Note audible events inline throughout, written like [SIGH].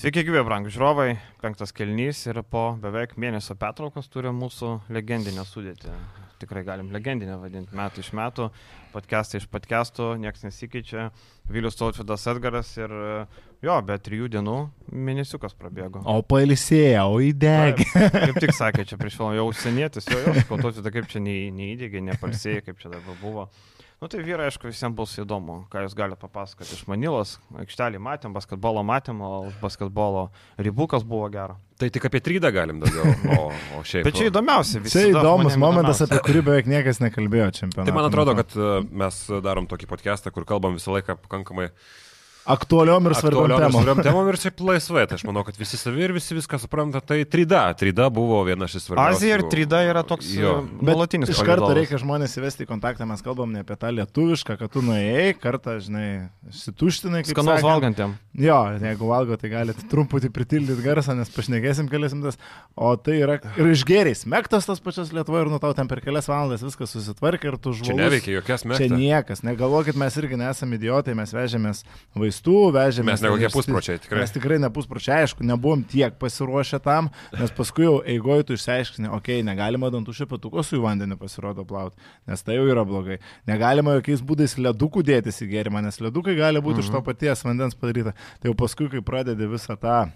Sveiki, gyvi, brangų žiūrovai. Penktas kelnys ir po beveik mėnesio pertraukos turi mūsų legendinę sudėtį. Tikrai galim legendinę vadinti metų iš metų, podcastą iš podcastų, niekas nesikeičia. Vilius Tautvidas Edgaras ir jo, be trijų dienų mėnesiukas prabėgo. O pailsėjo, o įdegė. Kaip tik sakė, čia prieš jau užsienietis, jo, jo, Tautvidas kaip čia neįdėgė, nepalsėjo, kaip čia dabar buvo. Nu tai vyrai, aišku, visiems bus įdomu, ką jūs galite papasakoti iš Manilos. Aikštelį matėm, basketbolo matėm, o basketbolo ribukas buvo gero. Tai tik apie trydą galim daugiau. O, o šiaip. Bet čia įdomiausia, visi. Čia įdomus momentas, apie kurį beveik niekas nekalbėjo čempionate. Tai man atrodo, kad e, mes darom tokį podcastą, kur kalbam visą laiką pakankamai aktualiom ir svarbiom temom. Svarbiom temom ir šiaip laisvai. Tai aš manau, kad visi savi ir visi viską supranta. Tai trida. Trida buvo viena iš svarbiausių. Azija ir trida yra toks nuolatinis. Iš karto reikia žmonės įvesti į kontaktą. Mes kalbam ne apie tą lietuvišką, kad tu nuėjai, kartą, žinai, situštinai. Skanaus valgantėm. Jo, jeigu valgo, tai galite truputį pritildyti garsą, nes pašnekėsim kelias minutės. O tai yra ir išgeriai. Smektas tas pačias Lietuvoje ir nutau ten per kelias valandas viskas susitvarkė ir tu žmogus. Čia neveikia jokias mektas. Čia niekas. Negalvokit, mes irgi nesame idiotai, mes vežėmės vaistų vaistų, vežėme. Mes ne kokie puspročiai, tikrai. Mes tikrai ne puspročiai, aišku, nebuvom tiek pasiruošę tam, nes paskui jau eigoju tu išsiaiškini, okei, okay, negalima dantų šepetuko su į vandenį pasirodo plauti, nes tai jau yra blogai. Negalima jokiais būdais ledukų dėtis į gėrimą, nes ledukai gali būti mhm. iš to paties vandens padaryta. Tai jau paskui, kai pradedi visą tą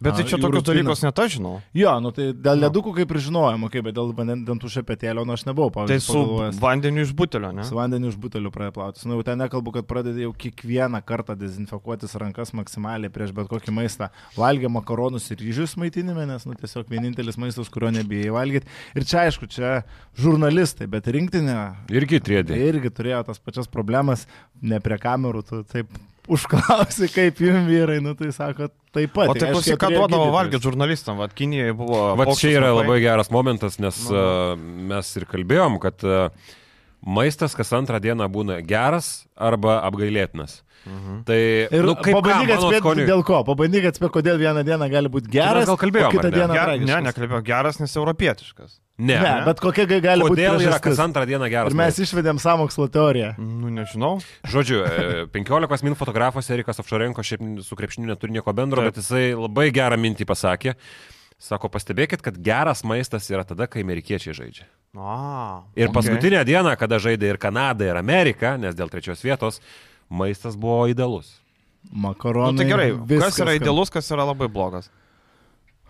Bet tai čia tokius dalykus net aš žinau. Jo, nu tai dėl ledukų kaip ir žinojom, okay, bet dėl dantų šepetėlio, nu aš nebuvau pavyzdžiui. Tai su pagalvojęs. vandeniu iš butelio, ne? Su vandeniu iš butelio praplautis. Nu jau ten nekalbu, kad pradedi jau kiekvieną kartą dezinfekuotis rankas maksimaliai prieš bet kokį maistą. Valgė makaronus ir ryžius maitinime, nes nu tiesiog vienintelis maistas, kurio nebijai valgyti. Ir čia aišku, čia žurnalistai, bet rinktinė. Irgi trėdė. Irgi turėjo tas pačias problemas, ne prie kamerų, tu taip užklausi, kaip jums vyrai, nu tai sako, taip pat. O tai klausyk, ką duodavo valgyti žurnalistam, vad Kinijoje buvo. Va čia yra labai geras momentas, nes uh, mes ir kalbėjom, kad uh, maistas kas antrą dieną būna geras arba apgailėtinas. Mhm. Tai ir nu, pabandyk atspėti, dėl ko, pabandyk atspėti, kodėl vieną dieną gali būti geras, gal kalbėjome, kitą dieną Ger, ne, nekalbėjau, geras, nes europietiškas. Ne, ne, bet kokia gali kodėl būti. Kodėl yra kas antrą dieną geras? Ir mes išvedėm samokslo teoriją. Nu, nežinau. Žodžiu, 15 e, min fotografas Erikas Ovšarenko šiaip su krepšiniu neturi nieko bendro, Taip. bet jisai labai gerą mintį pasakė. Sako, pastebėkit, kad geras maistas yra tada, kai amerikiečiai žaidžia. A, ir okay. paskutinę dieną, kada žaidė ir Kanada, ir Amerika, nes dėl trečios vietos, maistas buvo idealus. Makaronai. Nu, tai gerai, viskas, kas yra idealus, kas yra labai blogas?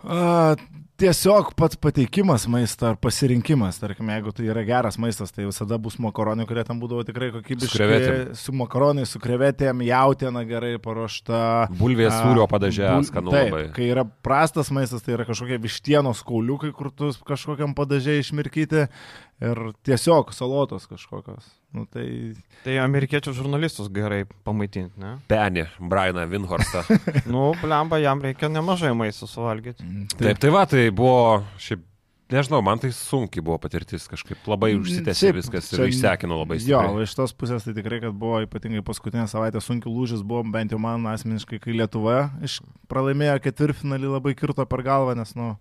A, tiesiog pats pateikimas maisto ar pasirinkimas, tarkim, jeigu tai yra geras maistas, tai visada bus makaronai, kurie tam būdavo tikrai kokybiški. Su, makaronai, su krevetėm, jautiena gerai paruošta. Bulvės sūrio padažė, bul... skanu taip, labai. Kai yra prastas maistas, tai yra kažkokie vištienos kauliukai, kur tu kažkokiam padažė išmirkyti ir tiesiog salotos kažkokios. Nu, tai... tai amerikiečių žurnalistus gerai pamaitinti, ne? [LAUGHS] Penį, Brianą Vinhorstą. [LAUGHS] nu, blemba, jam reikia nemažai maisto suvalgyti. Mm, taip. taip, tai va, tai buvo šiaip Nežinau, man tai sunkiai buvo patirtis, kažkaip labai mm, užsitęsė viskas ir išsekino labai stipriai. Jo, iš tos pusės tai tikrai, kad buvo ypatingai paskutinę savaitę sunkiai lūžis, buvo bent jau man asmeniškai, kai Lietuva pralaimėjo ketvirtfinalį labai kirto per galvą, nes, nu,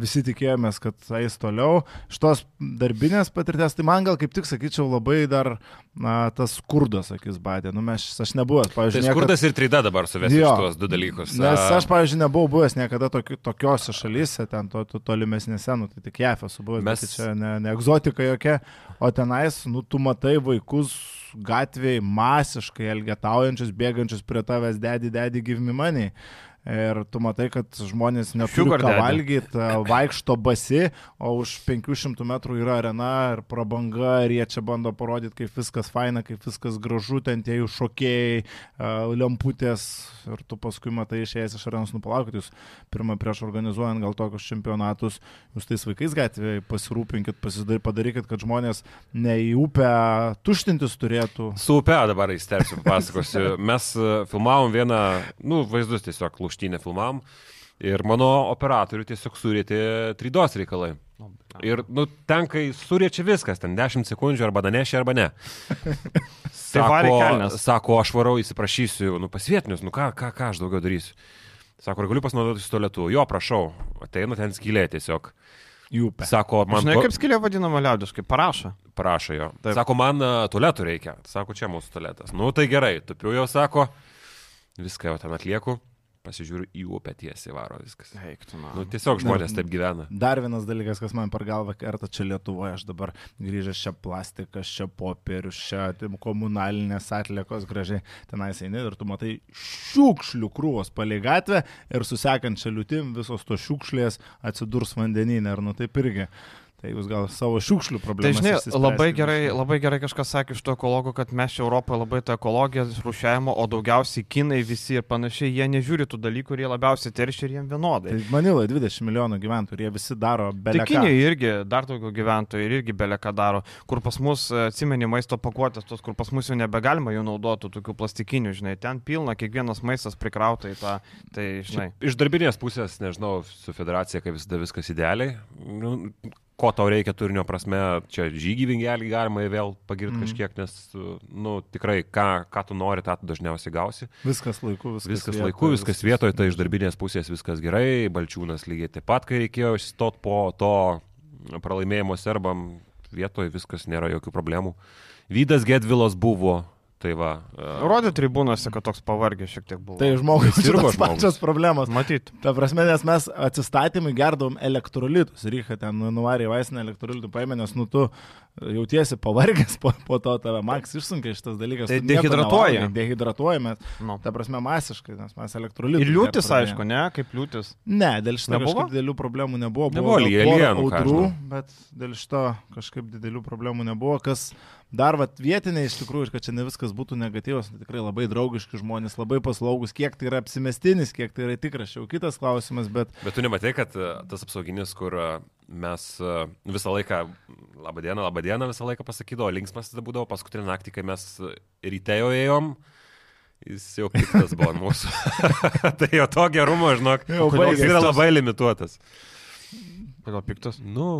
visi tikėjomės, kad eis toliau. Šitos darbinės patirties, tai man gal kaip tik sakyčiau labai dar na, tas skurdas, akis badė. Nu, mes, aš nebuvęs, pavyzdžiui. Tai skurdas niekad... ir trida dabar suvesti tuos du dalykus. Nes aš, pavyzdžiui, nebuvau buvęs niekada toki, tokiose šalyse, ten to, to tolimesnėse, nu, tai tik JAF esu buvęs, mes... tai čia ne, ne egzotika jokia, o tenais, nu, tu matai vaikus gatvėje masiškai elgetaujančius, bėgančius prie tavęs, dedi, dedi, give me money. Ir tu matai, kad žmonės neturi ką valgyti, vaikšto basi, o už 500 metrų yra arena ir prabanga, ir jie čia bando parodyti, kaip viskas faina, kaip viskas gražu, ten tie jų šokėjai, lemputės, ir tu paskui matai išėjęs iš arenos, nupalaukit, jūs pirmą prieš organizuojant gal tokius čempionatus, jūs tais vaikais gatvėje pasirūpinkit, padarykit, kad žmonės ne į upę tuštintis turėtų. Su upe dabar įsterpsiu, pasakosiu. [LAUGHS] Mes filmavom vieną, nu, vaizdus tiesiog lūštynę filmavom. Ir mano operatorių tiesiog surėtė tridos reikalai. Ir, nu, ten, kai surėčia viskas, ten 10 sekundžių arba danešė, arba ne. [LAUGHS] Sako, sako, aš varau, įsiprašysiu, nu, pasvietinius, nu, ką, ką, ką aš daugiau darysiu. Sako, ar galiu pasinaudoti su tualetu? Jo, prašau, ateina ten skylė tiesiog. Jūpė. Sako, man... Žinai, kaip skylė vadinama liaudiškai, parašo. Parašo jo. Taip. Sako, man uh, tualetų reikia. Sako, čia mūsų tualetas. Nu, tai gerai, tupiu jau, sako, viską jau ten atlieku pasižiūriu į upę tiesiai varo viskas. Eiktų, na. Nu, tiesiog žmonės taip gyvena. Dar vienas dalykas, kas man per galvą kerta čia Lietuvoje, aš dabar grįžęs čia plastikas, čia popierius, čia tim, komunalinės atliekos gražiai tenais eini ir tu matai šiukšlių krūvos palei gatvę ir susekančią liūtim visos to šiukšlės atsidurs vandeninė ir nu taip irgi. Tai jūs gal savo šiukšlių problemą. Tai žinai, labai gerai, labai gerai kažkas sakė iš to ekologų, kad mes čia Europoje labai tą ekologiją, rušiavimo, o daugiausiai kinai visi ir panašiai, jie nežiūri tų dalykų ir jie labiausiai teršia ir jiem vienodai. Tai Manila 20 milijonų gyventojų ir jie visi daro belę. Tai Kinija irgi dar daugiau gyventojų ir irgi belę ką daro, kur pas mus atsimeni maisto pakuotės, tos, kur pas mus jau nebegalima jų naudoti, tokių plastikinių, žinai, ten pilna, kiekvienas maistas prikrauta į tą, tai žinai. Iš darbinės pusės, nežinau, su federacija, kaip visada viskas idealiai. Nu, ko tau reikia turinio prasme, čia žygį vingelį galima vėl pagirti mm. kažkiek, nes, nu, tikrai, ką, ką tu nori, tą tu dažniausiai gausi. Viskas laiku, viskas, viskas vietoje, laiku, viskas, vietoje, tai iš darbinės pusės viskas gerai, Balčiūnas lygiai taip pat, kai reikėjo išstot po to pralaimėjimo serbam, vietoje viskas nėra jokių problemų. Vydas Gedvilas buvo, Tai va. Uh, Rodė tribūnose, kad toks pavargęs šiek tiek buvo. Tai žmogus sirgo pačios problemos. Matyt. Ta prasme, nes mes atsistatymui gerdom elektrolitus. Reikia ten nu, nuvarė į vaistinę elektrolitų paėmė, nes nu tu jautiesi pavargęs po, po to tave Maks išsunkia šitas dalykas. Tai dehidratuoja. Dehidratuojame. No. Ta prasme, masiškai, nes mes elektrolitus. Ir liūtis, aišku, ne, kaip liūtis. Ne, dėl šito nebuvo didelių problemų nebuvo. Nebuvo lielienų, bet dėl šito kažkaip didelių problemų nebuvo, kas dar vat, vietiniai iš tikrųjų, kad čia ne viskas būtų negatyvas, tai tikrai labai draugiški žmonės, labai paslaugus, kiek tai yra apsimestinis, kiek tai yra tikras, jau kitas klausimas, bet... Bet tu nematai, kad e, tas apsauginis, kur e, mes e, visą laiką, labą dieną, labą dieną visą laiką pasakydavo, linksmas tada būdavo paskutinį naktį, kai mes ryte jau ėjom. Jis jau piktas buvo mūsų. [LAUGHS] tai jo to gerumo, žinok, jis yra labai limituotas. Kodėl piktas? Nu,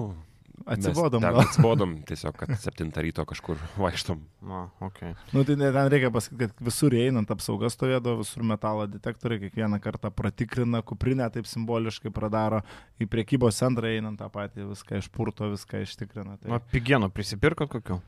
Atsibodom. Atsibodom tiesiog, kad 7 ryto kažkur [LAUGHS] vaikštom. Na, okay. Nu, tai ten reikia pasakyti, kad visur einant apsaugas stovėdavo, visur metalo detektoriai, kiekvieną kartą pratikrina, kuprinę taip simboliškai pradaro, į priekybos centrą einant tą patį, viską išpurto, viską ištikrina. Tai... Na, pigienų prisipirkot kokiu?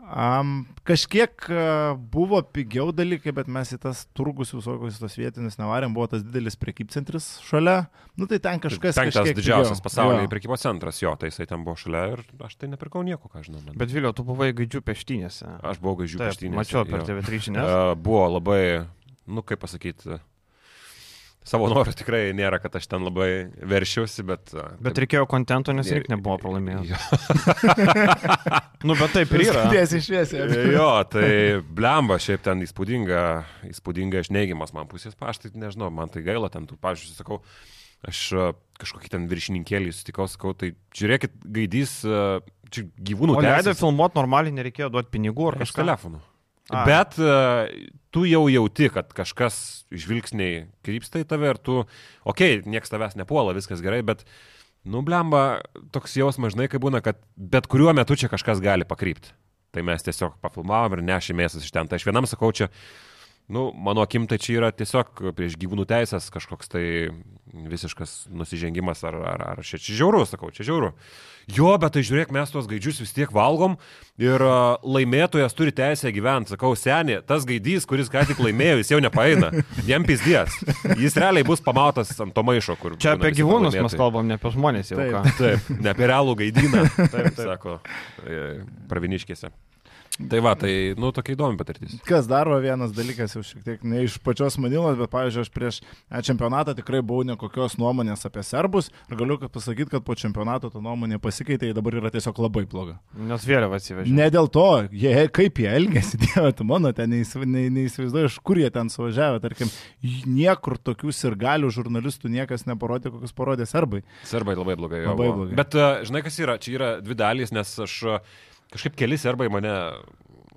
Um, kažkiek uh, buvo pigiau dalykai, bet mes į tas turgus visokius tos vietinius nevarėm, buvo tas didelis prekybcentris šalia. Nu tai ten kažkas. Penktas didžiausias pasaulyje prekybos centras, jo, tai jisai ten buvo šalia ir aš tai nepirkau nieko, ką žinau. Bet Vilio, tu buvai gaidžių peštynėse. Aš buvau gaidžių peštynėse. Mačiau per TV3 žinias. Uh, buvo labai, nu kaip pasakyti, savo norų tikrai nėra, kad aš ten labai veršiausi, bet... Bet taip, reikėjo kontento, nes irgi nebuvo pralaimėjęs. [LAUGHS] nu, bet taip ir yra. Tiesiai šviesiai. jo, tai blemba, šiaip ten įspūdinga, įspūdinga iš neigiamas man pusės, aš tai nežinau, man tai gaila ten tų, pavyzdžiui, sakau, aš kažkokį ten viršininkėlį sutikau, sakau, tai žiūrėkit, gaidys, čia gyvūnų. O leido filmuoti normaliai, nereikėjo duoti pinigų ar kažką. Telefonu. A. Bet uh, tu jau jauti, kad kažkas žvilgsniai krypsta į tave ir tu, okei, okay, nieks tavęs nepuola, viskas gerai, bet, nublemba, toks jausmas, žinai, kai būna, kad bet kuriuo metu čia kažkas gali pakrypti. Tai mes tiesiog pafilmavom ir nešėmės iš ten. Tai aš vienam sakau, čia Nu, mano akim tai čia yra tiesiog prieš gyvūnų teisės kažkoks tai visiškas nusižengimas ar, ar, ar čia, čia žiauru, sakau, čia žiauru. Jo, bet tai žiūrėk, mes tuos gaidžius vis tiek valgom ir laimėtojas turi teisę gyventi. Sakau, senė, tas gaidys, kuris ką tik laimėjo, jis jau nepaeina. Jam pizdės. Jis realiai bus pamautas ant to maišo, kur... Čia apie gyvūnus mes kalbam, ne apie žmonės jau. Taip, taip, ne apie realų gaidyną. Taip, taip. Sako, e, praviniškėse. Tai va, tai, nu, tokia įdomi patirtis. Kas dar vienas dalykas, jau šiek tiek ne iš pačios Manilos, bet, pavyzdžiui, aš prieš čempionatą tikrai buvau nekokios nuomonės apie serbus ir galiu pasakyti, kad po čempionato ta nuomonė pasikeitė ir dabar yra tiesiog labai bloga. Nes vėliava atsivežė. Ne dėl to, jie, kaip jie elgėsi, [LAUGHS] dieve, tu mano, ten neįsivaizduoju, iš kur jie ten suvažiavo, tarkim, niekur tokių sirgalių žurnalistų niekas neparodė, kokius parodė serbai. Serbai labai blogai. Labai blogai. Bet, žinai, kas yra, čia yra dvi dalys, nes aš kažkaip keli serbai mane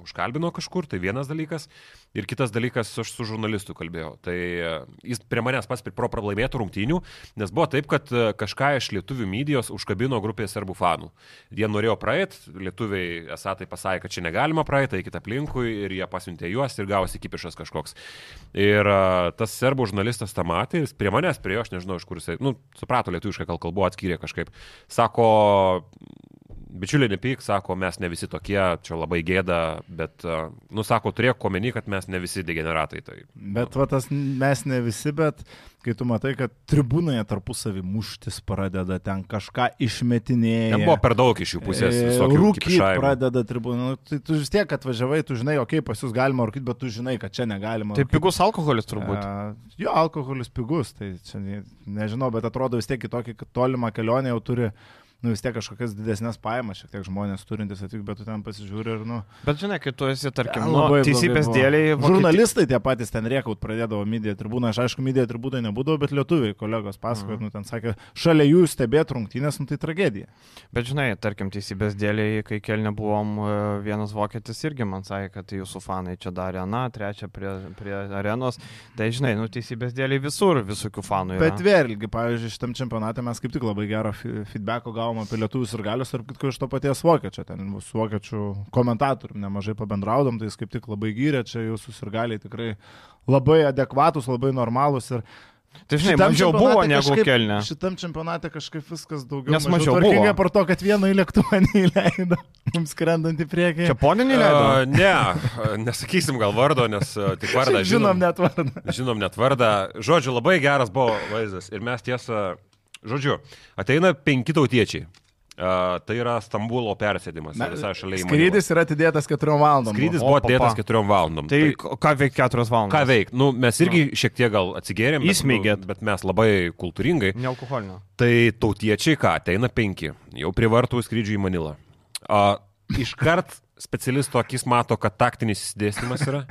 užkalbino kažkur, tai vienas dalykas. Ir kitas dalykas, aš su žurnalistu kalbėjau. Tai e, jis prie manęs pats pro pralaimėtų rungtynių, nes buvo taip, kad e, kažką iš lietuvių medijos užkabino grupė serbų fanų. Jie norėjo praeit, lietuviai esą tai pasakė, kad čia negalima praeiti, eikite aplinkui ir jie pasiuntė juos ir gavosi kipišas kažkoks. Ir e, tas serbų žurnalistas tą matė, jis prie manęs priejo, aš nežinau, iš kur jisai, nu, suprato lietuviškai, kal kalbu, atskyrė kažkaip. Sako, bičiuliai nepyk, sako, mes ne visi tokie, čia labai gėda, bet, uh, nu, sako, turėk omeny, kad mes ne visi degeneratai. Tai, bet, va, tas mes ne visi, bet kai tu matai, kad tribūnoje tarpusavį muštis pradeda, ten kažką išmetinėja. Ten buvo per daug iš jų pusės. E, rūkyti pradeda tribūną. Nu, tai tu vis tiek atvažiavai, tu žinai, okei, okay, pas jūs galima rūkyti, bet tu žinai, kad čia negalima. Tai pigus alkoholis turbūt. A, jo, alkoholis pigus, tai čia nežinau, bet atrodo vis tiek į tokį tolimą kelionę jau turi nu vis tiek kažkokias didesnės pajamas, šiek tiek žmonės turintys atvykti, bet tu ten pasižiūri ir, nu. Bet žinai, kai tu esi, tarkim, nu, teisybės dėliai. Vokieti... Žurnalistai tie patys ten riekaut pradėdavo media tribūną, aš aišku, media tribūnai nebūdavo, bet lietuviai kolegos pasakojo, mhm. nu ten sakė, šalia jų stebėti rungtynės, nu tai tragedija. Bet žinai, tarkim, teisybės dėliai, kai kelne buvom, e, vienas vokietis irgi man sakė, kad jūsų fanai čia darė aną, trečią prie, prie arenos. Tai žinai, nu teisybės dėliai visur visokių fanų. Yra. Bet vėlgi, pavyzdžiui, šitam čempionate mes kaip tik labai gero feedbacko gavome kalbam apie lietuvius ir galius, ar kitko iš to paties vokiečio, ten su vokiečių komentatoriumi nemažai pabendraudom, tai jis kaip tik labai gyrė, čia jūsų ir galiai tikrai labai adekvatus, labai normalus ir Tai žinai, mažiau buvo negu kažkaip, kelne. Šitam čempionate kažkaip viskas daugiau. Nes mažiau, mažiau buvo. Par to, kad vieną į lėktuvą [LAUGHS] neįleido, mums skrendant į priekį. Čia ponė neįleido? Uh, ne, nesakysim gal vardo, nes uh, tik vardą žinom. žinom net vardą. Žinom net vardą. Žodžiu, labai geras buvo vaizdas. Ir mes tiesą Žodžiu, ateina penki tautiečiai. Uh, tai yra Stambulo persėdimas visai šalia įmonės. Skrydis yra atidėtas 4 valandom. Skrydis buvo atidėtas 4 valandom. Tai, tai ką veik 4 valandas? Ką veik? Nu, mes irgi no. šiek tiek gal atsigėrėm. Įsmeigėt. Bet, nu, bet mes labai kultūringai. Nealkoholinio. Tai tautiečiai ką, ateina penki. Jau privartų skrydžių į Manilą. Uh, iškart specialisto akis mato, kad taktinis įsidėstymas yra.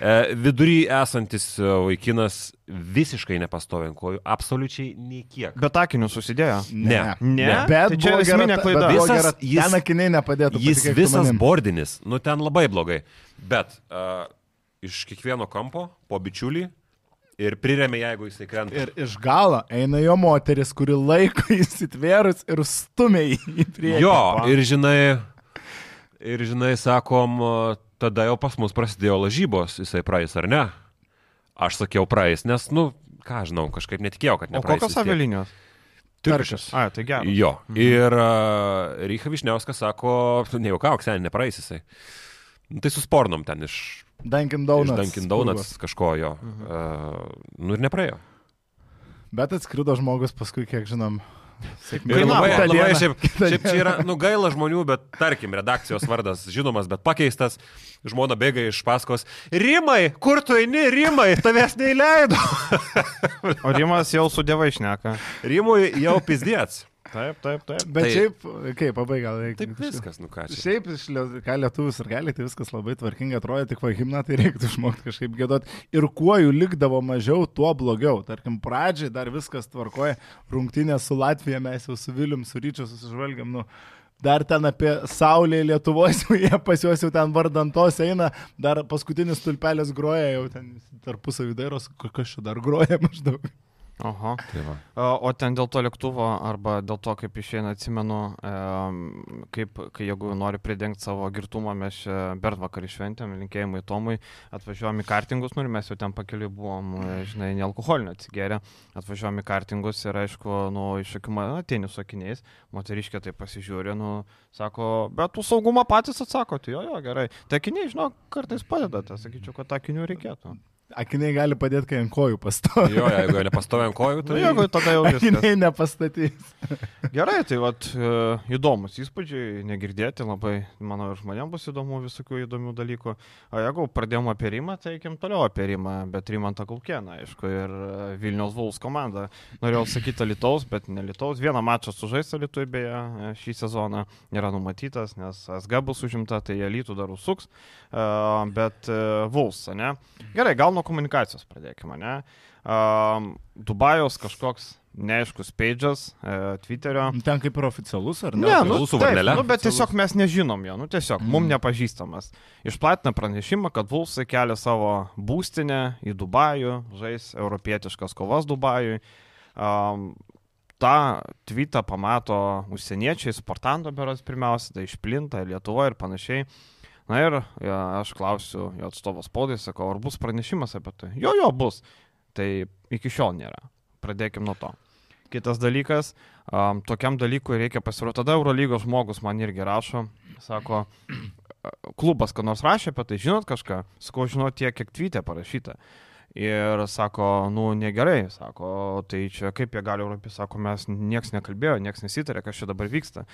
E, vidury esantis e, vaikinas visiškai nepastovi ant kojų, absoliučiai nei kiek. Bet akinius susidėjo? Ne. Ne, ne. bet tai čia esminė klaida. Visas, gera, jis, ten akiniai nepadėtų. Jis visas bordinis, nu ten labai blogai. Bet uh, iš kiekvieno kampo po bičiulį ir priremė, jeigu jisai krenta. Ir iš galo eina jo moteris, kuri laiko [LAUGHS] įsitvėrus ir stumia į priekį. Jo, ir žinai, ir žinai, sakom, tada jau pas mus prasidėjo lažybos, jisai praeis ar ne. Aš sakiau praeis, nes, nu, ką žinau, kažkaip netikėjau, kad ne. O kokios avialinijos? Turkiškas. A, tai gerai. Jo. Mhm. Ir uh, Rycha Višniauskas sako, nejuokauk, seniai nepraeis jisai. Nu, tai suspornom ten iš... Dunkin Donuts. Iš Dunkin Donuts kažko jo. Mhm. Uh, nu ir nepraėjo. Bet atskrido žmogus paskui, kiek žinom, Ir labai, labai šiaip, [LAUGHS] šiaip čia yra, nu gaila žmonių, bet tarkim, redakcijos vardas žinomas, bet pakeistas, žmona bėga iš paskos. Rimai, kur tu eini, Rimai, tavęs neįleido. o Rimas jau su dievai šneka. Rimui jau pizdėts. Taip, taip, taip. Bet tai, šiaip, kaip, pabaiga. Taip viskas, nu ką čia. Šiaip, ką lietuvis ir gali, tai viskas labai tvarkingai atrodo, tik va himną tai reiktų išmokti kažkaip gėdot. Ir kuo jų likdavo mažiau, tuo blogiau. Tarkim, pradžiai dar viskas tvarkoja, rungtynė su Latvija mes jau su Vilium, su Ryčiu susižvalgiam, nu. Dar ten apie Saulę Lietuvos, [LAUGHS] jie pas juos jau ten vardantos eina, dar paskutinis tulpelis groja, jau ten tarpusavį dairos, kas čia dar groja maždaug. Oho. Tai va. o ten dėl to lėktuvo arba dėl to, kaip išeina, atsimenu, kaip, kai jeigu nori pridengti savo girtumą, mes bert vakarį šventėm, linkėjimai Tomui, atvažiuojam į kartingus, nu ir mes jau ten pakeliui buvom, žinai, nealkoholinio atsigeria, atvažiuojam į kartingus ir aišku, nu, iš akių atėnių sakiniais, moteriškė tai pasižiūrė, nu, sako, bet tu saugumą patys atsakote, jo, jo, gerai. Tai akiniai, žinau, kartais padeda, tai sakyčiau, kad akinių reikėtų. Akiniai gali padėti, kai ant kojų pastovi. Jo, jeigu nepastovi ant kojų, tai... Nu, jeigu tada jau viskas. Akiniai nepastatys. [LAUGHS] Gerai, tai vat, uh, įdomus įspūdžiai, negirdėti, labai, manau, ir žmonėms bus įdomu visokių įdomių dalykų. O jeigu pradėjome apie Rimą, tai eikim toliau apie Rimą, bet Rimantą Kulkieną, aišku, ir e, Vilnius Vuls komanda. Norėjau sakyti Lietuvos, bet ne Lietuvos. Vieną mačą sužaista Lietuvai beje e, šį sezoną nėra numatytas, nes SG bus užimta, tai Lietų dar užsuks. Bet Vuls, ne? Gerai, gal nuo komunikacijos pradėkime, ne? Um, Dubajos kažkoks neaiškus page'as, e, Twitterio. Ten kaip ir oficialus, ar ne? Ne, nu, taip, nu, bet tiesiog mes nežinom jo, nu tiesiog mm. mum nepažįstamas. Išplatina pranešimą, kad Vulfsai kelia savo būstinę į Dubajų, žais europietiškas kovas Dubajui. Um, tą tweetą pamato užsieniečiai, sportanto beros pirmiausia, tai išplinta Lietuvoje ir panašiai. Na ir ja, aš klausiu jo atstovo spaudai, sakau, ar bus pranešimas apie tai? Jo, jo, bus. Tai iki šiol nėra. Pradėkim nuo to. Kitas dalykas, um, tokiam dalykui reikia pasirodyti. Tada Eurolygos žmogus man irgi rašo, sako, [CLEARS THROAT] klubas, kad nors rašė apie tai, žinot kažką, sakau, žinot tiek, kiek tvytė parašyta. Ir sako, nu negerai, sako, tai čia kaip jie gali Europį, sako, mes nieks nekalbėjo, nieks nesitarė, kas čia dabar vyksta.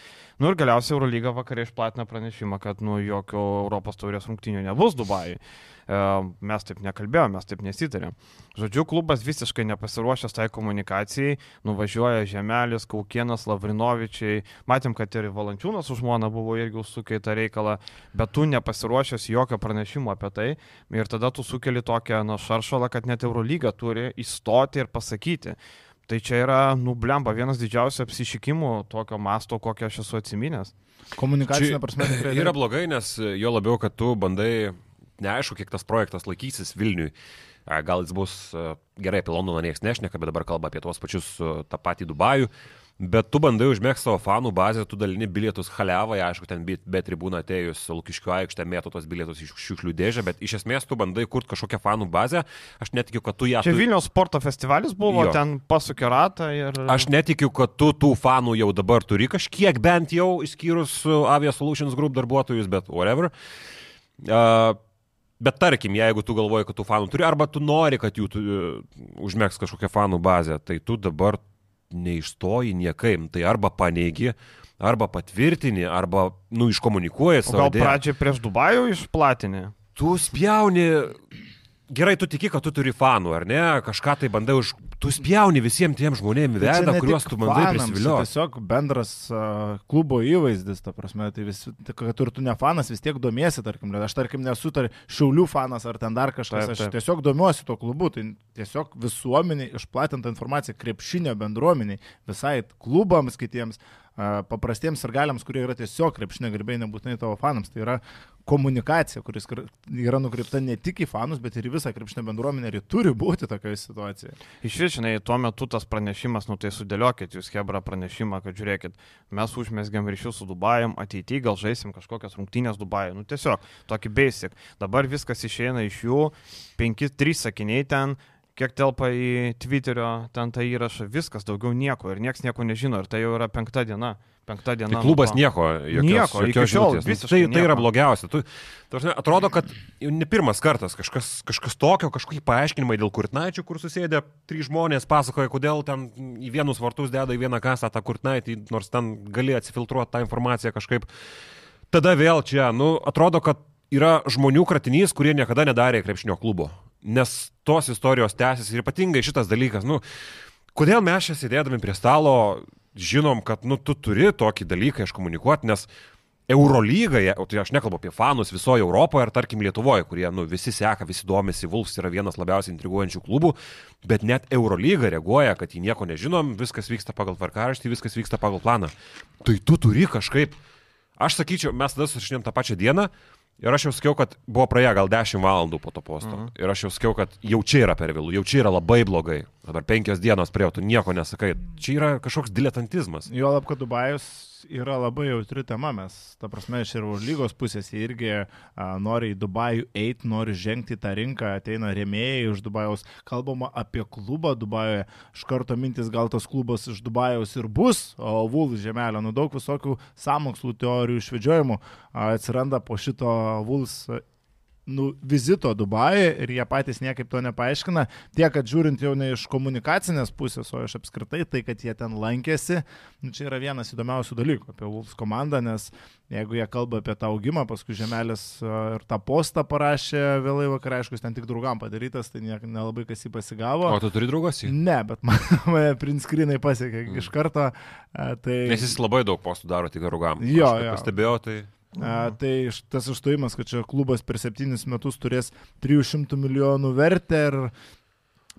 Nu ir galiausiai Eurolyga vakarė išplatina pranešimą, kad nu jokio Europos taurės rungtinių nebus Dubajui. E, mes taip nekalbėjome, mes taip nesitarėm. Žodžiu, klubas visiškai nepasiruošęs tai komunikacijai, nuvažiuoja Žemelis, Kaukienas, Lavrinovičiai, matėm, kad ir Valančiūnas už žmoną buvo irgi užsukę į tą reikalą, bet tu nepasiruošęs jokio pranešimo apie tai ir tada tu sukeli tokią na, šaršalą, kad net Eurolyga turi įstoti ir pasakyti. Tai čia yra, nublemba, vienas didžiausių apsišykimų tokio masto, kokią aš esu atsiminęs. Komunikacinė prasme tikrai. Yra blogai, nes jo labiau, kad tu bandai neaišku, kiek tas projektas laikysis Vilniui. Gal jis bus gerai apie Londoną niekas nešneka, bet dabar kalba apie tuos pačius tą patį Dubajų. Bet tu bandai užmėgti savo fanų bazę, tu dalini bilietus halevai, aišku, ten be, tribūna atėjus Lukiškių aikštę mėto tos bilietus iš šiukšlių dėžę, bet iš esmės tu bandai kurti kažkokią fanų bazę. Aš netikiu, kad tu ją... Čia tu... Vilniaus sporto festivalis buvo, jo. ten pasukė ratą ir... Aš netikiu, kad tu tų fanų jau dabar turi kažkiek bent jau, išskyrus Avia Solutions Group darbuotojus, bet whatever. Uh, Bet tarkim, jeigu tu galvoji, kad tu fanų turi, arba tu nori, kad jų uh, užmėgs kažkokią fanų bazę, tai tu dabar neišstoji niekaim. Tai arba paneigi, arba patvirtini, arba, nu, iškomunikuoji savo. Gal pradžiai prieš Dubajų išplatinį? Tu spjauni gerai, tu tiki, kad tu turi fanų, ar ne? Kažką tai bandai už... Tu spjauni visiems tiem žmonėms vedą, kuriuos tu bandai prisivilioti. Tiesiog bendras uh, klubo įvaizdis, ta prasme, tai vis, tai, kad ir tu ne fanas, vis tiek domiesi, tarkim, aš tarkim nesu tar, šiaulių fanas ar ten dar kažkas, taip, taip. aš tiesiog domiuosi tuo klubu, tai tiesiog visuomeniai išplatinta informacija, krepšinio bendruomeniai, visai klubams kitiems paprastiems ir galiams, kurie yra tiesiog krepšinio gerbėjai, nebūtinai tavo fanams. Tai yra komunikacija, kuris yra nukreipta ne tik į fanus, bet ir į visą krepšinio bendruomenę ir turi būti tokioje situacijoje. Iš vis, žinai, tuo metu tas pranešimas, nu tai sudėliokit jūs Hebra pranešimą, kad žiūrėkit, mes užmėsgiam ryšius su Dubajum, ateityje gal žaisim kažkokias rungtynės Dubajui, nu tiesiog tokį basic. Dabar viskas išeina iš jų, penki, trys sakiniai ten, kiek telpa į Twitterio ten tą įrašą, viskas, daugiau nieko ir niekas nieko nežino ir tai jau yra penkta diena. Penkta diena. Tai klubas nieko, jokios, nieko, jokios šiol, žinutės. Tai, tai yra blogiausia. Tu, tu, atrodo, kad jau ne pirmas kartas kažkas, kažkas tokio, kažkokie paaiškinimai dėl kurtnaičių, kur susėdė trys žmonės, pasakoja, kodėl ten į vienus vartus deda į vieną kasą tą kurtnaitį, nors ten gali atsifiltruoti tą informaciją kažkaip. Tada vėl čia, nu, atrodo, kad yra žmonių kratinys, kurie niekada nedarė krepšinio klubo nes tos istorijos tęsiasi ir ypatingai šitas dalykas, nu, kodėl mes čia sėdėdami prie stalo žinom, kad, nu, tu turi tokį dalyką iškomunikuoti, nes Eurolygoje, o tai aš nekalbu apie fanus visoje Europoje ar tarkim Lietuvoje, kurie, nu, visi seka, visi domisi, Vulfs yra vienas labiausiai intriguojančių klubų, bet net Eurolyga reaguoja, kad jį nieko nežinom, viskas vyksta pagal tvarkaraštį, viskas vyksta pagal planą. Tai tu turi kažkaip, aš sakyčiau, mes tada susišnėm tą pačią dieną, Ir aš jau sakiau, kad buvo praėję gal 10 valandų po to posto. Mhm. Ir aš jau sakiau, kad jau čia yra per vėlų, jau čia yra labai blogai. Dabar penkios dienos prie tu nieko nesakai. Čia yra kažkoks diletantizmas. Jo lab, kad Dubajus yra labai jautri tema. Mes, ta prasme, iš ir lygos pusės irgi a, nori į Dubajų eiti, nori žengti tą rinką, ateina rėmėjai iš Dubajaus. Kalbama apie klubą Dubajoje. Iš karto mintis, gal tas klubas iš Dubajaus ir bus, o Vulf žemelio. Nu daug visokių samokslų teorijų išvedžiojimų atsiranda po šito Vuls nu, vizito Dubajuje ir jie patys niekaip to nepaaiškina. Tiek, kad žiūrint jau ne iš komunikacinės pusės, o iš apskritai tai, kad jie ten lankėsi, nu, čia yra vienas įdomiausių dalykų apie Wolves komandą, nes jeigu jie kalba apie tą augimą, paskui Žemelis ir tą postą parašė vėlai vakar, aišku, ten tik draugam padarytas, tai nelabai kas jį pasigavo. O tu turi draugas jį? Ne, bet [LAUGHS] mane prinskrinai pasiekė mm. iš karto. Tai... Nes jis labai daug postų daro tik draugam. Jo, jo. Pastebėjau, tai... A, tai tas išstojimas, kad čia klubas per septynis metus turės 300 milijonų vertę ir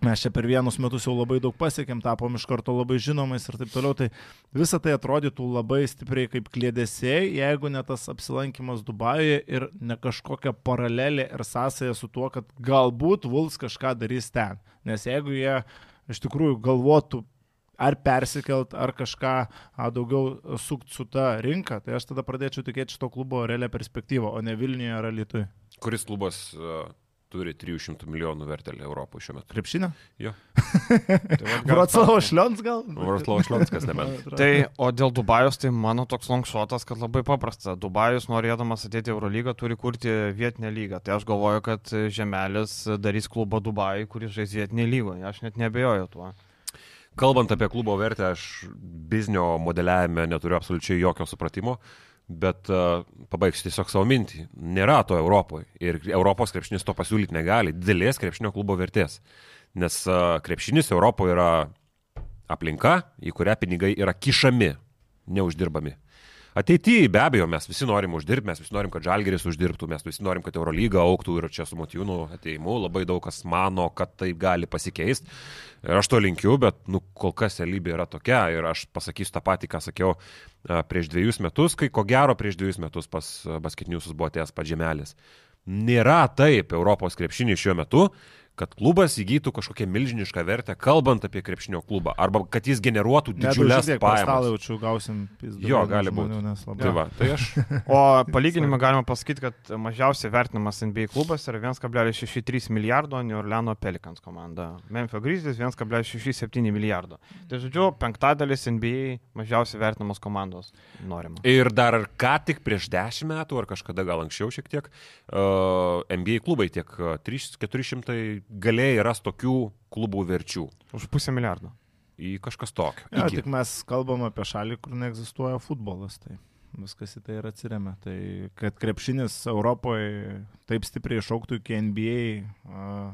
mes čia per vienus metus jau labai daug pasiekėm, tapom iš karto labai žinomais ir taip toliau, tai visa tai atrodytų labai stipriai kaip klėdėsiai, jeigu ne tas apsilankimas Dubajuje ir ne kažkokia paralelė ir sąsaja su tuo, kad galbūt Vuls kažką darys ten. Nes jeigu jie iš tikrųjų galvotų ar persikelt, ar kažką daugiau sukt su ta rinka, tai aš tada pradėčiau tikėti šito klubo realią perspektyvą, o ne Vilniuje ar Lietuvai. Kuris klubas uh, turi 300 milijonų vertelį Europoje šiuo metu. Krepšinio? Jo. [LAUGHS] tai Vroclavo Šlions gal? Vroclavo Šlions, kas nebent. [LAUGHS] tai, o dėl Dubajos, tai mano toks longšotas, kad labai paprasta. Dubajus, norėdamas ateiti į Eurolygą, turi kurti vietinę lygą. Tai aš galvoju, kad Žemelis darys klubą Dubajui, kuris žais vietinėje lygoje. Aš net nebejoju tuo. Kalbant apie klubo vertę, aš biznio modeliavime neturiu absoliučiai jokio supratimo. Bet uh, pabaigsiu tiesiog savo mintį. Nėra to Europoje. Ir Europos krepšinis to pasiūlyti negali. Didelės krepšinio klubo vertės. Nes uh, krepšinis Europoje yra aplinka, į kurią pinigai yra kišami, neuždirbami. Ateityje be abejo mes visi norim uždirbti, mes visi norim, kad Žalgeris uždirbtų, mes visi norim, kad Eurolyga auktų ir čia su Motijūnu ateimu labai daug kas mano, kad tai gali pasikeisti. Ir aš to linkiu, bet nu, kol kas realybė yra tokia ir aš pasakysiu tą patį, ką sakiau prieš dviejus metus, kai ko gero prieš dviejus metus pas basketiniusus buvo atėjęs pažemelis. Nėra taip Europos krepšinį šiuo metu, kad klubas įgytų kažkokią milžinišką vertę, kalbant apie krepšinio klubą, arba kad jis generuotų didžiulės pajamas. Jaučiu, gausim pizdą. Jo, gali būti. Tai, va, tai aš. o palyginimą galima pasakyti, kad mažiausiai vertinamas NBA klubas yra 1,63 milijardo New Orleano Pelicans komanda. Memphis Grizzlies 1,67 milijardo. Tai žodžiu, penktadalis NBA mažiausiai vertinamos komandos norima. Ir dar ką tik prieš 10 metų, ar kažkada gal anksčiau šiek tiek, uh, NBA klubai tiek 300-400 galėjai rasti tokių klubų verčių. Už pusę milijardo. Į kažkas tokio. Ja, tik mes kalbam apie šalį, kur neegzistuoja futbolas. Tai viskas į tai ir atsiriame. Tai kad krepšinis Europoje taip stipriai išauktų iki NBA, uh,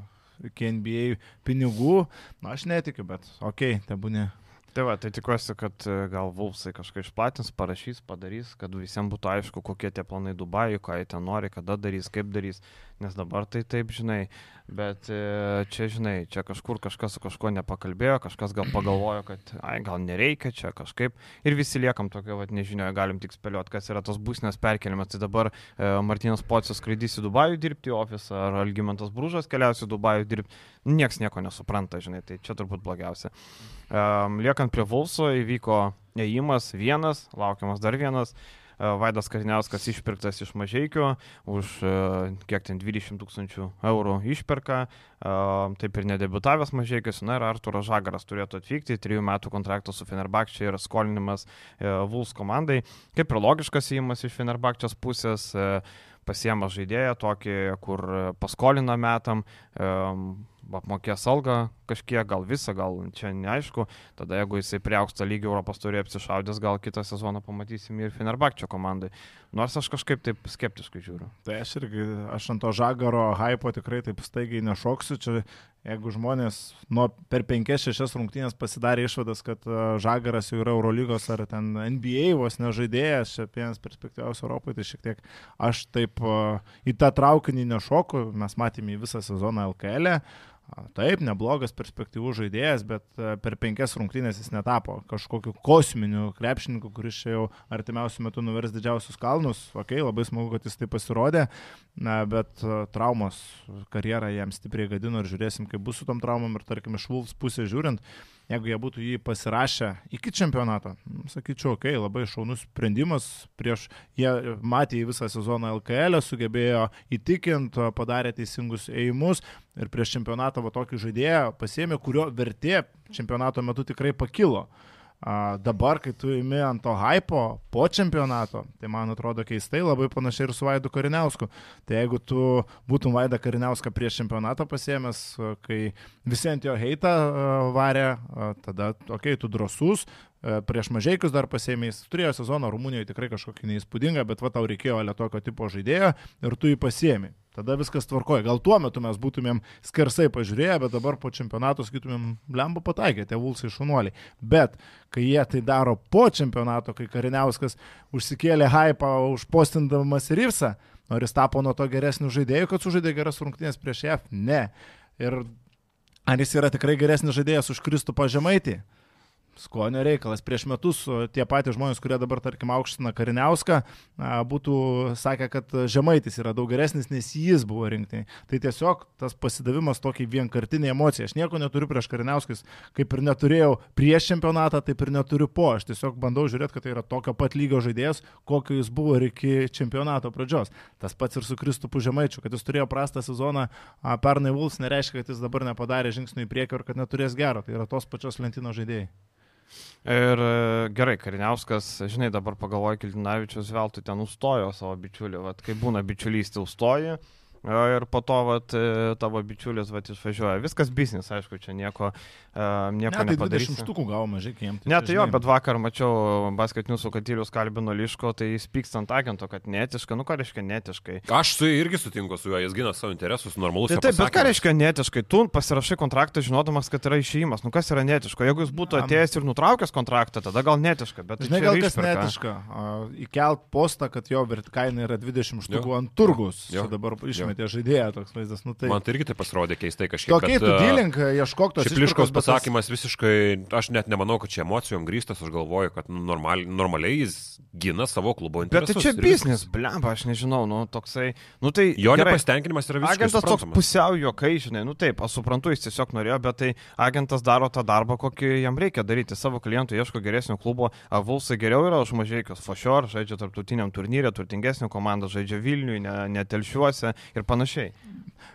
iki NBA pinigų, na aš netikiu, bet okei, okay, tebūnė. Tai va, tai tikiuosi, kad e, gal Vulfsai kažką išplatins, parašys, padarys, kad visiems būtų aišku, kokie tie planai Dubajui, ką jie ten nori, kada darys, kaip darys, nes dabar tai taip, žinai, bet e, čia, žinai, čia kažkur kažkas su kažkuo nepakalbėjo, kažkas gal pagalvojo, kad, ai, gal nereikia čia kažkaip ir visi liekam tokio, vad, nežinioje, galim tik spėlioti, kas yra tos būsnės perkeliamas. Tai dabar e, Martinas Pocius skraidys į Dubajų dirbti į ofisą, ar Algymantas Brūžas keliausi į Dubajų dirbti, nieks nieko nesupranta, žinai, tai čia turbūt blogiausia. Um, liekant prie Vulso įvyko ėjimas vienas, laukiamas dar vienas. Vaidas Kariniauskas išpirktas iš mažiekių už kiek ten 20 tūkstančių eurų išperka, taip ir nedebutavęs mažiekius, na ir Arturas Žagaras turėtų atvykti, trijų metų kontraktas su Fenerbakčia ir skolinimas Vuls komandai, kaip ir logiškas įimas iš Fenerbakčios pusės pasiema žaidėją tokį, kur paskolina metam, apmokės algą kažkiek, gal visą, gal čia neaišku. Tada jeigu jisai prie aukšto lygio Europos turi apsišaudęs, gal kitą sezoną pamatysim ir Fenerbakčio komandai. Nors aš kažkaip taip skeptiškai žiūriu. Tai aš irgi, aš ant to žagaro hypo tikrai taip staigiai nešoksiu. Čia jeigu žmonės nuo per 5-6 rungtynės pasidarė išvadas, kad e, žagaras jau yra Eurolygos ar ten NBA vos nežaidėjas, čia vienas perspektyviausias Europoje, tai šiek tiek aš taip uh, į tą traukinį nešoku, mes matėme visą sezoną LKL. E. Taip, neblogas perspektyvus žaidėjas, bet e, per penkias rungtynės jis netapo kažkokiu kosminiu krepšininku, kuris čia jau artimiausiu metu nuvers didžiausius kalnus. Ok, labai smagu, kad jis tai pasirodė, na, bet e, traumos karjerą jam stipriai gadino ir žiūrėsim, kaip bus su tom traumom ir tarkim iš Vulfs pusės žiūrint, jeigu jie būtų jį pasirašę iki čempionato, sakyčiau, okay, labai šaunus sprendimas, prieš jie matė visą sezoną LKL, sugebėjo įtikinti, padarė teisingus ėjimus ir prieš čempionatą va tokį žaidėją pasėmė, kurio vertė čempionato metu tikrai pakilo. Dabar, kai tu įimi ant to hypo po čempionato, tai man atrodo keistai, labai panašiai ir su Vaidu Kariniausku. Tai jeigu tu būtum Vaidą Kariniauską prieš čempionatą pasiemęs, kai visi ant jo heitą varė, tada, okei, okay, tu drosus, prieš mažiekius dar pasėmėjai, turėjo sezoną Rumunijoje tikrai kažkokį neįspūdingą, bet va tau reikėjo lietokio tipo žaidėjo ir tu jį pasėmėjai. Tada viskas tvarkoja. Gal tuo metu mes būtumėm skersai pažiūrėję, bet dabar po čempionato sakytumėm, lemba pataikė, tie vulsai šunuoliai. Bet kai jie tai daro po čempionato, kai Kariniauskas užsikėlė hypą užpostindamas Ryvsą, ar jis tapo nuo to geresnių žaidėjų, kad sužaidė geras rungtynės prieš JAF? Ne. Ir ar jis yra tikrai geresnis žaidėjas už Kristų pažemaitį? Skonio reikalas. Prieš metus tie patys žmonės, kurie dabar, tarkim, aukština Kariniauską, būtų sakę, kad Žemaitis yra daug geresnis, nes jis buvo rinkti. Tai tiesiog tas pasidavimas tokiai vienkartinė emocija. Aš nieko neturiu prieš Kariniauskis, kaip ir neturėjau prieš čempionatą, taip ir neturiu po. Aš tiesiog bandau žiūrėti, kad tai yra tokio pat lygio žaidėjas, kokio jis buvo ir iki čempionato pradžios. Tas pats ir su Kristupu Žemaičiu, kad jis turėjo prastą sezoną pernai Vuls, nereiškia, kad jis dabar nepadarė žingsnių į priekį ir kad neturės gero. Tai yra tos pačios lentynos žaidėjai. Ir e, gerai, Kariniauskas, žinai, dabar pagalvoju, Kiltinavičius veltui ten užstojo savo bičiulį, Vat, kai būna bičiulystė užstoji, ir po to vat, e, tavo bičiulis vat, išvažiuoja. Viskas biznis, aišku, čia nieko, uh, nieko ne, tai nepadarysi. 20 štukų gavo mažai, jam tai. Ne, tai jo, bet vakar mačiau basketiniusų katyrius kalbino Liško, tai jis pyksta ant agento, kad netiška, nu ką reiškia netiškai. Aš su juo irgi sutinku su juo, jis gina savo interesus, normalus. Tai taip, bet ką reiškia netiškai? Tu pasirašai kontraktą žinodamas, kad yra išėjimas. Nu kas yra netiška? Jeigu jis būtų atėjęs ir nutraukęs kontraktą, tada gal netiška. Bet Žinai, gal kas netiška? Įkelt postą, kad jo kaina yra 20 štukų ant turgus. Čia dabar išmetė žaidėją toks vaizdas. Nu, tai... Man tai irgi tai pasirodė keistai kažkiek. Tokiai tu dylink, ieškok tos. Šipliškos pasakymas tas... visiškai, aš net nemanau, kad čia emocijom grįstas, aš galvoju, kad nu, normal, normaliai jis gina savo klubo interesus. Bet tai čia biznis, blemba, aš nežinau, nu toksai, nu tai... Jo gerai, nepastenkinimas yra visiškai. Agentas toks pusiau juokai, žinai, nu taip, aš suprantu, jis tiesiog norėjo, bet tai agentas daro tą darbą, kokį jam reikia daryti. Savo klientų ieško geresnio klubo, Avulsai geriau yra už mažiekius, Fošior žaidžia tarptautiniam turnyrė, turtingesnė komanda žaidžia Vilniui, netelšiuose ne ir panašiai.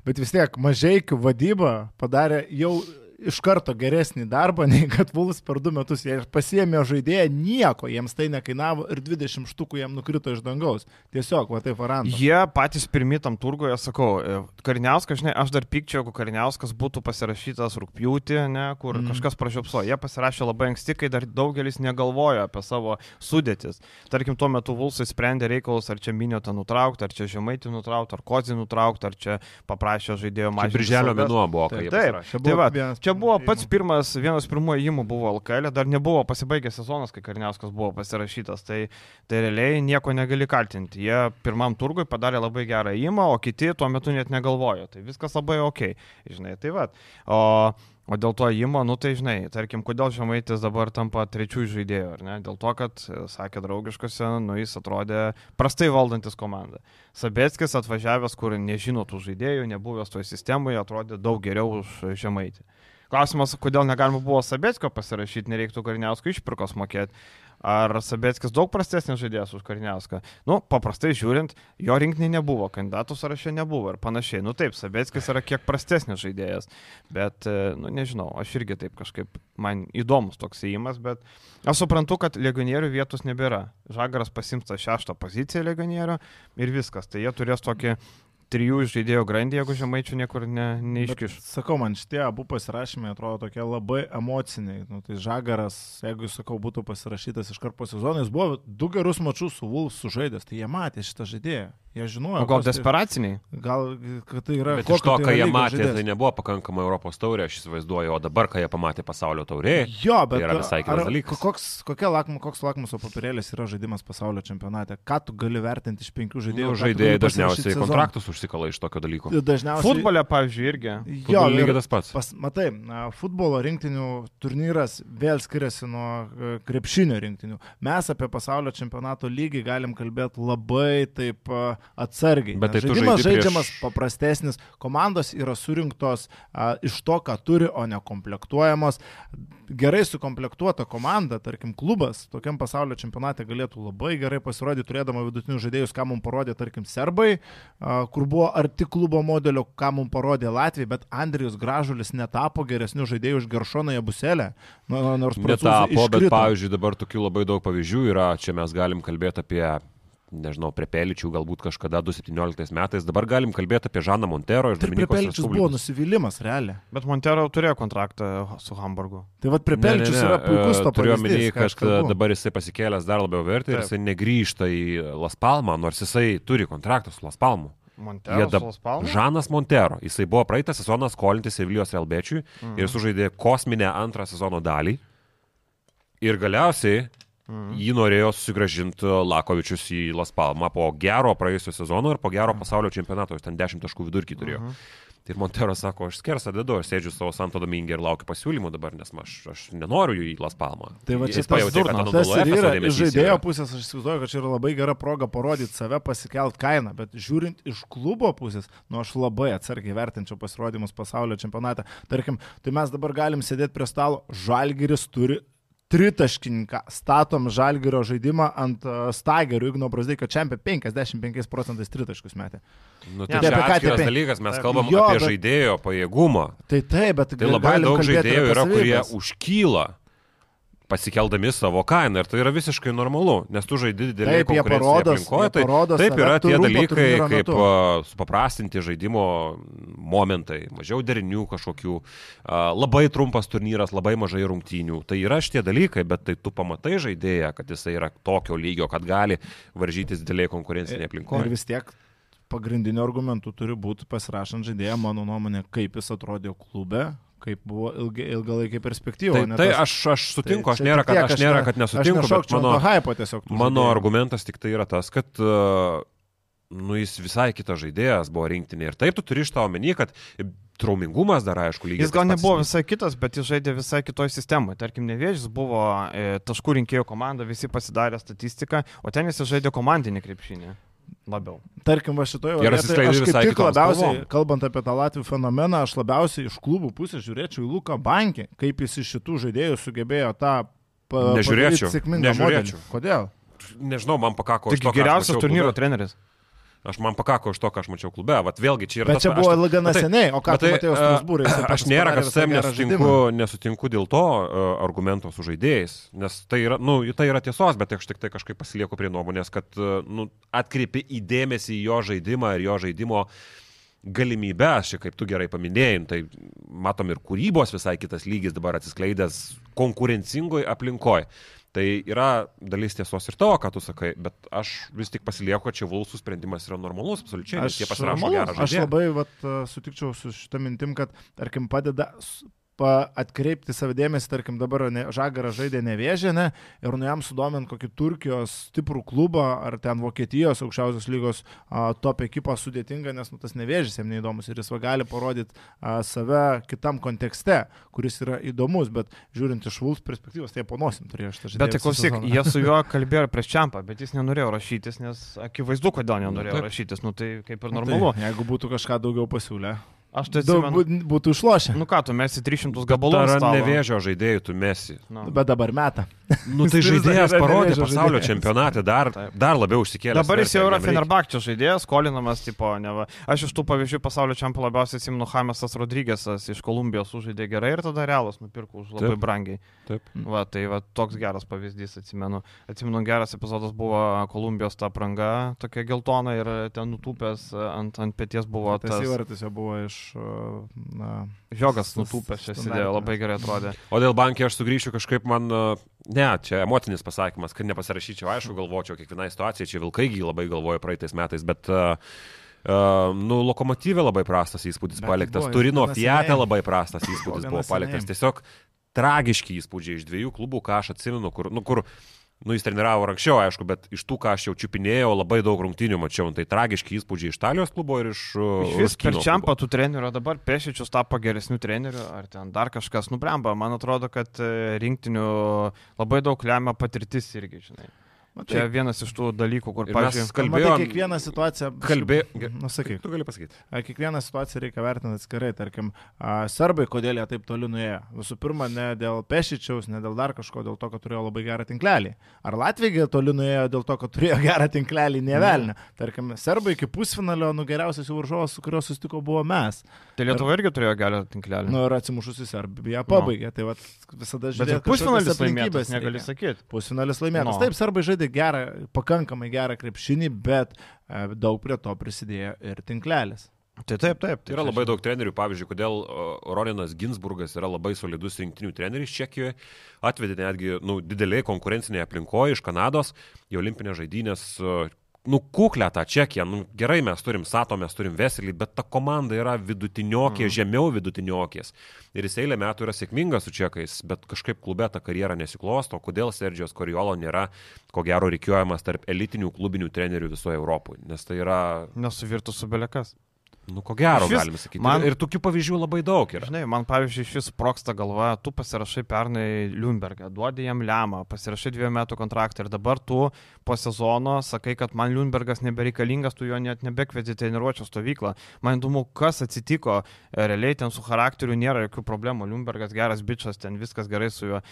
Bet vis tiek mažaikių vadyba padarė jau iš karto geresnį darbą, [LAUGHS] nei kad Vuls per du metus jie pasiemė žaidėją, nieko jiems tai nekainavo ir 20 štukų jiem nukrito iš dangaus. Tiesiog, va taip varant. Jie patys pirmi tam turgoje, sakau, e, Kariniauskas, žinai, aš dar pykčiau, jeigu Kariniauskas būtų pasirašytas rūpjūtį, ne, kur mm. kažkas pražiopso. Jie pasirašė labai anksti, kai dar daugelis negalvojo apie savo sudėtis. Tarkim, tuo metu Vulsai sprendė reikalus, ar čia Minėtą nutraukti, ar čia Žemaitį nutraukti, ar Kozį nutraukti, ar čia paprašė žaidėjo mažinti. Birželio mėnuo buvo, kai taip, taip, tai va, čia buvo pats pirmas, vienas pirmųjų įimų buvo LKL, dar nebuvo pasibaigęs sezonas, kai Karniauskas buvo pasirašytas, tai, tai realiai nieko negali kaltinti. Jie pirmam turgui padarė labai gerą įimą, o kiti tuo metu net negalvojo. Tai viskas labai ok, žinai, tai va. O O dėl to įmo, nu tai žinai, tarkim, kodėl Žemaitis dabar tampa trečiųjų žaidėjų, ar ne? Dėl to, kad, sakė draugiškose, nu jis atrodė prastai valdantis komandą. Sabetskis atvažiavęs, kur nežino tų žaidėjų, nebuvęs toje sistemoje, atrodė daug geriau už Žemaitį. Klausimas, kodėl negalima buvo Sabetskio pasirašyti, nereiktų Kariniausko išpirkos mokėti. Ar Sabetskis daug prastesnis žaidėjas už Kariniauską? Nu, paprastai žiūrint, jo rinkiniai nebuvo, kandidatų sąraše nebuvo ir panašiai. Nu taip, Sabetskis yra kiek prastesnis žaidėjas, bet, e, nu nežinau, aš irgi taip kažkaip, man įdomus toks įimas, bet aš suprantu, kad legionierių vietos nebėra. Žagaras pasimsta šeštą poziciją legionierių ir viskas. Tai jie turės tokį trijų žaidėjų grandį, jeigu žemaičių niekur ne, neiškiš. Bet, sakau, man šitie abu pasirašymai atrodo tokie labai emociniai. Nu, tai Žagaras, jeigu jis, sakau, būtų pasirašytas iš karto po sezono, jis buvo du gerus mačius su Vulfs sužaidęs, tai jie matė šitą žaidėją. Jie žinojo. O gal tai- desperaciniai? Gal, kad tai yra. Bet iš to, tai ką jie matė, žaidės. tai nebuvo pakankamai Europos taurė, aš įsivaizduoju, o dabar, kai jie pamatė pasaulio taurė, jo, bet tai yra visai kitas dalykas. Koks, kokia lakmu, koks lakmuso papirėlis yra žaidimas pasaulio čempionate? Ką tu gali vertinti iš penkių žaidėjų? Nu, žaidėjai dažniausiai kontraktus užsikala iš tokio dalyko. Dažniausiai. Futbole, pavyzdžiui, irgi. Jo, lygiai tas pats. Pas, matai, futbolo rinktinių turnyras vėl skiriasi nuo e, krepšinio rinktinių. Mes apie pasaulio čempionato lygį galim kalbėti labai taip atsargiai. Bet tai žaidimas žaidžiamas prieš... paprastesnis, komandos yra surinktos a, iš to, ką turi, o ne komplektuojamos. Gerai sukomplektuota komanda, tarkim, klubas tokiam pasaulio čempionate galėtų labai gerai pasirodyti, turėdama vidutinius žaidėjus, ką mums parodė, tarkim, serbai, kur buvo arti klubo modelio, ką mums parodė Latvija, bet Andrijus Gražulis netapo geresnių žaidėjų už Geršoną Jabuselę. Nu, nors netapo, bet pavyzdžiui, dabar tokių labai daug pavyzdžių yra, čia mes galim kalbėti apie nežinau, prie Peličių galbūt kažkada 2017 metais. Dabar galim kalbėti apie Žaną Montero ir Dominikos. Prie Peličius buvo nusivylimas, realiai. Bet Montero turėjo kontraktą su Hamburgu. Tai vad prie Peličius yra puikus to Turiu omeny, kad dabar jisai pasikėlęs dar labiau vertį ir jisai negrįžta į Las Palmą, nors jisai turi kontraktą su Las Palmu. Montero, dab... Žanas Montero. Jisai buvo praeitą sezoną skolintis Sevilijos Relbečiui mhm. ir sužaidė kosminę antrą sezono dalį. Ir galiausiai Mhm. Jį norėjo susigražinti Lakovičius į Las Palmą po gero praėjusio sezono ir po gero mhm. pasaulio čempionato, jis ten 10 taškų vidurkį turėjo. Mhm. Tai ir Montero sako, aš skersą dedu, aš sėdžiu savo Santo Domingė ir laukiu pasiūlymų dabar, nes aš, aš nenoriu jų į Las Palmą. Tai va čia jis pajutė, kad tas, ir yra iš žaidėjo pusės, aš įsivaizduoju, kad čia yra labai gera proga parodyti save, pasikelt kainą, bet žiūrint iš klubo pusės, nu aš labai atsargiai vertinčiau pasirodymus pasaulio čempionate. Tarkim, tai mes dabar galim sėdėti prie stalo, Žalgiris turi tritaškininką, statom žalgerio žaidimą ant uh, stagerių, Igno Brasdeikio čempė 55 procentais tritaškus metė. Nu, tai ja, čia atskiras dalykas, mes kalbam jo, apie bet, žaidėjo pajėgumą. Tai taip, bet tai labai daug žaidėjų yra, kurie užkyla pasikeldami savo kainą ir tai yra visiškai normalu, nes tu žaidi didelį konkurenciją aplinkoje, tai parodo taip yra tie dalykai, kaip uh, supaprastinti žaidimo momentai, mažiau derinių kažkokių, uh, labai trumpas turnyras, labai mažai rungtynių, tai yra šitie dalykai, bet tai tu pamatai žaidėją, kad jisai yra tokio lygio, kad gali varžytis didelėje konkurencinėje aplinkoje. Ir vis tiek pagrindiniu argumentu turi būti pasirašant žaidėją, mano nuomonė, kaip jis atrodė klube, kaip buvo ilga, ilgalaikė perspektyva. Tai, tai aš, aš sutinku, tai, aš nėra, kad, aš nėra, kad nesutinku, bet mano, hypo tiesiog. Mano argumentas tik tai yra tas, kad uh, nu, jis visai kitas žaidėjas buvo rinktinė. Ir taip tu turi iš to omeny, kad traumingumas dar aišku lygiai. Jis gal nebuvo visai kitas, bet jis žaidė visai kitoje sistemoje. Tarkim, Nevėžys buvo e, taškų rinkėjų komanda, visi pasidarė statistiką, o ten jis žaidė komandinį krepšinį labiau. Tarkim, va šitoje vietoje aš kaip tik labiausiai, kalbom. kalbant apie tą Latvijų fenomeną, aš labiausiai iš klubų pusės žiūrėčiau į Luką Bankį, kaip jis iš šitų žaidėjų sugebėjo tą pa, nežiūrėčiau. sėkmingą nežiūrėčiau. Modelį. Kodėl? Nežinau, man pakako. Tik geriausias turnyro treneris. Aš man pakako iš to, ką aš mačiau klube. Vat vėlgi čia yra. Bet čia buvo aš, gana tai, seniai, o ką tai matėjau Strasbūrė? Aš nėra, kad savim nesutinku, nesutinku dėl to uh, argumento su žaidėjais, nes tai yra, nu, tai yra tiesos, bet aš tik tai kažkaip pasilieku prie nuomonės, kad uh, nu, atkreipi įdėmėsi į jo žaidimą ir jo žaidimo galimybės, čia kaip tu gerai paminėjai, tai matom ir kūrybos visai kitas lygis dabar atsiskleidęs konkurencingoje aplinkoje. Tai yra dalis tiesos ir to, ką tu sakai, bet aš vis tik pasilieku, kad čia Vulsų sprendimas yra normalus, absoliučiai, nes jie pasirašo gerą žaidimą. Aš labai vat, sutikčiau su šitą mintim, kad, tarkim, padeda atkreipti savo dėmesį, tarkim, dabar ne, Žagaras žaidė nevėžę, ne, ir nu jam sudomint kokį Turkijos stiprų klubą ar ten Vokietijos aukščiausios lygos a, top ekipą sudėtinga, nes nu, tas nevėžys jam neįdomus ir jis va gali parodyti a, save kitam kontekste, kuris yra įdomus, bet žiūrint iš Vulfs perspektyvos, tai ponosim turėjo šitą žaidimą. Bet tai klausyk, jie su juo [LAUGHS] kalbėjo prieš čiampą, bet jis nenorėjo rašytis, nes akivaizdu, kodėl nenorėjo nu, rašytis, nu tai kaip ir normalu. Tai, jeigu būtų kažką daugiau pasiūlę. Aš tai atsimenu. Būtų išlošę. Nu ką, tu mesi 300 gabalų. Ar nevėžio žaidėjų tu mesi? No. Bet dabar meta. Nu tai [LAUGHS] žaidėjas parodė pasaulio žaidėjas. čempionate, dar, dar labiau užsikėlė. Dabar jis jau yra Fenerbakčio žaidėjas, skolinamas, tipo, ne va. Aš iš tų pavyzdžių pasaulio čempionų labiausiai atsimenu Hamesas Rodrygėsas iš Kolumbijos užžaidė gerai ir tada Realas nupirko už labai Taip. brangiai. Taip. Va, tai va, toks geras pavyzdys atsimenu. Atsimenu, geras epizodas buvo Kolumbijos ta pranga, tokia geltona ir ten nutūpęs ant, ant pėties buvo. Tas, tas įvartis jau buvo iš na, Žiogas nutūpęs čia sėdėjo, labai gerai atrodė. O dėl bankė aš sugrįšiu kažkaip man, ne, čia emocinis pasakymas, kad nepasirašyčiau, aišku, galvočiau kiekvienai situacijai, čia Vilkaigi labai galvoju praeitais metais, bet uh, Uh, nu, lokomotyvė labai prastas įspūdis Bet paliktas, buvo, Turino Fiat labai prastas įspūdis buvo paliktas. Tiesiog tragiški įspūdžiai iš dviejų klubų, ką aš atsimenu, kur, nu, kur Nu, jis treniravo anksčiau, aišku, bet iš tų, ką aš jau čiupinėjau, labai daug rungtynių mačiau. Tai tragiški įspūdžiai iš Italijos klubo ir iš... Iš vis per čiampą tų trenerių, dabar Pešičius tapo geresnių trenerių, ar ten dar kažkas nubremba. Man atrodo, kad e, rinktinių labai daug lemia patirtis irgi, žinai. Na, tai čia vienas iš tų dalykų, kur, pavyzdžiui, kalbėjome. Kiekvieną situaciją. Kalbėjome. Nusakyk. Tu gali pasakyti. Kiekvieną situaciją reikia vertinti atskirai. Tarkim, serbai, kodėl jie taip toli nuėjo. Visų pirma, ne dėl Pešičiaus, ne dėl dar kažko, dėl to, kad turėjo labai gerą tinklelį. Ar Latvija toli nuėjo dėl to, kad turėjo [LAUGHS] gerą tinklelį, nevelnę. Tarkim, serbai iki pusfinalio, nu geriausias jų varžovas, su kuriuo susitiko, buvo mes. Tai Lietuva irgi turėjo gerą tinklelį. Nu, ir atsimušusi Serbiją pabaigė. No. Tai vat, visada žiūrėjau. Bet pusfinalis laimėtas, negali sakyti. Pusfinalis laimėtas. No. Taip, serbai žaidė žaidė gerą, pakankamai gerą krepšinį, bet e, daug prie to prisidėjo ir tinklelis. Tai taip, taip. Tai yra labai daug trenerių, pavyzdžiui, kodėl Roninas Ginsburgas yra labai solidus rinktinių treneris Čekijoje, atvedė netgi nu, didelėje konkurencinėje aplinkoje iš Kanados, į olimpinės žaidynės nu, kuklę tą čekiją. Nu, gerai, mes turim Sato, mes turim Veselį, bet ta komanda yra vidutiniokė, mm. žemiau vidutiniokės. Ir jis eilę metų yra sėkmingas su čekais, bet kažkaip klube ta karjera nesiklosto. Kodėl Sergijos Koriolo nėra, ko gero, reikiuojamas tarp elitinių klubinių trenerių visoje Europoje? Nes tai yra... Nesuvirtų su belekas. Nu, ko gero, šis, galime sakyti. Man, ir tokių pavyzdžių labai daug yra. Žinai, man pavyzdžiui, šis proksta galva, tu pasirašai pernai Liunbergą, duodi jam lemą, pasirašai dviejų metų kontraktą ir dabar tu po sezono sakai, kad man Liunbergas nebereikalingas, tu jo net nebekvieti treniruočio stovyklą. Man įdomu, kas atsitiko, realiai ten su charakteriu nėra jokių problemų, Liunbergas geras bičias, ten viskas gerai su juo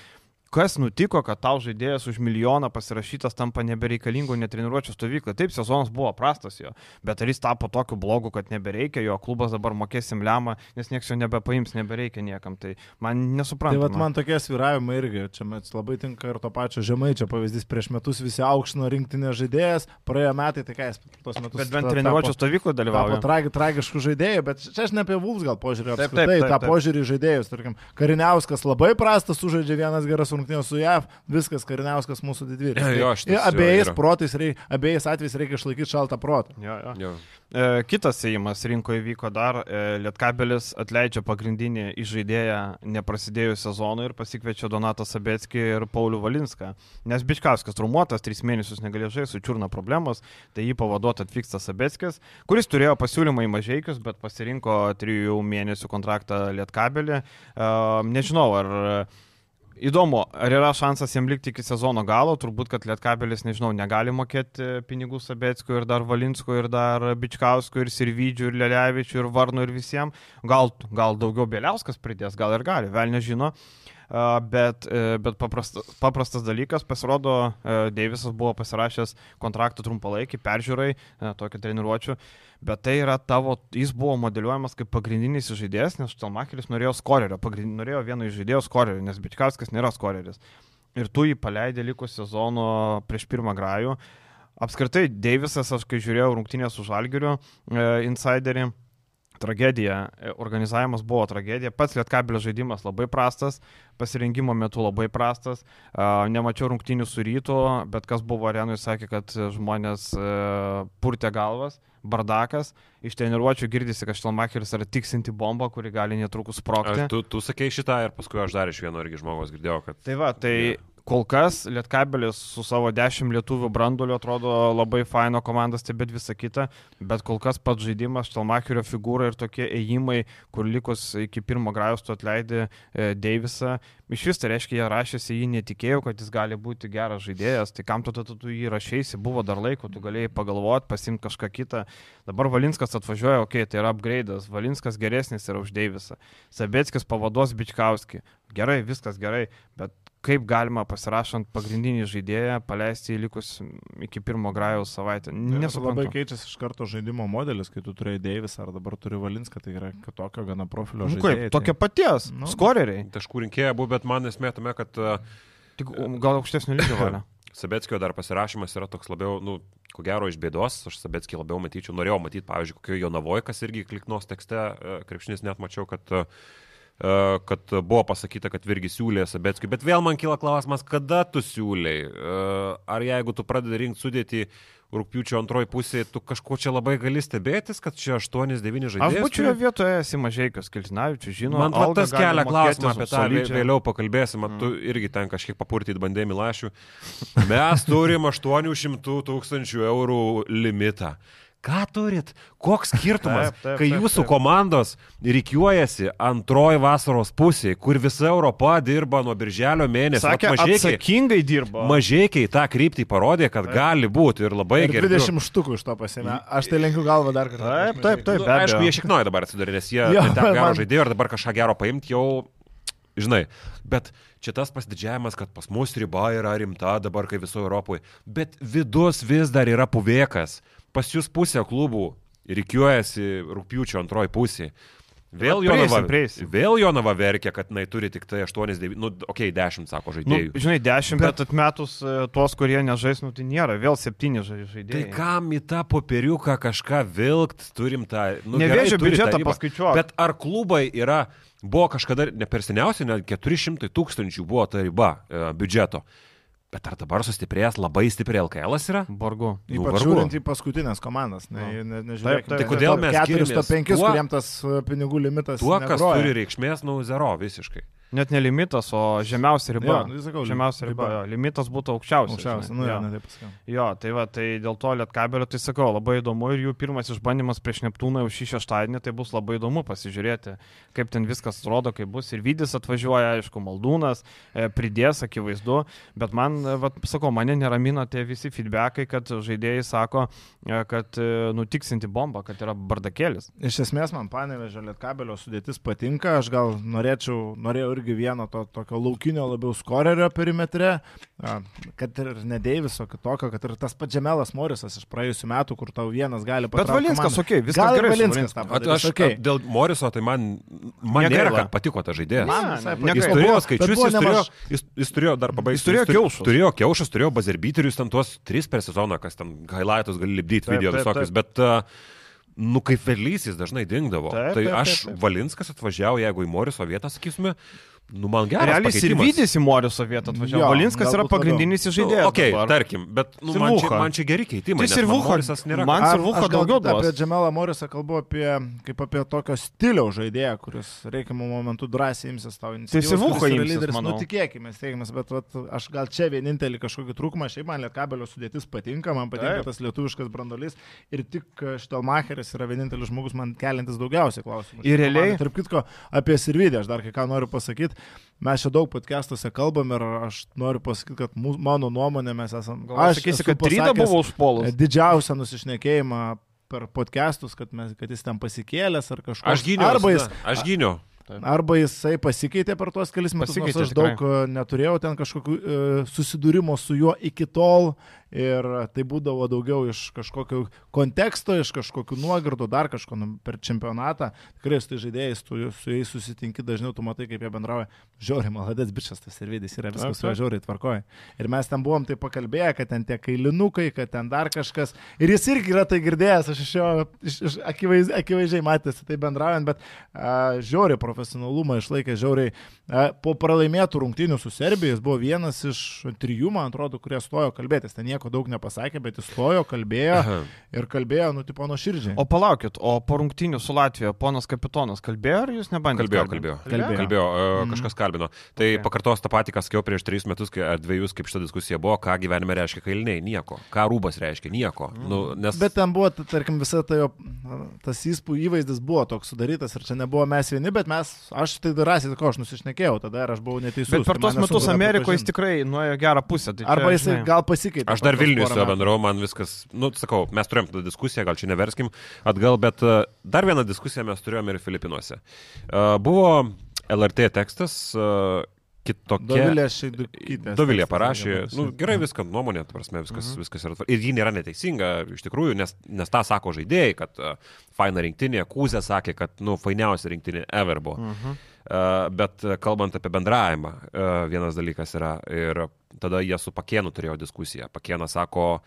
kas nutiko, kad tau žaidėjas už milijoną pasirašytas tampa nebereikalingu netreniruočio stovyklą. Taip, sezonas buvo prastas jo, bet ar jis tapo tokiu blogu, kad nebereikia, jo klubas dabar mokėsim lemą, nes niekas jo nebepaims, nebereikia niekam. Tai man. Tai vat, man tokie sviravimai irgi, čia mes labai tinka ir to pačio žemai, čia pavyzdys prieš metus visi aukštino rinktinės žaidėjas, praėjo metai, tai ką jis tuos metus. Bet bent treniruočio stovyklų dalyvavo. Tragi, tragiškų žaidėjų, bet čia aš ne apie Vulfs gal požiūrį, apskritai taip, taip, taip, tą požiūrį žaidėjus, tarkim, Kariniauskas labai prastas, sužaidžia vienas geras rungtynės rungtynės su JAV, viskas Kariniauskas mūsų didvyris. Jo, šitas, abiejais jo, protais, abiejais atvejais reikia išlaikyti šaltą protą. Jo, jo. Jo. E, kitas įėjimas rinkoje vyko dar, e, Lietkabelis atleidžia pagrindinį įžaidėją neprasidėjus sezonui ir pasikviečia Donatą Sabetskį ir Paulių Valinską. Nes Bičkauskas trumuotas, tris mėnesius negalėjo žaisti, su čiurna problemos, tai jį pavaduoti atvyksta Sabetskis, kuris turėjo pasiūlymą į mažiekius, bet pasirinko trijų mėnesių kontraktą Lietkabelį. E, nežinau, ar Įdomu, ar yra šansas jam likti iki sezono galo, turbūt, kad Lietkabelis, nežinau, negali mokėti pinigų Sabetskui ir dar Valinskui ir dar Bičkauskui ir Sirvidžiui ir Lelevičiui ir Varnu ir visiems. Gal, gal daugiau Bėliauskas pridės, gal ir gali, vėl nežino. Bet, e, bet paprastas, paprastas dalykas, pasirodo, e, Deivisas buvo pasirašęs kontraktą trumpalaikį, peržiūrai, e, tokį treniruočių bet tai yra tavo, jis buvo modeliuojamas kaip pagrindinis žaidėjas, nes Štelmacheris norėjo skorerio, norėjo vieno iš žaidėjo skorerio, nes Bičkauskas nėra skoreris. Ir tu jį paleidai likus sezono prieš pirmą grajų. Apskritai, Deivisas, aš kai žiūrėjau rungtynės su Žalgiriu, e, insiderį, tragedija, e, organizavimas buvo tragedija, pats Lietkabilio žaidimas labai prastas, pasirengimo metu labai prastas, nemačiau rungtynių su rytu, bet kas buvo arenui sakė, kad žmonės e, purtė galvas, bardakas, iš treniruočio girdisi, kad Štelmacheris yra tiksinti bomba, kuri gali netrukus sprogti. Tu, tu sakei šitą ir paskui aš dar iš vieno irgi žmogaus girdėjau, kad... Tai va, tai... Yeah kol kas Lietkabelis su savo 10 lietuvių branduliu atrodo labai faino komanda stebėt visą kitą, bet kol kas pats žaidimas, Štelmacherio figūra ir tokie ėjimai, kur likus iki pirmo grajus tu atleidai e, Deivisą, iš vis tai reiškia, jie rašėsi, jį netikėjo, kad jis gali būti geras žaidėjas, tai kam tu tada tu jį rašėsi, buvo dar laiko, tu galėjai pagalvoti, pasimti kažką kitą. Dabar Valinskas atvažiuoja, okei, okay, tai yra upgrade'as, Valinskas geresnis yra už Deivisą, Sabetskis pavaduos Bičkauskį, gerai, viskas gerai, bet kaip galima pasirašant pagrindinį žaidėją paleisti likus iki pirmo grajaus savaitę. Nesuprantu. Labai keičiasi iš karto žaidimo modelis, kai tu turėjai Deivis ar dabar turi Valinską, tai yra tokio gana profilio nu, žaidėjo. Kaip, tokia paties, nu, skoreriai. Taškų rinkėja buvo, bet man esmė tame, kad... Uh, Tik gal aukštesnio lygio [COUGHS] valia. Sabetskio dar pasirašymas yra toks labiau, nu, ko gero iš bėdos, aš Sabetskį labiau matyčiau, norėjau matyti, pavyzdžiui, kokio jo navoje, kas irgi kliknos tekste, e, krepšinis net mačiau, kad uh, E, kad buvo pasakyta, kad Virgi siūlė Sabetskiui, bet vėl man kyla klausimas, kada tu siūliai? E, ar jeigu tu pradedi rinkti sudėti rūpiučio antroji pusė, tu kažko čia labai gali stebėtis, kad čia 8-9 žaidėjai. Aš būčiau jo vietoje, esi Mažiekas, Kiltinavičius, žinau. Man va, tas kelia klausimą, apie tą vėliau pakalbėsim, mm. tu irgi ten kažkiek papurtyti bandėmi lašių. Mes turim 800 tūkstančių eurų limitą. Ką turit? Koks skirtumas, taip, taip, kai taip, jūsų taip. komandos reikiuojasi antroji vasaros pusė, kur visa Europa dirba nuo birželio mėnesio. Sakė, mažiekiai, atsakingai dirba. Mažiekiai tą kryptį parodė, kad taip. gali būti ir labai gerai. 20 štukų iš to pasėmė. Aš tai lenkiu galvą dar kartą. Taip, taip, taip. Nu, aišku, jie šiknoja dabar atsidarė, nes jie jo, ten gero man... žaidėjo ir dabar kažką gero paimti jau, žinai. Bet čia tas pasididžiavimas, kad pas mus riba yra rimta dabar, kai viso Europoje. Bet vidus vis dar yra puvėkas pas jūs pusė klubų reikiuojasi rūpiučio antroji pusė. Vėl Jonava, prieisi. vėl Jonava verkia, kad jinai turi tik tai 8-9, nu, okei, okay, 10, sako nu, žaidėjų. Nu, žinai, 10, bet, bet atmetus uh, tuos, kurie nežais, nu, tai nėra, vėl 7 žaidėjai. Tai kam į tą popieriuką kažką vilkt, turim tą... Nu, Nevėžio biudžetą paskaičiuoti. Bet ar klubai yra, buvo kažkada, ne per seniausiai, net 400 tūkstančių buvo ta riba uh, biudžeto. Bet ar dabar sustiprėjęs labai stipriai LKL yra? Nu, Ypač vargu. žiūrint į paskutinės komandas. Ne, ne, nežiūrėk, taip, tai kodėl mes 4-5, kuriems tas e, pinigų limitas. Tuo, kas negroja. turi reikšmės, nu, zero visiškai. Net ne limitas, o žemiausia riba. Jo, nu, sakau, žemiausia riba. riba. Jo, limitas būtų aukščiausias. Aukščiausias, nu, jo, ne taip pasakiau. Jo, tai va, tai dėl to lietkabelio, tai sakau, labai įdomu ir jų pirmas išbandymas prieš Neptūną jau šį šeštadienį, tai bus labai įdomu pasižiūrėti, kaip ten viskas atrodo, kaip bus. Ir Vydis atvažiuoja, aišku, Maldūnas, e, pridės, akivaizdu, bet man, e, va, sakau, mane neramina tie visi feedbackai, kad žaidėjai sako, e, kad e, nutiksinti bomba, kad yra bardakėlis. Iš esmės man panevežė lietkabelio sudėtis patinka, aš gal norėčiau, norėjau irgi irgi vieno to tokio laukinio labiau skorerio perimetre, kad ir ne Deiviso, kitokio, kad ir tas pats Džemelas Morisas iš praėjusių metų, kur tau vienas gali patraukti. Bet Valinskas, okei, okay, viskas gerai. Valinskas tą padarė. Aš, okay. Dėl Moriso, tai man, man nėra, kad patiko ta žaidėjas. Man, jis turėjo skaičius, jis turėjo, jis, jis turėjo dar pabaigti. Jis turėjo kiaušus. Turėjo kiaušus, turėjo bazerbiterius, ten tuos tris per sezoną, kas ten highlightus gali lipdyti video visokius, bet uh, Nu, kaip Velys jis dažnai dingdavo. Taip, tai taip, aš taip, taip. Valinskas atvažiavau, jeigu į Moriso vietą, sakysime, Nu, man gerai. Realiai ir Vydis į Moriso vietą atvažiavo. Valinskas yra pagrindinis žaidėjas. Ok, dabar. tarkim, bet nu, man, čia, man čia geri keitimai. Jis ir Vuhas nėra. Man ir Vuhas daugiau duos. Apie Džemelą Morisą kalbu apie, kaip apie tokio stiliaus žaidėją, kuris reikiamų momentų drąsiai imsis tavo iniciatyvos. Tai jis ir Vuhas yra lyderis. Nu, tikėkime, tikėkime, bet vat, aš gal čia vienintelį kažkokį trūkumą, šiaip man Lietkabelio sudėtis patinka, man patinka Taip. tas lietuviškas brandolys ir tik Štelmacheris yra vienintelis žmogus man keliantis daugiausiai klausimų. Ir realiai. Tarp kitko, apie Sirvidį aš dar kai ką noriu pasakyti. Mes čia daug podcastuose kalbam ir aš noriu pasakyti, kad mūsų, mano nuomonė mes esame... Aš sakysiu, kad Tryda buvo užpuolus. Didžiausią nusišnekėjimą per podcastus, kad, mes, kad jis ten pasikėlęs ar kažkas. Aš gyniau. Arba jis... Aš gyniau. Taip. Arba jisai pasikeitė per tuos kelius metus, nors aš daug tikrai. neturėjau ten kažkokių e, susidūrimo su juo iki tol ir tai būdavo daugiau iš kažkokio konteksto, iš kažkokių nuogirdų, dar kažko nu, per čempionatą. Tikrai su tai žaidėjais, tu su jais susitinki dažniau, tu matai, kaip jie bendrauja. Žiauriai, maladės bičias tas ir vidis yra viskas juo žiauriai tvarkoja. Ir mes ten buvom tai pakalbėję, kad ten tie kailinukai, kad ten dar kažkas. Ir jis irgi yra tai girdėjęs, aš iš jo iš, iš, akivaiz, akivaizdžiai matėsi tai bendraujant, bet uh, žiauriai profesionalumą išlaikė žiauriai. Uh, po pralaimėtų rungtynių su Serbija jis buvo vienas iš trijų, man atrodo, kurie stojo kalbėtis. Ten nieko nieko daug nepasakė, bet jis stojo, kalbėjo Aha. ir kalbėjo, nu, tipo, nuo širdžiai. O palaukit, o po rungtynių su Latvija ponas kapitonas kalbėjo ar jūs nebandėte? Kalbėjo, kalbėjo. Kalbėjo, kalbėjo uh, kažkas kalbino. Tai okay. pakartos tą patį, kas sakiau prieš tris metus ar dviejus, kaip šita diskusija buvo, ką gyvenime reiškia kailiniai, nieko. Ką rūbas reiškia, nieko. Mm. Nu, nes... Bet ten buvo, tarkim, visa tai jo, tas įspūdis, įvaizdis buvo toks sudarytas ir čia nebuvo mes vieni, bet mes, aš tai drąsiai, ko aš nusišnekėjau, tada aš buvau neteisus. Bet per tai tuos metus Amerikoje jis tikrai nuėjo gerą pusę. Tai Arba jisai gal pasikeitė. Aš dar Vilnius su juo bendrau, man viskas, nu, sakau, mes turėjom tada diskusiją, gal čia neverskim atgal, bet uh, dar vieną diskusiją mes turėjome ir Filipinuose. Uh, buvo LRT tekstas, uh, kitokia. Dovilė Šeidukytė. Dovilė parašė, nu, gerai viską, nuomonė, prasme, viskas, mhm. viskas yra. Ir ji nėra neteisinga, iš tikrųjų, nes, nes tą sako žaidėjai, kad uh, faina rinktinė, Kūzė sakė, kad, nu, fainiausia rinktinė ever buvo. Mhm. Uh, bet kalbant apie bendravimą, uh, vienas dalykas yra ir tada jie su Pakienu turėjo diskusiją. Pakienas sako,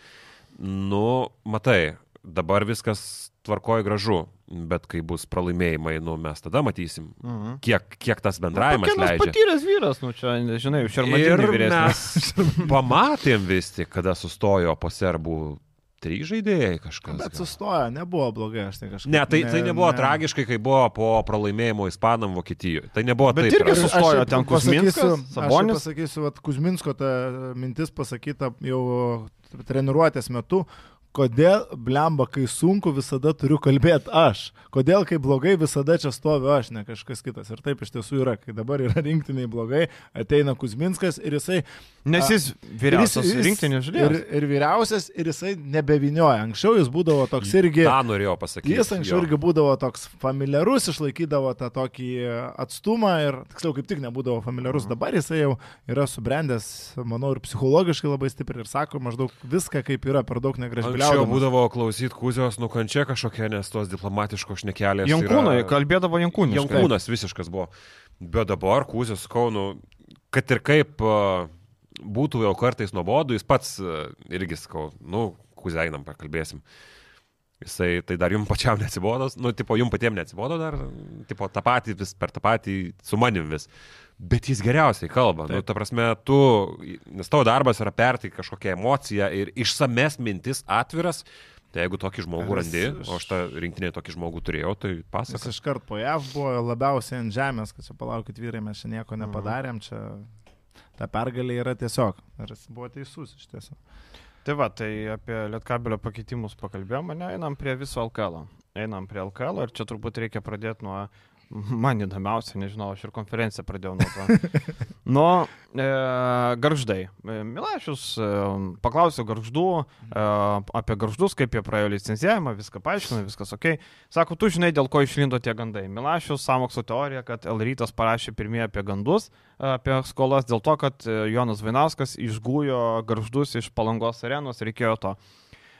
nu, matai, dabar viskas tvarkoja gražu, bet kai bus pralaimėjimai, nu, mes tada matysim, mhm. kiek, kiek tas bendravimas nu, leidžia. Patyręs vyras, nu, čia, žinai, šarmatinį vyresnį. Mes [LAUGHS] pamatėm vis tik, kada sustojo po serbų Trys žaidėjai kažkas. Bet sustojo, nebuvo blogai, aš tai kažkaip. Ne, tai, ne, tai nebuvo ne. tragiškai, kai buvo po pralaimėjimo Ispanam Vokietijoje. Tai nebuvo Bet taip. Bet irgi sustojo ten Kuzminskas. Sabonis. Aš pasakysiu, kad Kuzminsko ta mintis pasakyta jau treniruotės metu, kodėl, blemba, kai sunku, visada turiu kalbėti aš. Kodėl, kai blogai, visada čia stoviu aš, ne kažkas kitas. Ir taip iš tiesų yra, kai dabar yra rinktiniai blogai, ateina Kuzminskas ir jisai... Nes jis vyriausias rinktinės žaidėjas. Ir, ir vyriausias, ir jisai nebevinioja. Anksčiau jis būdavo toks irgi... Ta norėjau pasakyti. Jis anksčiau jo. irgi būdavo toks familiarus, išlaikydavo tą tokį atstumą ir, tiksliau, kaip tik nebūdavo familiarus. Mhm. Dabar jisai jau yra subrendęs, manau, ir psichologiškai labai stipriai ir sako maždaug viską, kaip yra, per daug negražbiliausia Anksčiau būdavo klausyti Kuzijos nukančia kažkokia, nes tos diplomatiškos šnekelės. Jankūnai, yra... kalbėdavo Jankūnai. Jankūnas visiškas buvo. Bet dabar Kuzijos Kaunų, kad ir kaip būtų jau kartais nuobodu, jis pats irgi skau, nu, Kuzija einam, pakalbėsim. Jisai tai dar jums pačiam neatsibodo, nu, tipo, jums patiems neatsibodo dar, tipo, tą patį vis per tą patį su manim vis. Bet jis geriausiai kalba. Nu, Taip. Nu, ta prasme, tu, nes tavo darbas yra perti kažkokią emociją ir išsames mintis atviras. Tai jeigu tokį žmogų randi, o aš tą rinktinį tokį žmogų turėjau, tai pasakas. Jis iškart po JAV buvo labiausiai ant žemės, kad čia palaukit vyrai, mes čia nieko mhm. nepadarėm, čia ta pergalė yra tiesiog. Ir jis buvo teisus iš tiesų. Tai va, tai apie lietkabelio pakeitimus pakalbėjome, ne, einam prie viso LKL. Einam prie LKL ir čia turbūt reikia pradėti nuo Man įdomiausia, nežinau, aš ir konferenciją pradėjau nuo to. [LAUGHS] nuo e, garždai. E, Milašius e, paklausė garždų e, apie garždus, kaip jie praėjo licencijavimą, viską paaiškino, viskas ok. Sako, tu žinai, dėl ko išlindo tie gandai. Milašius samokslo teorija, kad Elrytas parašė pirmieji apie gandus, apie skolas, dėl to, kad e, Jonas Vainauskas išgūjo garždus iš palangos arenos, reikėjo to.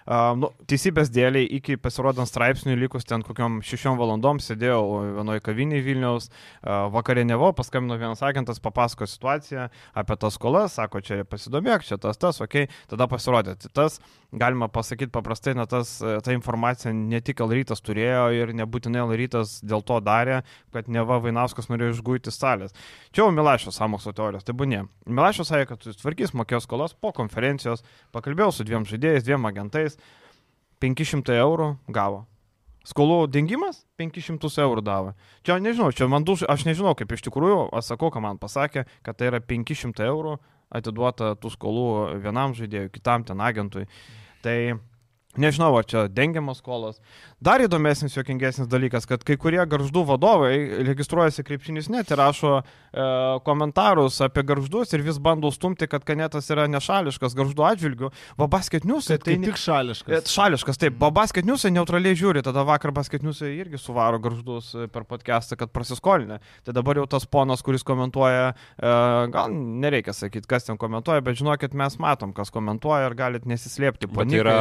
Nu, teisybės dėliai iki pasirodant straipsniui likus ten kokiam šešiom valandom sėdėjau vienoje kavinėje Vilniaus, vakarienėvo, paskambino vienas agentas, papasako situaciją apie tas skolas, sako, čia pasidomėk, čia tas, tas, okei, okay. tada pasirodė. Tai tas, galima pasakyti paprastai, na, tas, ta informacija ne tik Alrytas turėjo ir nebūtinai Alrytas dėl to darė, kad neva Vainauskas norėjo išgūti salės. Čia jau Milašio samokslo teorijos, tai būnė. Milašio sakė, kad tvarkys mokėjo skolas po konferencijos, pakalbėjau su dviem žaidėjais, dviem agentais, 500 eurų gavo. Skolų dingimas 500 eurų davė. Čia nežinau, čia man duš, aš nežinau kaip iš tikrųjų, aš sakau, ką man pasakė, kad tai yra 500 eurų atiduota tų skolų vienam žaidėjui, kitam ten agentui. Tai Nežinau, ar čia dengiamos skolos. Dar įdomesnis, jokingesnis dalykas, kad kai kurie garždų vadovai registruojasi krepšinis net ir rašo e, komentarus apie garždus ir vis bando stumti, kad kanetas yra nešališkas garždų atžvilgių. Va basketniusai tai... Tik šališkas. E, šališkas, taip. Va basketniusai neutraliai žiūri, tada vakar basketniusai irgi suvaro garždus e, per podcastą, kad prasiskolinę. Tai dabar jau tas ponas, kuris komentuoja, e, gal nereikia sakyti, kas ten komentuoja, bet žinokit, mes matom, kas komentuoja ir galit nesislėpti. Bet yra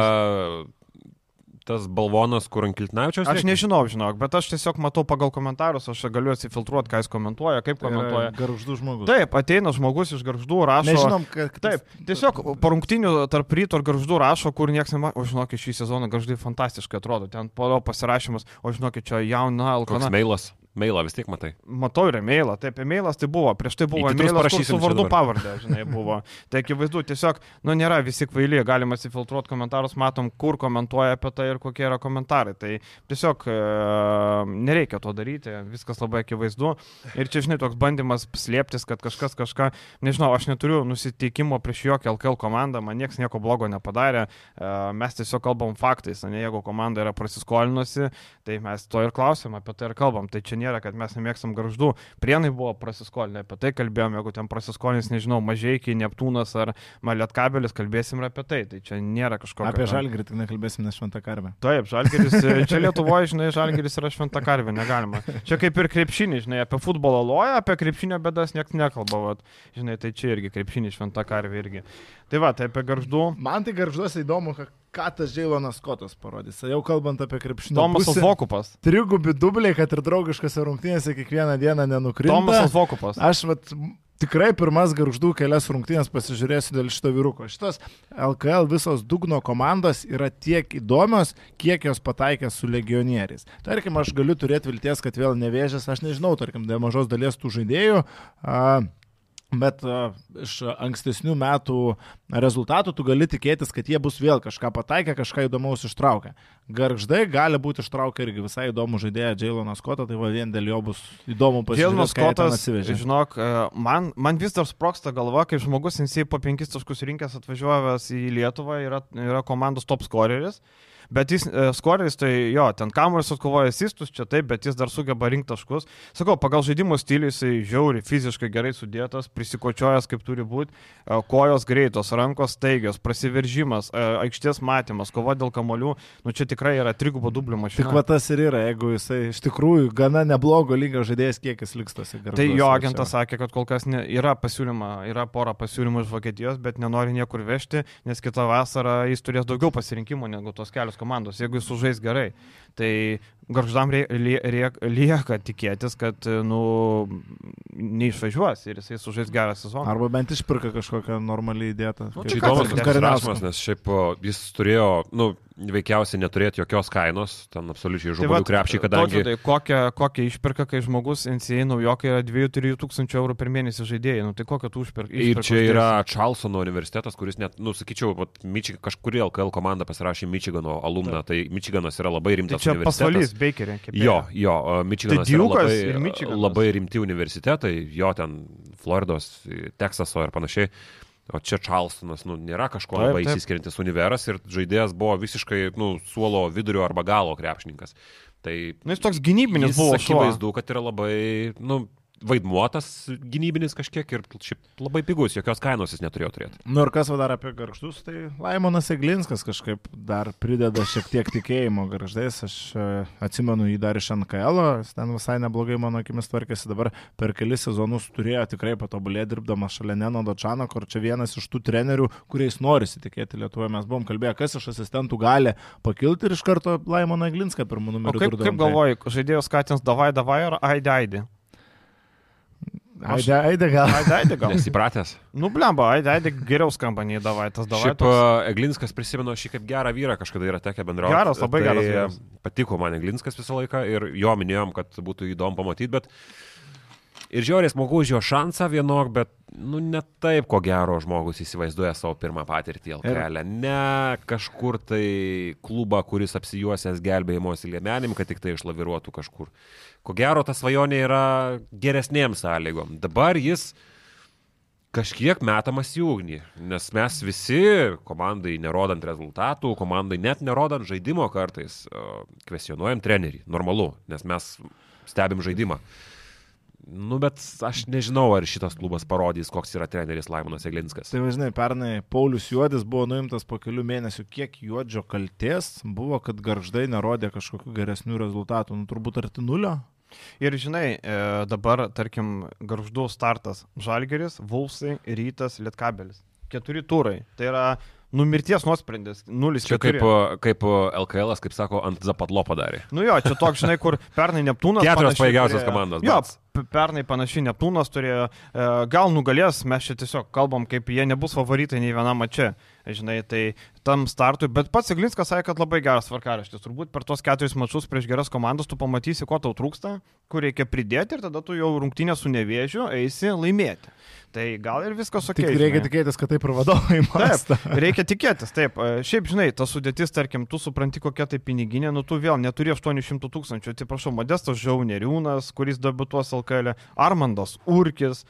tas balvonas, kur ant Kiltnavičiaus? Aš nežinau, žinok, bet aš tiesiog matau pagal komentarus, aš galiu atsifiltruoti, ką jis komentuoja, kaip tai komentuoja. Garždų žmogus. Taip, ateina žmogus iš garždų, rašo. Nežinom, kad... Taip, tiesiog po rungtinių tarp ryto ir garždų rašo, kur niekas nematė, o žinokit, šį sezoną garždai fantastiškai atrodo, ten po pasirašymas, o žinokit, čia jauna Alkana. Koks mailas. Mailą vis tiek matai. Matau ir mailą, taip, mailas tai buvo, prieš tai buvo mailas su vardu pavardė, žinai, buvo. [LAUGHS] Tai akivaizdu, tiesiog, nu, nėra visi kvaili, galima atsifiltruoti komentarus, matom, kur komentuoja apie tai ir kokie yra komentarai. Tai tiesiog e, nereikia to daryti, viskas labai akivaizdu. Ir čia, žinai, toks bandymas slėptis, kad kažkas kažką, nežinau, aš neturiu nusiteikimo prieš jokią LKL komandą, man niekas nieko blogo nepadarė, e, mes tiesiog kalbam faktais, ne jeigu komanda yra prasiskolinusi, tai mes to ir klausim, apie tai ir kalbam. Tai čia nėra nėra, kad mes nemėgstam garždų. Prienai buvo prasiskolinę, apie tai kalbėjom, jeigu ten prasiskolins, nežinau, mažai iki Neptūnas ar Malietkabelis, kalbėsim ir apie tai. Tai čia nėra kažko. Apie žalgirį tik nekalbėsim, nes šventą karvę. Taip, žalgiris, [LAUGHS] čia Lietuvoje, žinai, žalgiris yra šventą karvę, negalima. Čia kaip ir krepšinį, žinai, apie futbolo loją, apie krepšinio bėdas niekas nekalba, vat. žinai, tai čia irgi krepšinį šventą karvę irgi. Tai va, tai apie garždų. Man tai garžduose įdomu, ką tas Džiailonas Skotas parodys. Jau kalbant apie krepšinį. Tomas Vokupas. Trigubi dubliai, kad ir draugiškose rungtynėse kiekvieną dieną nenukrinta. Tomas Vokupas. Aš vat, tikrai pirmas garždų kelias rungtynės pasižiūrėsiu dėl šito vyruko. Šitos LKL visos dugno komandos yra tiek įdomios, kiek jos pataikė su legionieriais. Tarkim, aš galiu turėti vilties, kad vėl nevėžės, aš nežinau, tarkim, dėl mažos dalies tų žaidėjų. Uh, Bet uh, iš ankstesnių metų rezultatų tu gali tikėtis, kad jie bus vėl kažką pataikę, kažką įdomaus ištraukę. Garždai gali būti ištraukę irgi visai įdomų žaidėją Jailoną Scottą, tai va vien dėl jo bus įdomu pasižiūrėti. Jailonas Scottas, žinok, e, man, man vis dar sproksta galva, kaip žmogus, jis po penkis taškus rinkęs atvažiuojęs į Lietuvą, yra, yra komandos top scoreris. Bet jis, e, skoris, tai jo, ten kamuolis atkovoja asistus, čia taip, bet jis dar sugeba rinkti taškus. Sakau, pagal žaidimo stilių jisai žiauri, fiziškai gerai sudėtas, prisikočiojęs kaip turi būti, e, kojos greitos, rankos staigios, prasiveržimas, e, aikštės matymas, kova dėl kamolių, nu čia tikrai yra trigubo dublių mašina. Tik va tas ir yra, jeigu jisai iš tikrųjų gana neblogo lygio žaidėjas, kiek jis liks tose garbuose. Tai jo agentas sakė, kad kol kas ne, yra pasiūlyma, yra pora pasiūlymų iš Vokietijos, bet nenori niekur vežti, nes kitą vasarą jis turės daugiau pasirinkimų negu tos kelios komandos, jeigu jis sužais gerai. Tai garždam lieka tikėtis, kad, nu, neišvažiuos ir jisai sužais gerą sezoną. Arba bent išpirka kažkokią normaliai įdėtą. Nu, čia įdomus klausimas, nes šiaip jis turėjo, nu, veikiausiai neturėti jokios kainos, ten absoliučiai žuvų tai krepšiai, kadangi... Tai kokią, kokią išpirka, kai žmogus NCA naujokai yra 2-3 tūkstančių eurų per mėnesį žaidėjai, nu tai kokią tu užpirka? Ir čia yra Čalsono universitetas, kuris net, nu, sakyčiau, Mičig, kažkuri LKL komanda pasirašė Mičigano alumną, tai Mičiganas yra labai rimtas tai universitetas. Čia Bakerė. Jo, jo, Mičiganas tai yra labai, labai rimti universitetai, jo ten Floridos, Teksaso ir panašiai. O čia Čarlstonas, nu, nėra kažko labai įsiskiriantis univeras ir žaidėjas buvo visiškai, nu, suolo vidurio arba galo krepšininkas. Tai... Nu, jis toks gynybinis buvo. Akivaizdu, kad yra labai, nu, vaidmuotas gynybinis kažkiek ir šiaip labai pigus, jokios kainos jis neturėjo turėti. Nu ir kas dar apie garždus, tai Laimonas Eglinskas kažkaip dar prideda šiek tiek tikėjimo garždais, aš e, atsimenu jį dar iš NKL, jis ten visai neblogai mano akimis tvarkėsi, dabar per kelis sezonus turėjo tikrai patobulėti dirbdamas šalia Neno Dočano, kur čia vienas iš tų trenerių, kuriais norisi tikėti Lietuvoje, mes buvom kalbėję, kas iš asistentų gali pakilti ir iš karto Laimoną Eglinską pirmų numerių. O kaip, kaip galvoji, žaidėjus skatins davai, davai ar aidai aidai? Aidė, aidė gal. Aidė, aidė gal. Nesipratęs. Nu, blemba, aidė, aidė geriau skamba nei davaitas davaitas. Šiaip toks... Eglinskas prisimenu šį kaip gerą vyrą, kažkada yra tekę bendrauti. Geras, labai tai geras. Vyras. Patiko man Eglinskas visą laiką ir jo minėjom, kad būtų įdomu pamatyti, bet ir žiauriai smagu už jo šansą vienok, bet, nu, ne taip, ko gero žmogus įsivaizduoja savo pirmą patirtį LKL. Ir... Ne kažkur tai klubą, kuris apsijuosęs gelbėjimosi liemenim, kad tik tai išlaviruotų kažkur ko gero ta svajonė yra geresnėm sąlygom. Dabar jis kažkiek metamas į ugnį, nes mes visi, komandai nerodant rezultatų, komandai net nerodant žaidimo kartais, kvesionuojam trenerį. Normalu, nes mes stebim žaidimą. Nu, bet aš nežinau, ar šitas klubas parodys, koks yra treneris Laimonas Eglinskas. Tai važinai, pernai Paulius Juodis buvo nuimtas po kelių mėnesių. Kiek Juodžio kalties buvo, kad garždai nerodė kažkokių geresnių rezultatų? Nu, turbūt arti nulio? Ir žinai, e, dabar, tarkim, garždų startas Žalgeris, Vulsai, Rytas, Lietkabelis. Keturi turai. Tai yra numirties nuosprendis. 0-4. Čia kaip, kaip LKL, kaip sako, ant Zapatlo padarė. Nu jo, čia toks, žinai, kur pernai Neptūnas. Keturios pajėgiausios komandos. Jo, pernai panašiai Neptūnas turėjo, e, gal nugalės, mes čia tiesiog kalbam, kaip jie nebus favoritai nei vienam mače, žinai, tai tam startui, bet pats Iglinskas sakė, kad labai geras tvarkaraštis, turbūt per tos keturis mačius prieš geras komandas tu pamatysi, ko tau trūksta, kur reikia pridėti ir tada tu jau rungtynę su nevėžiu eisi laimėti. Tai gal ir viskas ok. Tik reikia žinai. tikėtis, kad taip ir vadovai mąsto. Taip, [LAUGHS] reikia tikėtis, taip. E, šiaip, žinai, ta sudėtis, tarkim, tu supranti, kokia tai piniginė, nu tu vėl neturi 800 tūkstančių. Atsiprašau, Modestas Žiauneriūnas, kuris debutuos LKL, Armandas Urkis,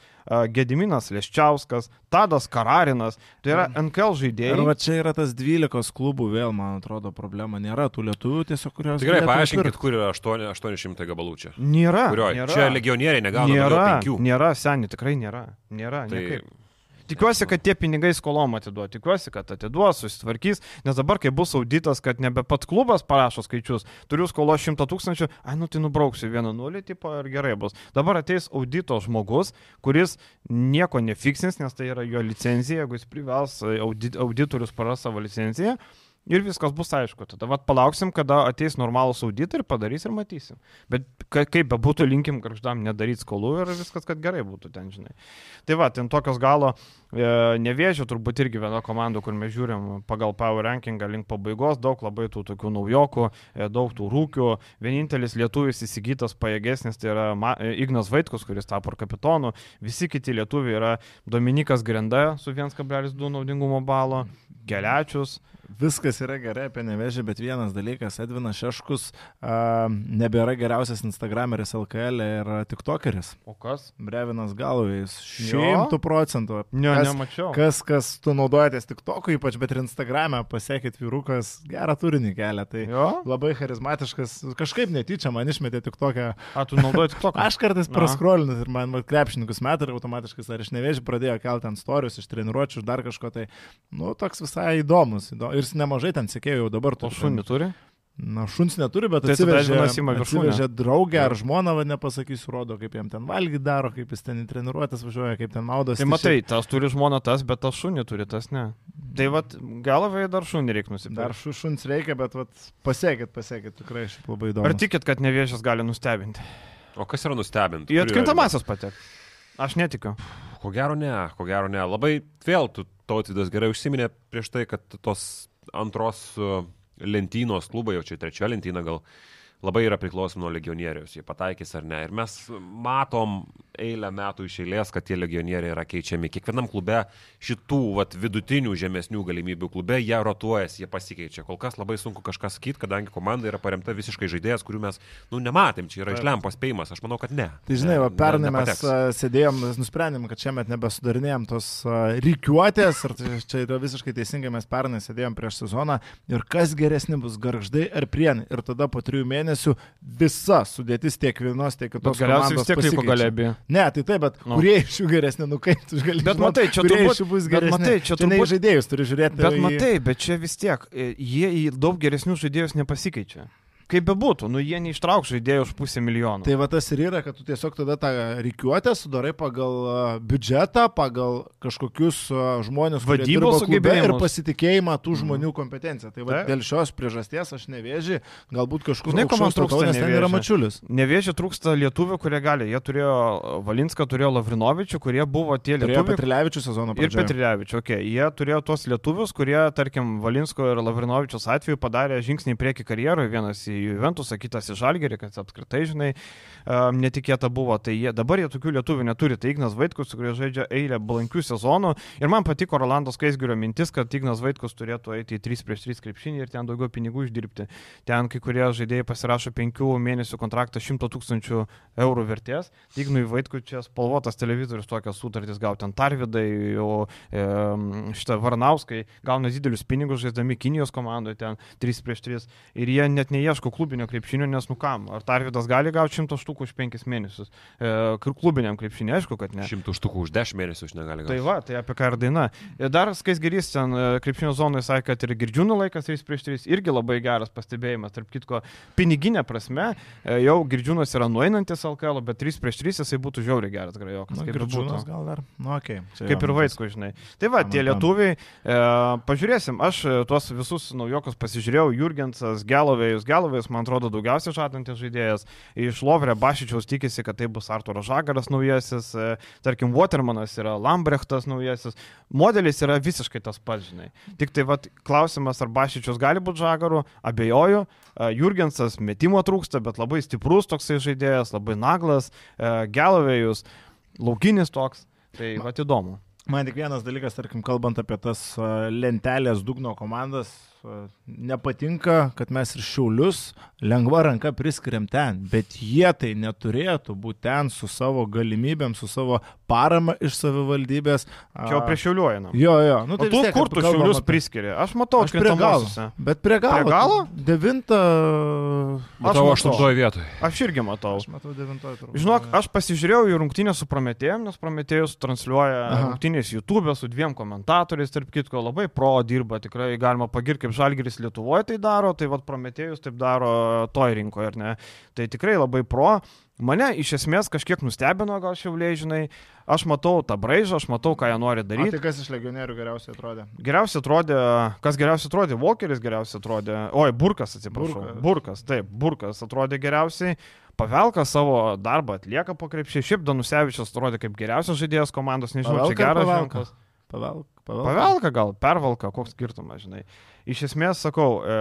Gediminas Leščiauskas, Tadas Kararinas, tai yra NKL žaidėjai. Ir va čia yra tas 12 klubų vėl, man atrodo, problema. Nėra tų lietuvių tiesiog, kurios... Tikrai paaiškinkit, kur yra 8, 800 gabalų čia. Nėra. Kurio? nėra. Čia legionieriai negauna. Nėra, nėra, seniai, tikrai nėra. Nėra. Tai... Niekaip. Tikiuosi, kad tie pinigai skolom atiduos, tikiuosi, kad atiduos, susitvarkys, nes dabar, kai bus auditas, kad nebe pats klubas parašo skaičius, turiu skolos 100 tūkstančių, ai, nu tai nubrauksiu vieną nulį, tipo ir gerai bus. Dabar ateis audito žmogus, kuris nieko nefiksins, nes tai yra jo licenzija, jeigu jis privels audit, auditorius paras savo licenciją Ir viskas bus aišku. Tada vat, palauksim, kada ateis normalus auditai ir padarys ir matysim. Bet ka, kaip be būtų, linkim garždam nedaryti skolų ir viskas, kad gerai būtų ten, žinai. Tai va, ten tokios galo nevėžio turbūt irgi viena komanda, kur mes žiūrim pagal Power Rankingą link pabaigos, daug labai tų tokių naujokų, e, daug tų rūkių. Vienintelis lietuvis įsigytas pajėgesnis tai yra e, Ignas Vaitkus, kuris tapo kapitonu. Visi kiti lietuviai yra Dominikas Grenda su 1,2 naudingumo balo, Gelečius viskas yra gerai apie nevežį, bet vienas dalykas, Edvinas Šeškus a, nebėra geriausias Instagrameris LKL ir TikTokeris. O kas? Brevinas Galovėjus. Šimtų procentų. Ne, kas, nemačiau. Kas, kas tu naudojatės TikTok'u ypač, bet ir Instagram'e pasiekit vyrukas gerą turinį kelia. Tai jo? labai charizmatiškas. Kažkaip netyčia man išmetė TikTok'e. A, tu naudoji [LAUGHS] TikTok'ą? Aš kartais praskrolinus ir man krepšininkus metą ir automatiškai ar iš nevėžį pradėjo kelti ant storius, iš treniruočių, dar kažko tai. Nu, toks visai įdomus. ir nemažai ten sekėjų jau dabar. O šunį turi? Na, šuns neturi, bet tai atsivežė, atsivežė draugę ar žmoną, va, nepasakysiu, rodo, kaip jam ten valgyti daro, kaip jis ten į treniruotės važiuoja, kaip ten maudosi. Tai matai, tas turi žmoną tas, bet tas šunį turi tas ne. Tai vad, galavai dar šunį reikia nusipirkti. Dar šu, šuns reikia, bet vat, pasiekit, pasiekit, tikrai šiaip labai įdomu. Ar tikit, kad neviežės gali nustebinti? O kas yra nustebinti? Į atkrintamasis patek. Aš netikiu. Ko gero ne, ko gero ne. Labai vėl tu tautvydas gerai užsiminė prieš tai, kad tos antros uh, lentynos klubai, jau čia trečia lentyna gal, labai yra priklausomi nuo legionieriaus, jie pataikys ar ne. Ir mes matom eilę metų iš eilės, kad tie legionieriai yra keičiami. Kiekvienam klube šitų vat, vidutinių žemesnių galimybių klube jie rotuojasi, jie pasikeičia. Kol kas labai sunku kažką sakyti, kadangi komanda yra paremta visiškai žaidėjas, kurių mes, nu, nematėm, čia yra išlempas spėjimas, aš manau, kad ne. Tai žinai, va, pernai mes nepateks. sėdėjom, nusprendėm, kad šiemet nebesudarinėjom tos rykiuotės, ir tai čia yra visiškai teisingai, mes pernai sėdėjom prieš sezoną ir kas geresni bus garždai ar prienai. Ir tada po trijų mėnesių visa sudėtis tiek vienos, tiek kitos. Galiausiai vis tiek liko galėbi. Ne, tai taip, bet no. kurie iš jų geresni, nu kaip tu gali. Bet matai, čia turbūt bus geresni. Matai, čia turbūt žaidėjus turi žiūrėti. Bet matai, bet čia vis tiek, e, jie į daug geresnius žaidėjus nepasikeičia. Kaip be būtų, nu jie neištrauks žaidėjų už pusę milijono. Tai va tas ir yra, kad tu tiesiog tada tą reikiuotę sudarai pagal biudžetą, pagal kažkokius žmonės, vadybos sugebėjimą ir pasitikėjimą tų mhm. žmonių kompetenciją. Tai va, dėl šios priežasties aš nevėžiu, galbūt kažkur Žinai, ko man trūksta, nes ten yra mačiulis. Nevėžiu trūksta lietuvių, kurie gali. Jie turėjo Valinską, turėjo Lavrinovičių, kurie buvo tie lietuviai. Ir Petrilevičių sezono pradžioje. Ir Petrilevičių, okei. Okay. Jie turėjo tuos lietuvius, kurie, tarkim, Valinsko ir Lavrinovičius atveju padarė žingsnį į priekį karjeroje, vienas į Juventusą, kitas į Žalgerį, kad apskritai, žinai, netikėta buvo. Tai jie, dabar jie tokių lietuvių neturi. Tai Ignas Vaitkus, kurie žaidžia eilę blankių sezonų. Ir man patiko Rolandos Kaisgirio mintis, kad Ignas Vaitkus turėtų eiti į 3 prieš 3 krepšinį ir ten daugiau pinigų uždirbti. Ten kai kurie žaidėjai pasirašo 5 mėnesių kontraktą 100 tūkstančių eurų vertės. Ignui Vaitkui čia spalvotas televizorius tokias sutartis gauti ant Tarvidai, o e, šitą Varnauskai gauna didelius pinigus žaisdami Kinijos komandoje ten 3 prieš 3 ir jie net neieško klubinio krepšinio, nes nu kam, ar Tarvidas gali gauti 100 štukų už 5 mėnesius. E, klubiniam krepšinė, aišku, kad ne. 100 štukų už 10 mėnesių už negali gauti. Tai va, tai apie ką ir daina. Ir dar Skaisgerys ten e, krepšinio zonoje sakė, kad ir girdžiūnų laikas 3 prieš 3 irgi labai geras pastebėjimas. Tarp kitko, piniginė prasme, e, jau girdžiūnas yra nueinantis LKL, bet 3 prieš 3 jisai būtų žiauriai geras grajokas. Nu, kaip ir būtų. Gal dar, nu, okay. Čia kaip ir Vaitsko, žinai. Tai va, tie lietuviai, e, pažiūrėsim, aš e, tuos visus naujokus pasižiūrėjau, Jurgensas, Gelovėjus, Gelovėjus, man atrodo, daugiausiai žadantis žaidėjas. Iš Lovrė Bašičiaus tikisi, kad tai bus Arturo Žagaras naujasis, e, tarkim, Watermanas yra Lambrechtas naujasis. Modelis yra visiškai tas pats, žinai. Tik tai vat, klausimas, ar Bašičius gali būti Žagaru, abejoju. E, Jurgensas metimo trūksta, bet labai stiprus toksai žaidėjas, labai naglas, e, Gelovėjus, laukinis toks. Tai va įdomu. Man tik vienas dalykas, tarkim, kalbant apie tas lentelės dugno komandas, nepatinka, kad mes ir šiaulius lengva ranka priskiriam ten, bet jie tai neturėtų būti ten su savo galimybėm, su savo parama iš savivaldybės. Čia prie šiauliuojama. Jo, jo. Nu, tai tu tiek, kur tu šiaulius apie... priskiri? Aš matau, aš prie galo. Bet prie galo. Prie galo? Devintą. Matau aštuntoje vietoje. Aš irgi matau. Aš matau devintoje. Žinok, aš pasižiūrėjau į rungtynę su Prometėjum, nes Prometėjus transliuoja Aha. rungtynės YouTube su dviem komentatoriais, tarp kitko, labai pro dirba, tikrai galima pagirti kaip Žalgeris Lietuvoje tai daro, tai vad Prometėjus taip daro toj rinkoje, ar ne? Tai tikrai labai pro. Mane iš esmės kažkiek nustebino, gal šiauliai, žinai, aš matau tą braižą, aš matau, ką jie nori daryti. Tai kas iš legionierių geriausiai atrodė? Geriausiai atrodė, kas geriausiai atrodė, Walkeris geriausiai atrodė, oi, Burkas, atsiprašau, Burkas, burkas taip, Burkas atrodė geriausiai. Pavelka savo darbą atlieka po krepšį, šiaip Danusevičius atrodė kaip geriausias žaidėjas komandos, nežinau, Pavelka, čia geras ženklas. Pavelka. Pavelka. Pavelka gal, pervalka, koks skirtumas, žinai. Iš esmės, sakau, e,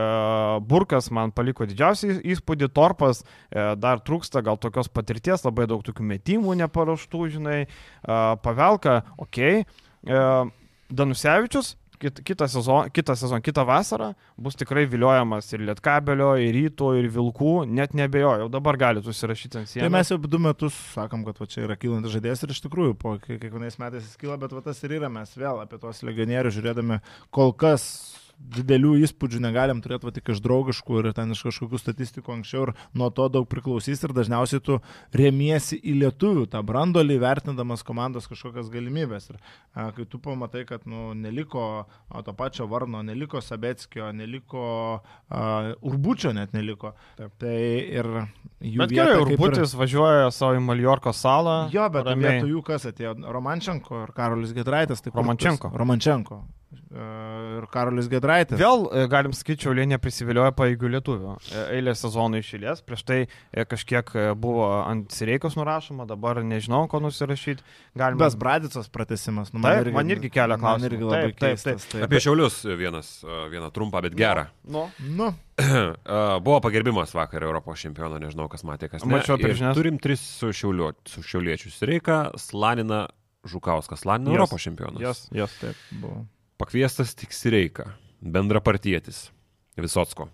Burkas man paliko didžiausią įspūdį, Torpas e, dar trūksta gal tokios patirties, labai daug tokių metimų neparaštų, žinai. E, Pavelka, okei. Okay. Danusevičius, kit, kitą sezoną, kitą, sezon, kitą vasarą bus tikrai viliojamas ir Lietkabelio, ir Ryto, ir Vilkų, net nebejoju, jau dabar galite užsirašyti ant sienos. Tai mes jau du metus sakom, kad va, čia yra kylantis žaidėjas ir iš tikrųjų po kiekvienais metais jis kyla, bet va, tas ir yra, mes vėl apie tuos legionierius žiūrėdami kol kas didelių įspūdžių negalim turėti va, tik iš draugiškų ir ten iš kažkokių statistikų anksčiau ir nuo to daug priklausys ir dažniausiai tu remiesi į lietuvių tą brandolį, vertindamas komandos kažkokias galimybės. Ir a, kai tu pamatai, kad nu, neliko a, to pačio Varno, neliko Sabetskio, neliko a, Urbučio net neliko. Taip. Tai ir jų... Bet gerai, Urbutis ir... važiuoja savo į Maljorko salą. Jo, bet vietoj jų kas atėjo? Romančenko ir Karolis Gedraitas. Romančenko. Romančenko. Ir Karolis Gedraitis. Vėl, e, galim sakyti, Šiaulė neprisivilioja paėgių lietuvių. E, eilę sezonų išėlės, prieš tai e, kažkiek buvo ant Sireikos nurašoma, dabar nežinau, ko nusirašyti. Galim... Bes Bradicos pratesimas, nu, man, taip, irgi, man irgi kelia klausimą. Man irgi labai taip, taip, keistas, taip. Apie Šiaulius vienas, vieną trumpą, bet gerą. Nu. nu. [CLEARS THROAT] buvo pagerbimas vakar Europos čempiono, nežinau, kas matė, kas ne. Mačiau, turim tris su, šiauliu, su šiauliečius. Reikia, Slanina, Žukauskas, Lanino yes. Europos čempionas. Jas, yes, yes, taip buvo. Pakviestas tik Sireika, bendrapartietis Visotsko.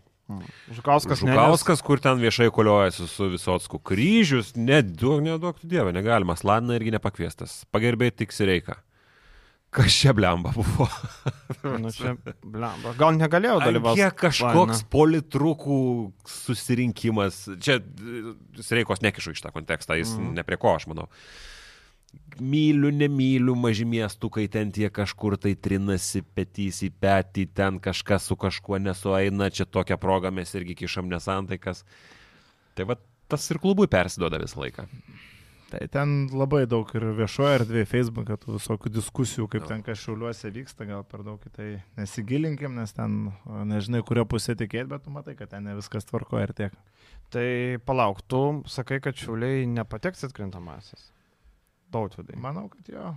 Žukauskas, Žukauskas ne, kur ten viešai koliojasi su Visotsku. Kryžius, neduok tu Dievą, negalima. Lanina irgi nepakviestas. Pagerbėjai tik Sireika. Kas čia blemba buvo? [LAUGHS] nu, čia blemba. Gal negalėjau dalyvauti. Kiek kažkoks Laina. politrukų susirinkimas. Čia Sireikos nekišu iš tą kontekstą, jis mm. ne prie ko, aš manau. Uh, myliu, nemyliu maži miestukai, ten tie kažkur tai trinasi petys į petį, ten kažkas su kažkuo nesueina, čia tokią progą mes irgi kišam nesantaikas. Tai va tas ir klubui persiduoda visą laiką. Tai ten labai daug ir viešoje erdvėje, Facebook'e, tų visokių diskusijų, kaip ten kažkažiuliuose vyksta, gal per daug į tai nesigilinkim, nes ten nežinai, kurio pusė tikėti, bet tu matai, kad ten ne viskas tvarko ir tiek. Tai palauk, tu sakai, kad šiuliai nepateks atkrintamasis. Tautvydai. Manau, kad jo.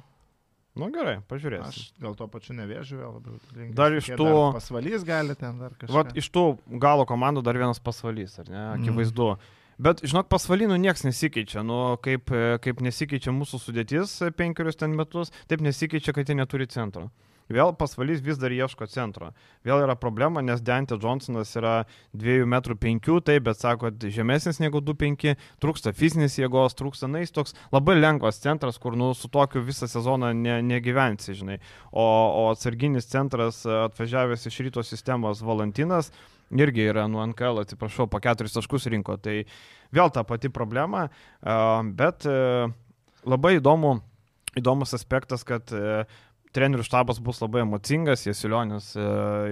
Nu gerai, pažiūrėsim. Aš gal tuo pačiu nevėžiu vėl labiau. Linkęs. Dar iš tų... Pasvalys gali ten dar kažkas. Vat iš tų galo komandų dar vienas pasvalys, ar ne? Mhm. Akivaizdu. Mm. Bet, žinok, pasvalynų niekas nesikeičia. Nu, kaip, kaip nesikeičia mūsų sudėtis penkerius ten metus, taip nesikeičia, kad jie neturi centro. Vėl pasvalys vis dar ieško centro. Vėl yra problema, nes Dante Johnsonas yra 2,5 m, taip, bet sako, žemesnis negu 2,5, trūksta fizinės jėgos, trūksta nais, toks labai lengvas centras, kur nu, su tokiu visą sezoną ne, negyvensi, žinai. O, o atsarginis centras atvažiavęs iš ryto sistemos Valentinas irgi yra nuo NKL, atsiprašau, po keturis taškus rinko. Tai vėl ta pati problema, bet labai įdomu, įdomus aspektas, kad trenerių štabas bus labai emocingas, Jesilionis e,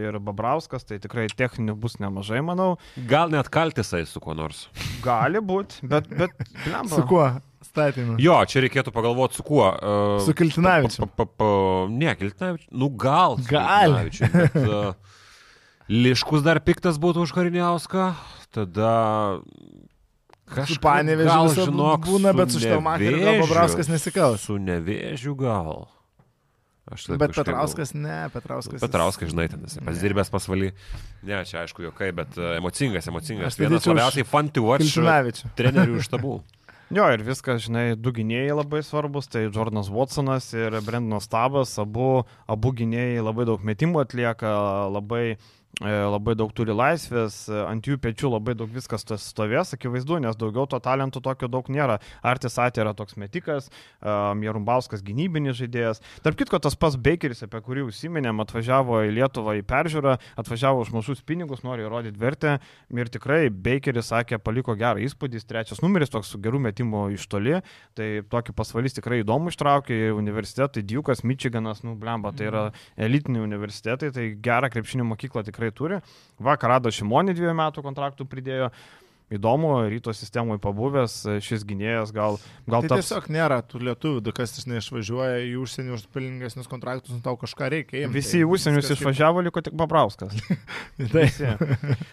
ir Babrauskas, tai tikrai techninių bus nemažai, manau. Gal net kaltisai su kuo nors. Gali būti, bet... bet blemba. su kuo? Statymą. Jo, čia reikėtų pagalvoti su kuo. Uh, su Kiltinavičiu. Pa, pa, pa, ne, Kiltinavičiu. Nu gal. Gal. Bet, uh, [LAUGHS] Liškus dar piktas būtų už Kariniauską. Tada Kažkaip Panevežiu žinok, būna, bet su Štelmacheriu Babrauskas nesikals. Su nevėžiu gal. Aš bet Petrauskas ne, Petrauskas. Petrauskas, žinai, ten esi pasidirbęs pasvaly. Ne, čia aišku, jokai, bet uh, emocingas, emocingas. Tai Vienas labiausiai fun to watch [LAUGHS] trenerių štabų. Jo, ir viskas, žinai, du gynėjai labai svarbus, tai Jordanas Watsonas ir Brendonas Tabas, abu, abu gynėjai labai daug metimų atlieka, labai uh, E, labai daug turi laisvės, e, ant jų pečių labai daug viskas stovės, akivaizdu, nes daugiau to talentų tokio daug nėra. Artis Atė yra toks metikas, Jarumbauskas e, gynybinis žaidėjas. Tarp kitko, tas pats Bakeris, apie kurį užsiminėm, atvažiavo į Lietuvą į peržiūrą, atvažiavo už mažus pinigus, nori įrodyti vertę ir tikrai Bakeris sakė, paliko gerą įspūdį, trečias numeris toks su gerų metimų iš toli, tai tokį pasvalys tikrai įdomu ištraukė, universitetai Diukas, Michiganas, nu blemba, tai yra elitiniai universitetai, tai gerą krepšinio mokyklą tikrai tikrai turi. Vakar rado Šimonį dviejų metų kontraktų pridėjo. Įdomu, ryto sistemoje pabuvęs šis gynėjas gal... gal tai taps... tiesiog nėra tų lietuvių, kas neišvažiuoja į užsienį už pelningesnius kontraktus, nu tau kažką reikia. Imti. Visi į užsienius išvažiavo, liko tik Pabrauskas. [LAUGHS] tai.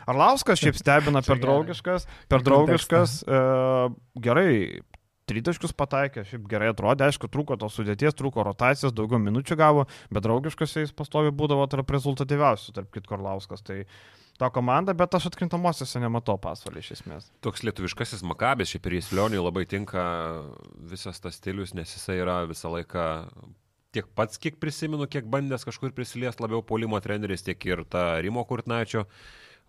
Arlauskas šiaip stebina per draugiškas, per draugiškas, e, gerai, tritaškius pataikė, šiaip gerai atrodė, aišku, trūko tos sudėties, trūko rotacijos, daugiau minučių gavo, bet draugiškas jis pastovi būdavo tarp rezultatyviausių, tarp kitko Orlauskas. Tai ta komanda, bet aš atkrintamosiose nematau pasvalį iš esmės. Toks lietuviškasis makabės, šiaip ir jis Lioniui labai tinka visas tas stilius, nes jisai yra visą laiką tiek pats, kiek prisimenu, kiek bandęs kažkur prisiliesti labiau polimo treneris, tiek ir ta Rimo Kurtnaičio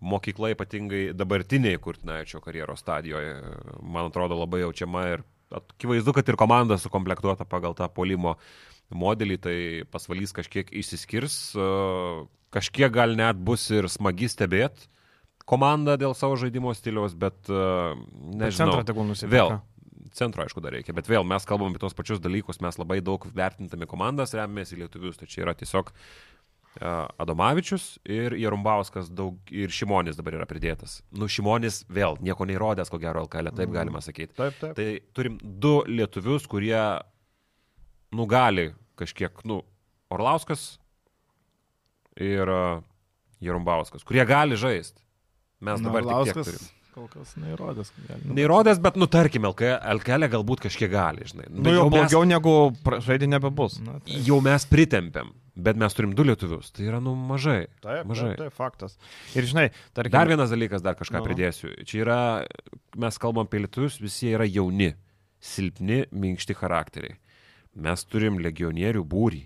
mokykla ypatingai dabartiniai Kurtnaičio karjeros stadijoje, man atrodo, labai jaučiama ir akivaizdu, kad ir komanda sukomplektuota pagal tą polimo modelį, tai pasvalys kažkiek išsiskirs, e, kažkiek gal net bus ir smagi stebėti komandą dėl savo žaidimo stiliaus, bet uh, nežinau. Centrą tegul nusipirka. Vėl, centro aišku dar reikia, bet vėl mes kalbam apie tos pačius dalykus, mes labai daug vertintami komandas remiamės į lietuvius, tai čia yra tiesiog Adomavičius ir Jarumbauskas daug, ir Šimonis dabar yra pridėtas. Nu, Šimonis vėl nieko neįrodęs, ko gero LKL, taip mm. galima sakyti. Taip, taip. Tai turim du lietuvius, kurie, nu, gali kažkiek, nu, Orlauskas ir Jarumbauskas, kurie gali žaisti. Mes dabar tik tiek turim. Kol kas neįrodęs. Nu, neįrodęs, bet, nu, tarkim, LKL galbūt kažkiek gali, žinai. Nu, jau blogiau mes... negu žaidė nebebus. Na, tai. Jau mes pritempiam, bet mes turim du lietuvius. Tai yra, nu, mažai. Taip, mažai. Tai, tai faktas. Ir, žinai, tarkim. Dar vienas dalykas, dar kažką nu. pridėsiu. Čia yra, mes kalbam apie lietuvius, visi yra jauni, silpni, minkšti charakteriai. Mes turim legionierių būrį,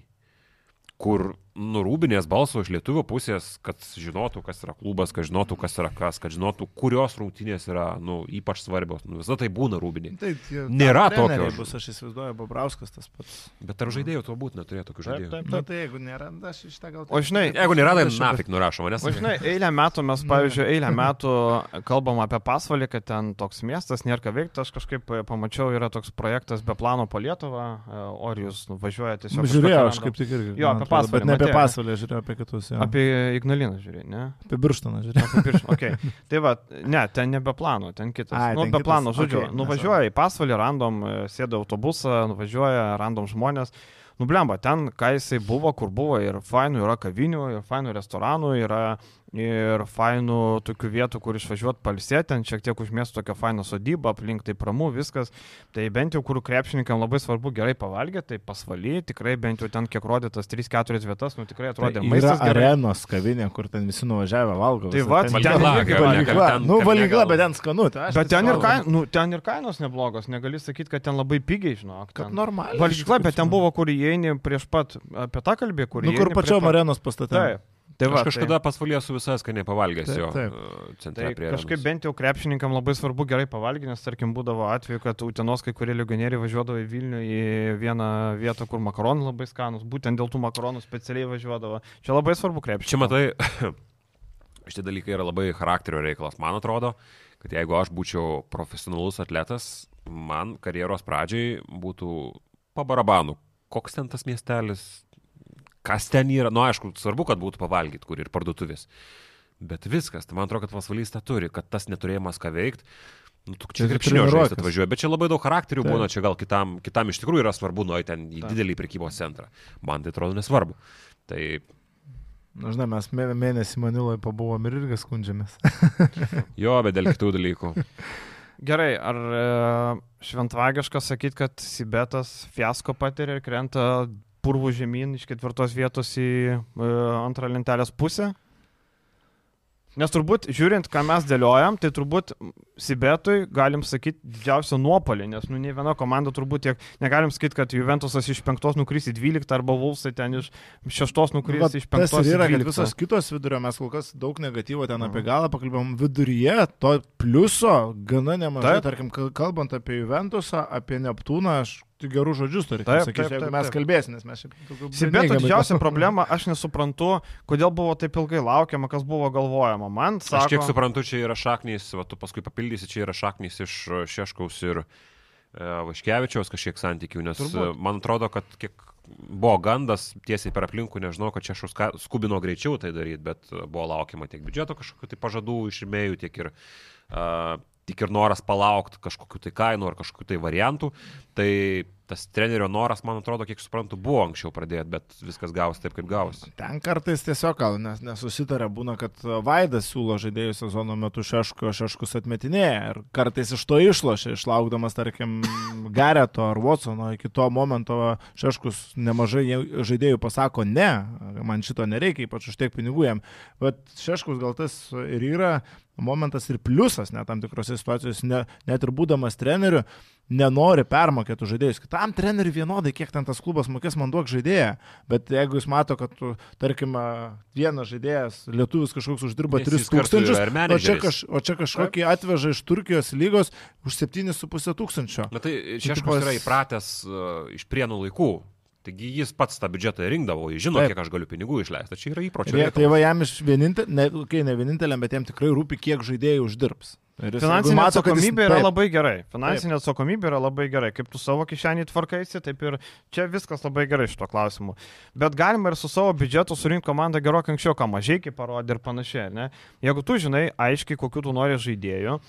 kur nurūbinės balso iš lietuvių pusės, kad žinotų, kas yra klubas, kad žinotų, kas yra kas, kad žinotų, kurios rungtynės yra nu, ypač svarbios. Nu, visą tai būna rūbiniai. Tai, tie, Nėra tokio. Bus, aš įsivaizduoju, Babrauskas tas pats. Bet ar žaidėjų to būtų neturėtų tokių žaidėjų? Taip, taip, taip. Nu, tai jeigu nėra, aš iš tą gal... O žinai, jeigu nėra, tai nafik nurašoma, nes... O žinai, eilę metų mes, pavyzdžiui, eilę metų kalbam apie pasvalį, kad ten toks miestas, nėra ką veikti, aš kažkaip pamačiau, yra toks projektas be plano po Lietuvą, Orijus nuvažiuoja tiesiog. Žiūrėjau, aš kaip tik irgi. Jo, apie pasvalį. Bet ne apie pasvalį, žiūrėjau apie kitus. Jo. Apie Ignaliną žiūrėjai, ne? Apie Birštoną žiūrėjai. Apie Birštoną, okay. Tai va, ne, ten nebe plano, ten kitas. Ai, nu, ten be kitas. plano, žodžiu, okay, nuvažiuoja į pasvalį, random, e, sėda autobusą, nuvažiuoja, random žmonės. Nublemba, ten, ką jisai buvo, kur buvo ir fainų yra kavinių, ir fainų restoranų, yra ir fainų tokių vietų, kur išvažiuoti palsėti, ten šiek tiek už miesto tokia faina sodyba, aplink tai pramu, viskas. Tai bent jau, kur krepšininkam labai svarbu gerai pavalgyti, tai pasvaly, tikrai bent jau ten kiek rodė tas 3-4 vietas, nu tikrai atrodė tai maistas. Yra arenos kavinė, kur ten visi nuvažiavę valgo. Tai va, ten, ten valgykla. Nu, valgykla, bet ten skanu. Tai bet ten ir, kain, nu, ten ir kainos neblogos, negali sakyti, kad ten labai pigiai, žinok. Kad normaliai. Valgykla, bet ten buvo, kur įeini prieš pat apie tą kalbį, kur įeini. Nu, kur pačiom arenos pastate. Taip. Tai va, aš kažkada tai... pasvalė su visas skaniai pavalgęs taip, jo taip. E, centre. Tai kažkaip bent jau krepšininkam labai svarbu gerai pavalgyti, nes tarkim būdavo atveju, kad Utenos kai kurie legionieriai važiuodavo į Vilnių į vieną vietą, kur makaronai labai skanus, būtent dėl tų makaronų specialiai važiuodavo. Čia labai svarbu krepšininkam. Čia matai, [COUGHS] šitie dalykai yra labai charakterio reikalas. Man atrodo, kad jeigu aš būčiau profesionalus atletas, man karjeros pradžiai būtų pabarabanų. Koks ten tas miestelis, kas ten yra, nu aišku, svarbu, kad būtų pavalgyti, kur ir parduotuvės. Bet viskas, tai man atrodo, kad pasvalys tą turi, kad tas neturėjimas ką veikti. Nu, tu čia krepšinio žaisti atvažiuoja, bet čia labai daug charakterių Taip. būna, čia gal kitam, kitam iš tikrųjų yra svarbu nueiti ten į Taip. didelį prekybos centrą. Man tai atrodo nesvarbu. Tai Na, žinai, mes mėnesį Maniloje pabuvom ir irgi skundžiamės. [LAUGHS] jo, bet dėl kitų dalykų. Gerai, ar e, šventvagiška sakyti, kad Sibetas fiasko patiria ir krenta purvų žemyn iš ketvirtos vietos į e, antrą lentelės pusę. Nes turbūt, žiūrint, ką mes dėliojam, tai turbūt Sibetui galim sakyti didžiausią nuopolį, nes nu ne viena komanda turbūt tiek, negalim sakyti, kad Juventusas iš penktos nukrys į dvyliktą arba Vulsai ten iš šeštos nukrys Va, iš penktos. Ir yra, kad visos kitos vidurio, mes kol kas daug negatyvo ten apie galą pakalbėjom, viduryje to pliuso gana nemažai, Taip. tarkim, kalbant apie Juventusą, apie Neptūną, aš tu gerų žodžius turi pasakyti, jeigu mes kalbėsime, nes mes šiaip. Sibeto didžiausia problema, aš nesuprantu, kodėl buvo taip ilgai laukiama, kas buvo galvojama. Man, sako... Aš kiek suprantu, čia yra šaknys, va, tu paskui papildysi, čia yra šaknys iš e, Šeškaus ir e, Vaškevičiaus kažkiek santykių, nes Turbūt. E, man atrodo, kad kiek buvo gandas tiesiai per aplinkų, nežinau, kad čia skubino greičiau tai daryti, bet buvo laukiama tiek biudžeto kažkokių tai pažadų iš rėmėjų, tiek ir uh, tik ir noras palaukti kažkokiu tai kainų ar kažkokiu tai variantų. Tai tas trenerio noras, man atrodo, kiek suprantu, buvo anksčiau pradėti, bet viskas gausi taip, kaip gausi. Ten kartais tiesiog gal nes, nesusitarė, būna, kad Vaidas siūlo žaidėjų sezono metu Šeško, Šeškus atmetinėja ir kartais iš to išlošia, išlaukdamas, tarkim, [LAUGHS] Gareto ar Watsono, iki to momento Šeškus nemažai žaidėjų pasako ne, man šito nereikia, ypač už tiek pinigų jam, bet Šeškus gal tas ir yra momentas ir pliusas, net tam tikrose situacijose, ne, net ir būdamas treneriu, nenori permokėti žaidėjus. Kitam treneriui vienodai, kiek ten tas klubas mokės, man duok žaidėją. Bet jeigu jis mato, kad, tarkim, vienas žaidėjas, lietuvis kažkoks uždirba 3000, o čia, kaž, o čia kažkokį atveža iš Turkijos lygos už 7,5 tūkstančio. Na tai Šeškus yra įpratęs uh, iš prienų laikų. Taigi jis pats tą biudžetą rinkdavo, jis žino, Taip. kiek aš galiu pinigų išleisti. Čia yra įpročiai. Tai va jam iš vienintelė, ne, okay, ne vieninteliam, bet jam tikrai rūpi, kiek žaidėjų uždirbs. Finansinė mato, atsakomybė jis... yra labai gerai. Finansinė taip. atsakomybė yra labai gerai. Kaip tu savo kišenį tvarkaisi, taip ir čia viskas labai gerai šito klausimu. Bet galima ir su savo biudžetu surinkti komandą gerokai anksčiau, ką mažai kaip parodė ir panašiai. Ne? Jeigu tu žinai aiškiai, kokiu tu nori žaidėjų,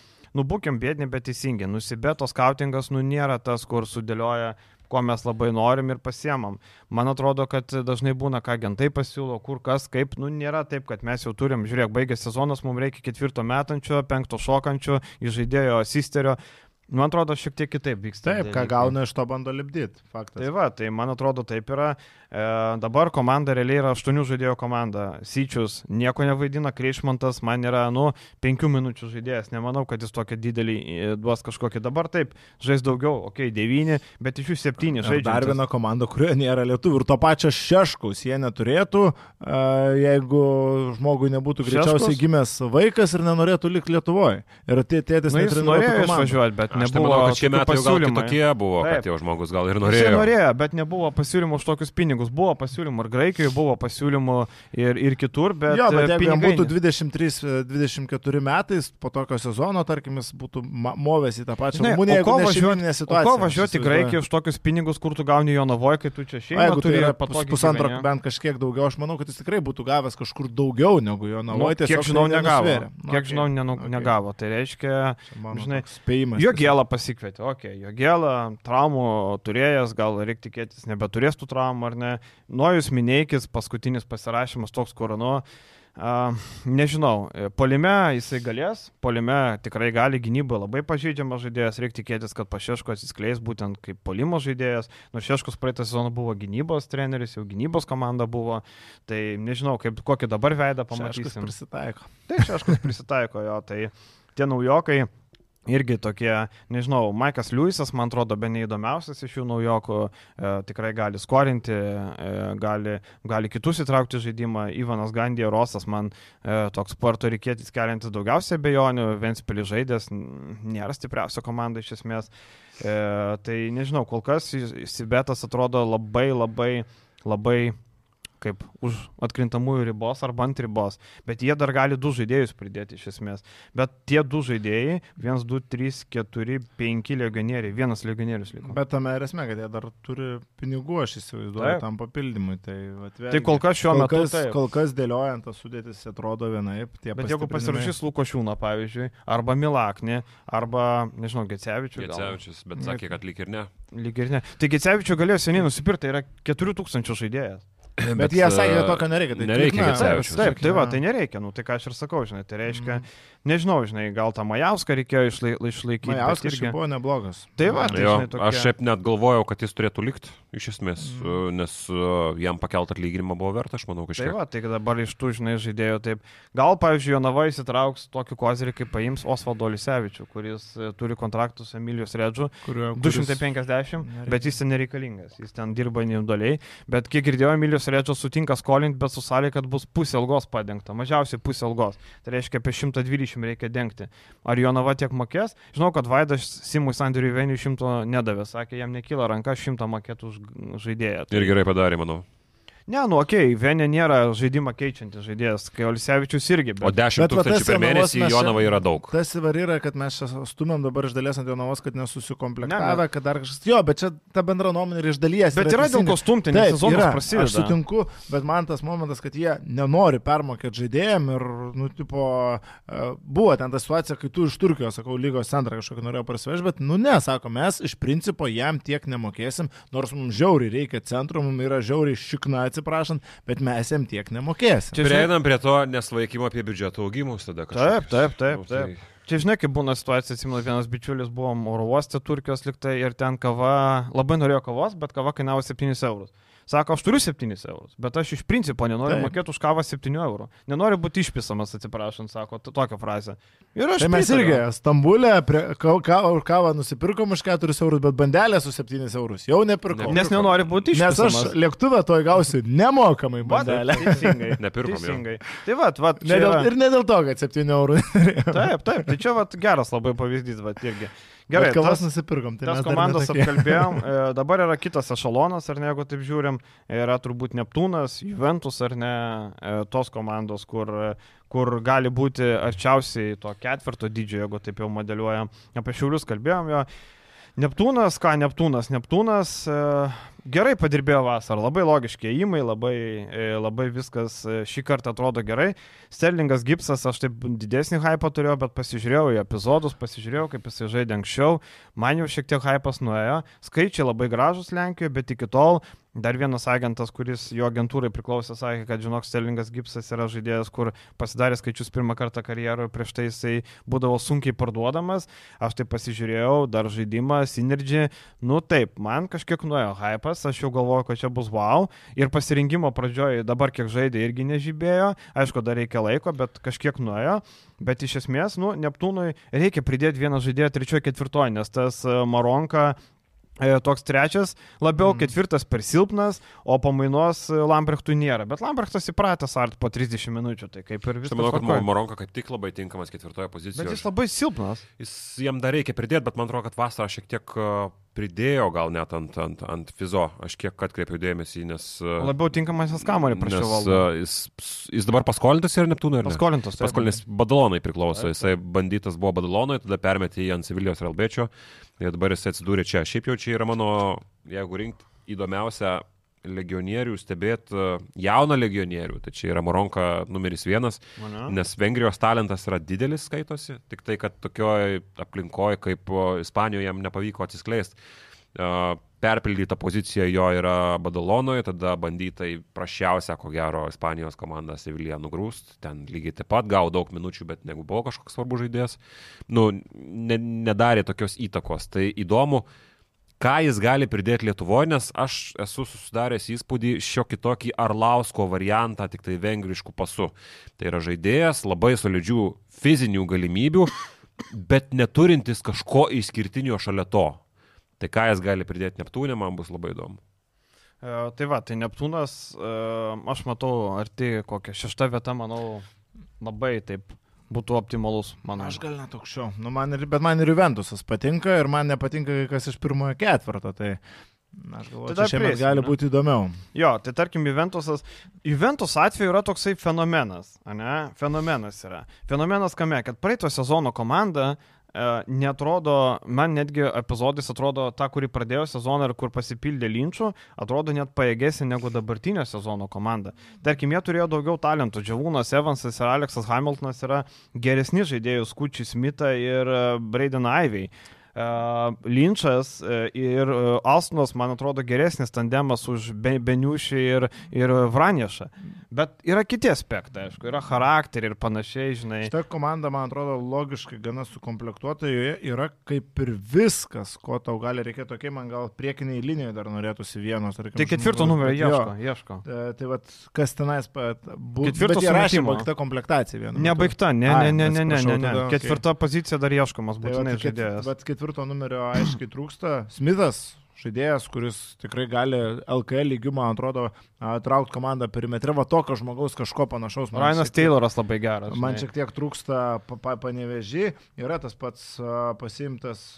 nu būkim bėdini, bet teisingi. Nusibeto skautingas, nu nėra tas, kur sudėlioja ko mes labai norim ir pasiemam. Man atrodo, kad dažnai būna, ką agentai pasiūlo, kur kas, kaip, nu nėra taip, kad mes jau turim, žiūrėk, baigė sezonas, mums reikia ketvirto metančio, penkto šokančio, žaidėjo asisterio. Man atrodo, šiek tiek kitaip vyksta. Taip, ką gauna iš to bando lipdyti, faktas. Tai va, tai man atrodo taip yra. E, dabar komanda realiai yra aštuonių žaidėjų komanda. Syčius nieko nevaidina, Kreišmantas man yra, nu, penkių minučių žaidėjas. Nemanau, kad jis tokį didelį e, duos kažkokį. Dabar taip, žais daugiau, okei, okay, devyni, bet iš jų septyni žaidžia. Dar viena komanda, kurioje nėra lietuvių. Ir to pačio Šeškus jie neturėtų, e, jeigu žmogui nebūtų greičiausiai Šeškus? gimęs vaikas ir nenorėtų likti Lietuvoje. Ir tėtis nu, norėjo išvažiuoti, bet nebuvo. Manau, kad šie metai gal kitokie buvo, Taip. kad jau žmogus gal ir norėjo. Jis norėjo, bet nebuvo pasiūlymų už tokius pinigus. Buvo pasiūlymų ir Graikijoje, buvo pasiūlymų ir, ir kitur, bet... Jo, bet jeigu jam būtų 23-24 metais po tokio sezono, tarkim, jis būtų movęs į tą pačią Rumuniją, jeigu važiuoti. Ko važiuoti į Graikiją už tokius pinigus, kur tu gauni jo navoje, kai tu čia šeimą tai turi patogiai. Pusantro bent kažkiek daugiau, aš manau, kad jis tikrai būtų gavęs kažkur daugiau negu jo navoje. Nu, kiek žinau, negavo. Kiek žinau, negavo. Tai reiškia, žinai, spėjimas. Jo gėlą pasikvietė, okei, okay, jo gėlą, traumų turėjęs, gal reikia tikėtis, nebeturės tų traumų ar ne. Nuojus minėjkis, paskutinis pasirašymas toks koronu. Uh, nežinau, polime jisai galės, polime tikrai gali, gynyboje labai pažeidžiamas žaidėjas, reikia tikėtis, kad Pašeško atsiskleis būtent kaip polimo žaidėjas, nors Šeškus praeitą sezoną buvo gynybos treneris, jau gynybos komanda buvo, tai nežinau, kaip, kokį dabar veidą pamatysim. Šeškus prisitaiko. Tai Šeškus prisitaiko jo, tai tie naujokai irgi tokie, nežinau, Maikas Liujisas, man atrodo, be neįdomiausias iš jų naujokų, e, tikrai gali skorinti, e, gali, gali kitus įtraukti žaidimą. Ivanas Gandija Rosas, man e, toks sporto reikėtis keliantis daugiausiai bejonių, Ventspilį žaidės, nėra stipriausia komanda iš esmės. E, tai nežinau, kol kas Sibetas atrodo labai, labai, labai kaip už atkrintamųjų ribos arba ant ribos, bet jie dar gali du žaidėjus pridėti iš esmės. Bet tie du žaidėjai, 1, 2, 3, 4, 5 legionieriai, vienas legionierius liko. Bet tame ir esmė, kad jie dar turi pinigų, aš įsivaizduoju, taip. tam papildymui. Tai, atvėlgi, tai kol kas šiuo kol metu. Kas, taip. kol kas dėliojant tas sudėtis atrodo vienaip. Bet jeigu pasirašys Lukošiūną, pavyzdžiui, arba Milaknį, arba, nežinau, Gecevičius. Gecevičius, bet sakė, kad lyg ir ne. Lyg ir ne. Tai Gecevičius galėjo seniai nusipirkti, tai yra 4000 žaidėjas. Bet, bet jie sakė, kad tokio nereikia. Tai nereikia, kad taip, taip, tai va, tai nereikia, nu tai ką aš ir sakau, žinai, tai reiškia, mm. nežinau, žinai, gal tą Majauską reikėjo išlai, išlaikyti. Majauskas irgi buvo neblogas. Tai va, tai, jo, žinai, tokia... aš šiaip net galvojau, kad jis turėtų likti, iš esmės, mm. nes uh, jam pakelt atlyginimą buvo verta, aš manau, kažkaip. Tai va, tai dabar iš tų, žinai, žaidėjų taip, gal, pavyzdžiui, Jonava įsitrauks tokį kozerį, kaip paims Osvaldo Lisevičių, kuris uh, turi kontraktus Emilijos Redžu, 250, kuris... bet jis ten nereikalingas, jis ten dirba individualiai, bet kiek girdėjau, Emilijos Redžas sutinka skolinti, bet su sąlyga, kad bus pusė algos padengta, mažiausiai pusė algos. Tai reiškia, apie 120 reikia dengti. Ar Jonava tiek mokės? Žinau, kad Vaidas Simui Sandriui Veniui 100 nedavė, sakė, jam nekyla ranka 100 mokėtų už žaidėją. Tai... Ir gerai padarė, manau. Ne, nu, okei, okay, Venė nėra žaidimą keičiantis žaidėjas, kai Olisevičius irgi. Bet... O 10 tūkstančių per mėnesį Jonava yra daug. Tas įvar yra, kad mes stumėm dabar iš dalies ant Jonavos, kad nesusikomplektavę, ne, kad dar kažkas. Jo, bet čia ta bendra nuomonė ir iš dalies. Bet yra, yra dėl ko stumti, nes sezonas prasideda. Aš sutinku, bet man tas momentas, kad jie nenori permokėti žaidėjim ir, nu, tipo, e, buvo ten ta situacija, kai tu iš Turkijos, sakau, lygos centrą kažkokį norėjau prasivežti, bet, nu, ne, sako, mes iš principo jam tiek nemokėsim, nors mums žiauriai reikia centro, mums yra žiauriai šikna, atsiprašant, bet mes jam tiek nemokėsim. Čia prieinam prie to neslaikymo apie biudžeto augimus tada kažkaip. Taip, taip, taip. Nu, taip. taip. Čia žinai, kaip būna situacija, atsimenu, vienas bičiulis buvo oro uoste Turkijos liktai ir ten kava, labai norėjo kavos, bet kava kainavo 7 eurus. Sako, aš turiu 7 eurus, bet aš iš principo nenoriu Taip. mokėti už kavą 7 eurų. Nenoriu būti išpisamas, atsiprašant, sako, tokią frazę. Ir aš. Tai mes pritariu. irgi Stambulė kavą, kavą nusipirkom už 4 eurus, bet bandelę su 7 eurus jau nepirkom. Nes nenori būti išpisamas. Nes aš lėktuvę toj gausiu nemokamai bandelę. [LAUGHS] Teisingai. Nepirkom. Teisingai. Tai va, va. Ne dėl, yra... Ir ne dėl to, kad 7 eurų. taip, taip. Tai čia va geras labai pavyzdys, va irgi. Gerai, kavas nusipirkom. Tai tas komandos apkalbėjom. [LAUGHS] E, dabar yra kitas ešalonas, ar ne, jeigu taip žiūrim, yra turbūt Neptūnas, Juventus, ar ne, e, tos komandos, kur, kur gali būti arčiausiai to ketvirto dydžio, jeigu taip jau modeliuojam. Apie šiulius kalbėjom jo. Neptūnas, ką Neptūnas? Neptūnas e, gerai padirbėjo vasarą, labai logiški įimai, labai, e, labai viskas e, šį kartą atrodo gerai. Sterlingas Gipsas, aš taip didesnį hypą turėjau, bet pasižiūrėjau į epizodus, pasižiūrėjau, kaip jisai žaidė anksčiau, man jau šiek tiek hypas nuėjo, skaičiai labai gražus Lenkijoje, bet iki tol Dar vienas agentas, kuris jo agentūrai priklausė, sakė, kad, žinok, Sterlingas Gipsas yra žaidėjas, kur pasidarė skaičius pirmą kartą karjeroje, prieš tai jisai būdavo sunkiai parduodamas. Aš tai pasižiūrėjau, dar žaidimą, Synergy. Nu taip, man kažkiek nuėjo hypas, aš jau galvoju, kad čia bus wow. Ir pasirinkimo pradžioje dabar kiek žaidė irgi nežybėjo. Aišku, dar reikia laiko, bet kažkiek nuėjo. Bet iš esmės, nu, Neptūnui reikia pridėti vieną žaidėją trečiojo ketvirtojo, nes tas e, Maronka E, toks trečias, labiau mm. ketvirtas per silpnas, o pamainos e, Lamprechtui nėra. Bet Lamprechtas įpratęs art po 30 minučių, tai kaip ir viskas. Manau, kad Moronka kaip tik labai tinkamas ketvirtoje pozicijoje. Bet jis labai silpnas. Jis jam dar reikia pridėti, bet man atrodo, kad vasarą šiek tiek pridėjo gal net ant, ant, ant fizo, aš kiek atkreipiau dėmesį, nes... Labiau tinkamas jis kamarį prašiau valdo. Jis, jis dabar paskolintas ir Neptūnai, ar ne? Paskolintas. Paskolintas Badalonai priklauso, jisai bandytas buvo Badalonai, tada permetė jį ant Sevilijos ir Albečio ir dabar jis atsidūrė čia. Šiaip jau čia yra mano, jeigu rinkti įdomiausia legionierių, stebėti e, jauną legionierių, tai čia yra Moronka numeris vienas, Mane. nes Vengrijos talentas yra didelis skaitosi, tik tai, kad tokioje aplinkoje kaip Ispanijoje jam nepavyko atsiskleisti. E, perpildyta pozicija jo yra Badalonoje, tada bandytai prašiausia, ko gero, Ispanijos komanda Sevilija nugrūst, ten lygiai taip pat gavo daug minučių, bet negu buvo kažkoks svarbus žaidėjas, nu, ne, nedarė tokios įtakos. Tai įdomu, uh, ką jis gali pridėti Lietuvoje, nes aš esu susidaręs įspūdį šiokį tokį Arlausko variantą, tik tai vengriškų pasų. Tai yra žaidėjas labai solidžių fizinių galimybių, bet neturintis kažko išskirtinio šalia to. Tai ką jis gali pridėti Neptūnė, man bus labai įdomu. E, tai va, tai Neptūnas, e, aš matau, arti kokią šeštą vietą, manau, labai taip būtų optimalus, manau. Aš gal net aukščiau. Nu, man ir, bet man ir Juventusas patinka ir man nepatinka kai kas iš pirmojo ketvirto. Tai... Aš galvoju, tai šiemet priesim, gali ne? būti įdomiau. Jo, tai tarkim, Juventusas, Juventus atveju yra toksai fenomenas, ne? Fenomenas yra. Fenomenas kame, kad praeito sezono komanda E, netrodo, man netgi epizodais atrodo ta, kuri pradėjo sezoną ir kur pasipildė linčių, atrodo net pajėgesnė negu dabartinio sezono komanda. Tarkim, jie turėjo daugiau talentų. Džiavūnas Evansas ir Aleksas Hamiltonas yra geresni žaidėjai Skučiai Smita ir e, Braden Ivey. Linčas e, ir e, Alstonas, man atrodo, geresnis tandemas už Beniušį ir, ir Vranešą. Bet yra kiti aspektai, aišku, yra charakteriai ir panašiai, žinai. Šitą komandą, man atrodo, logiškai gana sukomplektuota, joje yra kaip ir viskas, ko tau gali reikėti, tokie man gal priekiniai linijoje dar norėtųsi vienos. Tarkim, tai ketvirto numerio ieško, jo. ieško. Tai, tai vad, kas tenais būtų. Ketvirto rašė baigta komplektacija viena. Nebaigta, ne, ne, ne, ne, ne, ne, ne. Ketvirta okay. pozicija dar ieškomas, būtinai tai žaidėjas. Bet ketvirto numerio aiškiai trūksta. Smithas, žaidėjas, kuris tikrai gali LKL lygių, man atrodo, traukti komandą perimetre, va tokio žmogaus kažko panašaus. Rainas Tayloras labai geras. Man šiek tiek trūksta paneveži, yra tas pats pasimtas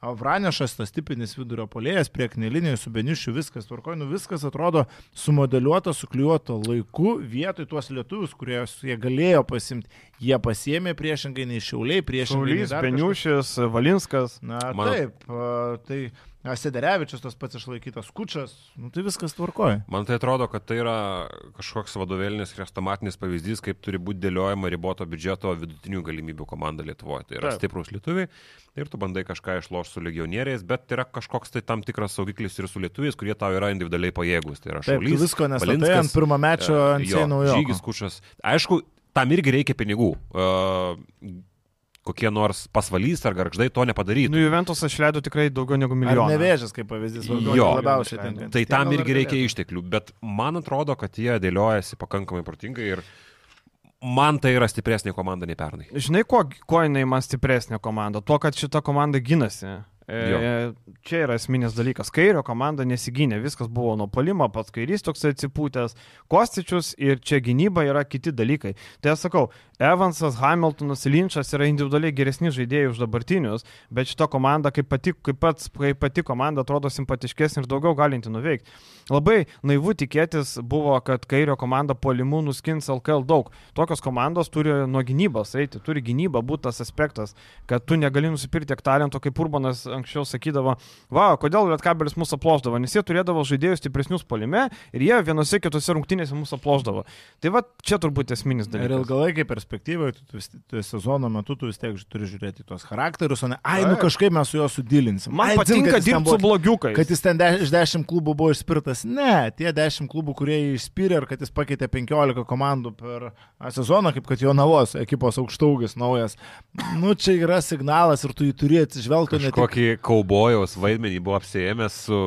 Vranešas, tas tipinis vidurio polėjas, priekinė linija, su Benišiu, viskas tvarkoja, nu viskas atrodo sumodeliuota, sukliuota laiku, vietoj tuos lietuvius, kuriuos jie galėjo pasimti, jie pasiemė priešingai nei Šiauliai, priešingai nei Beniušis, Valinskas. Na Man... taip, tai Sederevičius tas pats išlaikytas kučias, nu, tai viskas tvarkoja. Man tai atrodo, kad tai yra kažkoks vadovėlinis chrestomatinis pavyzdys, kaip turi būti dėliojama riboto biudžeto vidutinių galimybių komanda Lietuvoje. Tai yra Taip. stiprus lietuviai ir tu bandai kažką išlošti su legionieriais, bet yra kažkoks tai tam tikras saugiklis ir su lietuviais, kurie tau yra individualiai pajėgus. Tai yra šaulys. Visko nesatai ant pirmą mečio ant sienų jo. Žygis kučas. Aišku, tam irgi reikia pinigų. Uh, kokie nors pasvalys ar garždai to nepadarytų. Nu, Juventus aš leido tikrai daugiau negu milijoną. Nevėžės kaip pavyzdys, jo, labiausiai ten. Tai tam irgi reikia išteklių, bet man atrodo, kad jie dėliojasi pakankamai protingai ir man tai yra stipresnė komanda nei pernai. Žinai, kuo, kuo jinai man stipresnė komanda? Tuo, kad šita komanda gynasi. Jo. E, čia yra esminis dalykas. Kairio komanda nesigynė, viskas buvo nuo palimo, pats kairys toks atsipūtęs, Kostičius ir čia gynyba yra kiti dalykai. Tai aš sakau, Evansas, Hamiltonas, Linčas yra individualiai geresni žaidėjai už dabartinius, bet šita komanda, kaip pati, kaip pats, kaip pati komanda, atrodo simpatiškesnė ir daugiau galinti nuveikti. Labai naivu tikėtis buvo, kad Kairio komanda polimų nuskins LKL daug. Tokios komandos turi nuo gynybos eiti, turi gynyba būti tas aspektas, kad tu negali nusipirkti tiek talento, kaip Urbanas anksčiau sakydavo, va, kodėl Lietkabelis mūsų aploždavo, nes jie turėdavo žaidėjus stipresnius polime ir jie vienose kitose rungtynėse mūsų aploždavo. Tai va, čia turbūt esminis dalykas. Ir ilgalaikiai perspektyvoje, tu, tu, tu sezono metu tu vis tiek turi žiūrėti tuos charakterius, o ne, ai, nu kažkaip mes su juo sudilinsim. Man ai, patinka dirbti su blogiukai. Kad jis ten iš dešimt klubų buvo išspirtas. Ne, tie dešimt klubų, kurie jį išspyrė ir kad jis pakeitė penkiolika komandų per sezoną, kaip kad jo navos ekipos aukštaugis naujas. Nu, čia yra signalas ir tu jį turi atsižvelgti. Kokį tik... kaubojaus vaidmenį buvo apsėmęs su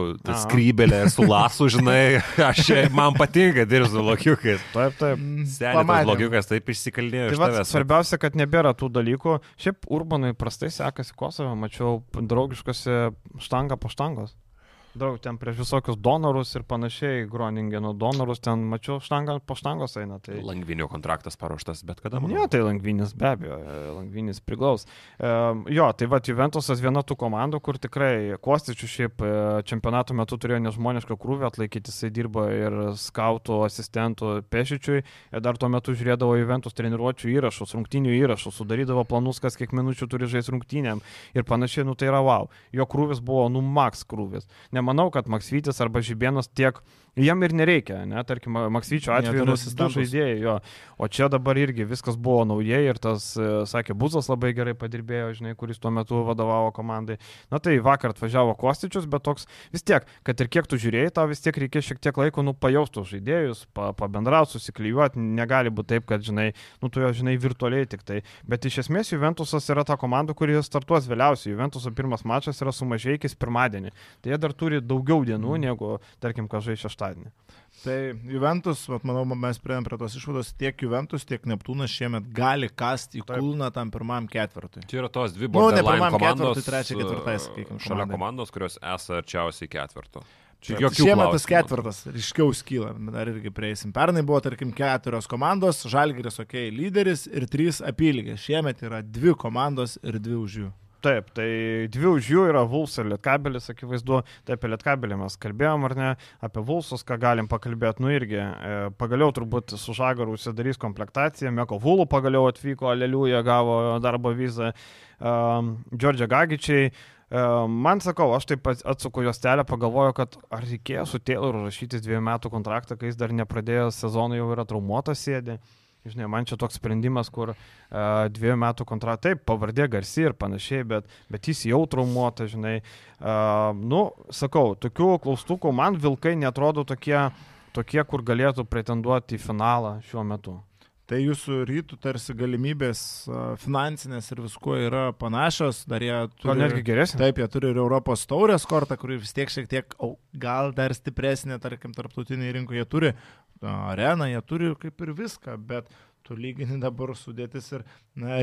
skrybelė, su [LAUGHS] lasu, žinai, aš man patinka dirbti su lokiukais. Taip, taip. Senis lokiukas taip išsikalnėjo. Tai va, svarbiausia, kad nebėra tų dalykų. Šiaip Urbanui prastai sekasi Kosove, mačiau draugiškose štanga po štangos daug ten prieš visokius donorus ir panašiai, Groningeno donorus, ten mačiau štangą po štangos eina. Tai... Langvinio kontraktas paruoštas, bet kada man. Ne, tai Langvinis be abejo, Langvinis priglaus. E, jo, tai va, Juventusas viena tų komandų, kur tikrai Kostičių šiaip e, čempionato metu turėjo nežmonišką krūvį atlaikyti, jisai dirbo ir skautų asistentų pešičiui, ir dar tuo metu žiūrėdavo Juventus treniruočių įrašus, rungtinių įrašus, sudarydavo planus, kas kiek minučių turi žaisti rungtynėm ir panašiai, nu tai yra wow. Jo krūvis buvo, nu, maks krūvis. Ne nemanau, kad Maksvytis arba Žibienas tiek jam ir nereikia, ne, tarkim, Maksvyčio atveju nu, du žaidėjai, jo, o čia dabar irgi viskas buvo naujai ir tas, e, sakė, Buzas labai gerai padirbėjo, žinai, kuris tuo metu vadovavo komandai. Na tai vakar atvažiavo Kostičius, bet toks vis tiek, kad ir kiek tu žiūrėjai, tau vis tiek reikės šiek tiek laiko, nu, pajaustų žaidėjus, pa, pabendrauti, susiklyjuoti, negali būti taip, kad, žinai, nu, tu jo, žinai, virtualiai tik tai. Bet iš esmės Juventusas yra ta komanda, kuri startuos vėliausiai. Juventuso pirmas mačas yra su mažiekiais pirmadienį. Tai jie dar turi daugiau dienų mm. negu, tarkim, kažkai šeštadienį šeštadienį. Tai Juventus, vat, manau, mes prieėm prie tos išvados, tiek Juventus, tiek Neptūnas šiemet gali kasti į kulną tam pirmam ketvirtui. Čia yra tos dvi nu, komandos. Ketvirtui, trečią, ketvirtai, sakykime. Šalia komandos, kurios esą arčiausiai ketvirto. Čia šiemet tas ketvirtas ryškiau skyla, dar irgi prieisim. Pernai buvo, tarkim, keturios komandos, Žalgiris, okei, okay, lyderis ir trys apylygės. Šiemet yra dvi komandos ir dvi už jų. Taip, tai dvi už jų yra Vuls ir Lietkabelis, akivaizdu, tai apie Lietkabelį mes kalbėjom ar ne, apie Vulsus, ką galim pakalbėti, nu irgi, e, pagaliau turbūt su Žagaru užsidarys komplektacija, Meko Vulų pagaliau atvyko, Aleliuja gavo darbo vizą, um, Džordžia Gagičiai, um, man sakau, aš taip atsuku jos telę, pagalvoju, kad ar reikėjo su Tayloru rašytis dviejų metų kontraktą, kai jis dar nepradėjo sezoną, jau yra traumuotas sėdė. Žinai, man čia toks sprendimas, kur uh, dviejų metų kontraktą, taip, pavardė garsi ir panašiai, bet, bet jis jau traumuotas, žinai. Uh, nu, sakau, tokių klaustukų man vilkai netrodo tokie, tokie, kur galėtų pretenduoti į finalą šiuo metu. Tai jūsų rytų tarsi galimybės finansinės ir visko yra panašios, dar jie turi... Gal netgi geresnė? Taip, jie turi ir Europos taurės kortą, kuri vis tiek šiek tiek, o, gal dar stipresnė, tarkim, tarptautinėje rinkoje turi areną, jie turi kaip ir viską, bet tu lygini dabar sudėtis ir na,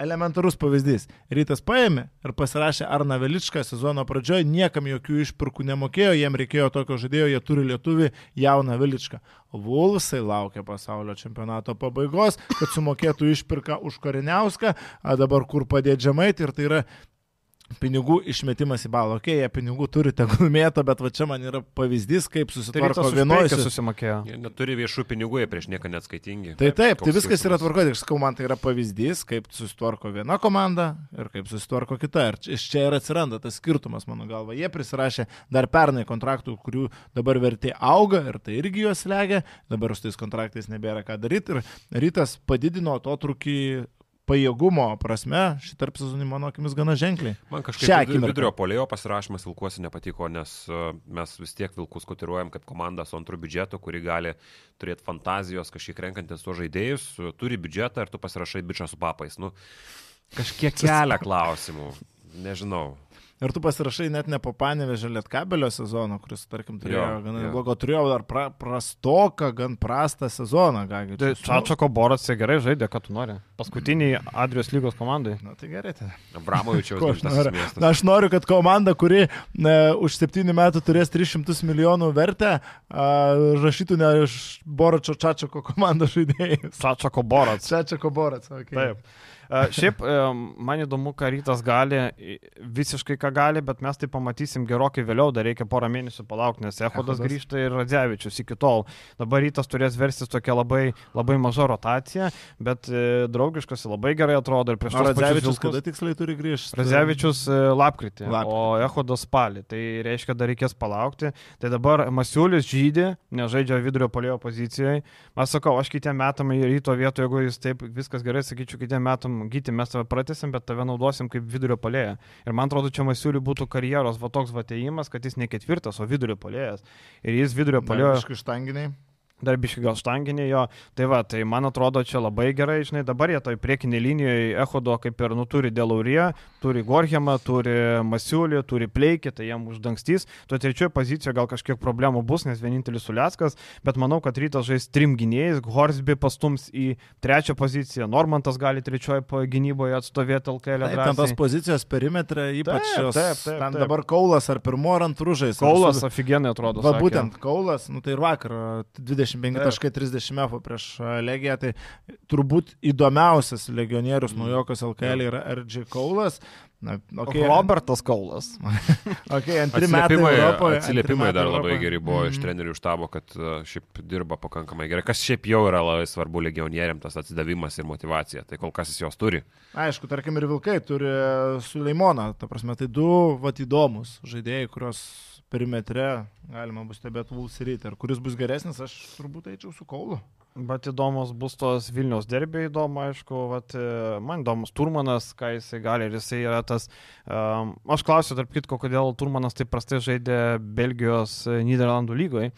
elementarus pavyzdys. Rytas paėmė ir pasirašė Arna Veličką sezono pradžioje, niekam jokių išpirkų nemokėjo, jiem reikėjo tokio žaidėjo, jie turi lietuvį jauną Veličką. Vulsai laukia pasaulio čempionato pabaigos, kad sumokėtų išpirką už Koriniauską, o dabar kur padėti žemaitį ir tai yra pinigų išmetimas į balą. Ok, jie pinigų turi tegul mėto, bet va čia man yra pavyzdys, kaip susitvarko tai vienoje. susimokėjo. Jie neturi viešų pinigų, jie prieš nieką neatskaitingi. Tai taip, tai viskas skirtumas. yra tvarko, tik sakau, man tai yra pavyzdys, kaip susitvarko viena komanda ir kaip susitvarko kita. Ir iš čia ir atsiranda tas skirtumas, mano galva. Jie prisirašė dar pernai kontraktų, kurių dabar vertė auga ir tai irgi juos legia, dabar su tais kontraktais nebėra ką daryti ir rytas padidino to trukį pajėgumo prasme šį tarp sezonį, mano akimis, gana ženkliai. Man kažkaip vidurio, polėjo pasirašymas Vilkuosi nepatiko, nes e, mes vis tiek Vilkus kotiruojam kaip komanda su antru biudžetu, kuri gali turėti fantazijos kažkiek renkantis tuos žaidėjus, turi biudžetą ir tu pasirašai bičią su papais. Nu, kažkiek [LAUGHS] kelia klausimų. Nežinau. Ir tu pasirašai net ne po panevežę lietkabelio sezono, kuris, tarkim, turėjo jo, gan neblogą, turėjo dar pra, prastoką, gan prastą sezoną. Tai Čačako Boras gerai žaidė, ką tu nori. Paskutiniai Adrijos lygos komandai. Na tai gerai. Tai. Abramovičiaus. [LAUGHS] aš, noriu, na, aš noriu, kad komanda, kuri ne, už 7 metų turės 300 milijonų vertę, a, rašytų ne iš Boročio Čačako komandos žaidėjus. Čačako Boras. Čačako Boras, okay. Taip. Šiaip man įdomu, ką rytas gali, visiškai ką gali, bet mes tai pamatysim gerokai vėliau, dar reikia porą mėnesių palaukti, nes Ehodas grįžta ir Radzevičius iki tol. Dabar rytas turės verstis tokia labai, labai maža rotacija, bet e, draugiškas labai gerai atrodo ir prieš tai. Radzevičius kada tiksliai turi grįžti? Radzevičius e, lapkritį, lapkritį, o Ehodas spalį. Tai reiškia, dar reikės palaukti. Tai dabar Masiulis žydė, nežaidžia vidurio polėjo pozicijoje. Aš sakau, aš kitiem metam į ryto vietą, jeigu jis taip viskas gerai, sakyčiau, kitiem metam gyti mes tave pratesim, bet tave naudosim kaip vidurio polėją. Ir man atrodo, čia Masiuliui būtų karjeros va toks va ateimas, kad jis ne ketvirtas, o vidurio polėjas. Ir jis vidurio polėjo. Iš štanginiai dar biški gal štanginė jo. Tai va, tai man atrodo čia labai gerai, žinai, dabar jie toj priekinė linijoje Ehodo kaip ir, nu, turi Delaurė, turi Gorhemą, turi Masiulį, turi Pleikį, tai jam uždangstys. Tuo trečioje pozicijoje gal kažkiek problemų bus, nes vienintelis Suliaskas, bet manau, kad rytas žais trim gynėjais, Horsby pastums į trečią poziciją, Normantas gali trečioje gynyboje atstovėti LKL. Taip, ten tos pozicijos perimetrą, ypač taip, taip, taip, taip. ten dabar Kaulas ar pirmo ar antrų žais. Kaulas su... aфиgenai atrodo. Va, sakė. būtent Kaulas, nu tai ir vakar 20 25.30 F prieš Legiją, tai turbūt įdomiausias legionierius mm. naujokas LKL yra RG Kaulas. Na, okay. Robertas Kaulas. okay, atsiliepimai, Europoje, atsiliepimai dar labai Europoje. geri buvo mm. iš trenerių štabo, kad šiaip dirba pakankamai gerai. Kas šiaip jau yra labai svarbu legionieriam, tas atsidavimas ir motivacija. Tai kol kas jis jos turi. Aišku, tarkim ir Vilkai turi Suleimoną. Ta prasme, tai du vat įdomus žaidėjai, kurios perimetre galima bus stebėti Vulsiryti. Ar kuris bus geresnis, aš turbūt eičiau su Kaulu. Bet įdomus bus tos Vilnius derbiai, įdomu, aišku, vat, e, man įdomus Turmanas, ką jisai gali ir jisai yra tas. Um, aš klausiu, tarp kitko, kodėl Turmanas taip prastai žaidė Belgijos e, Niderlandų lygoje.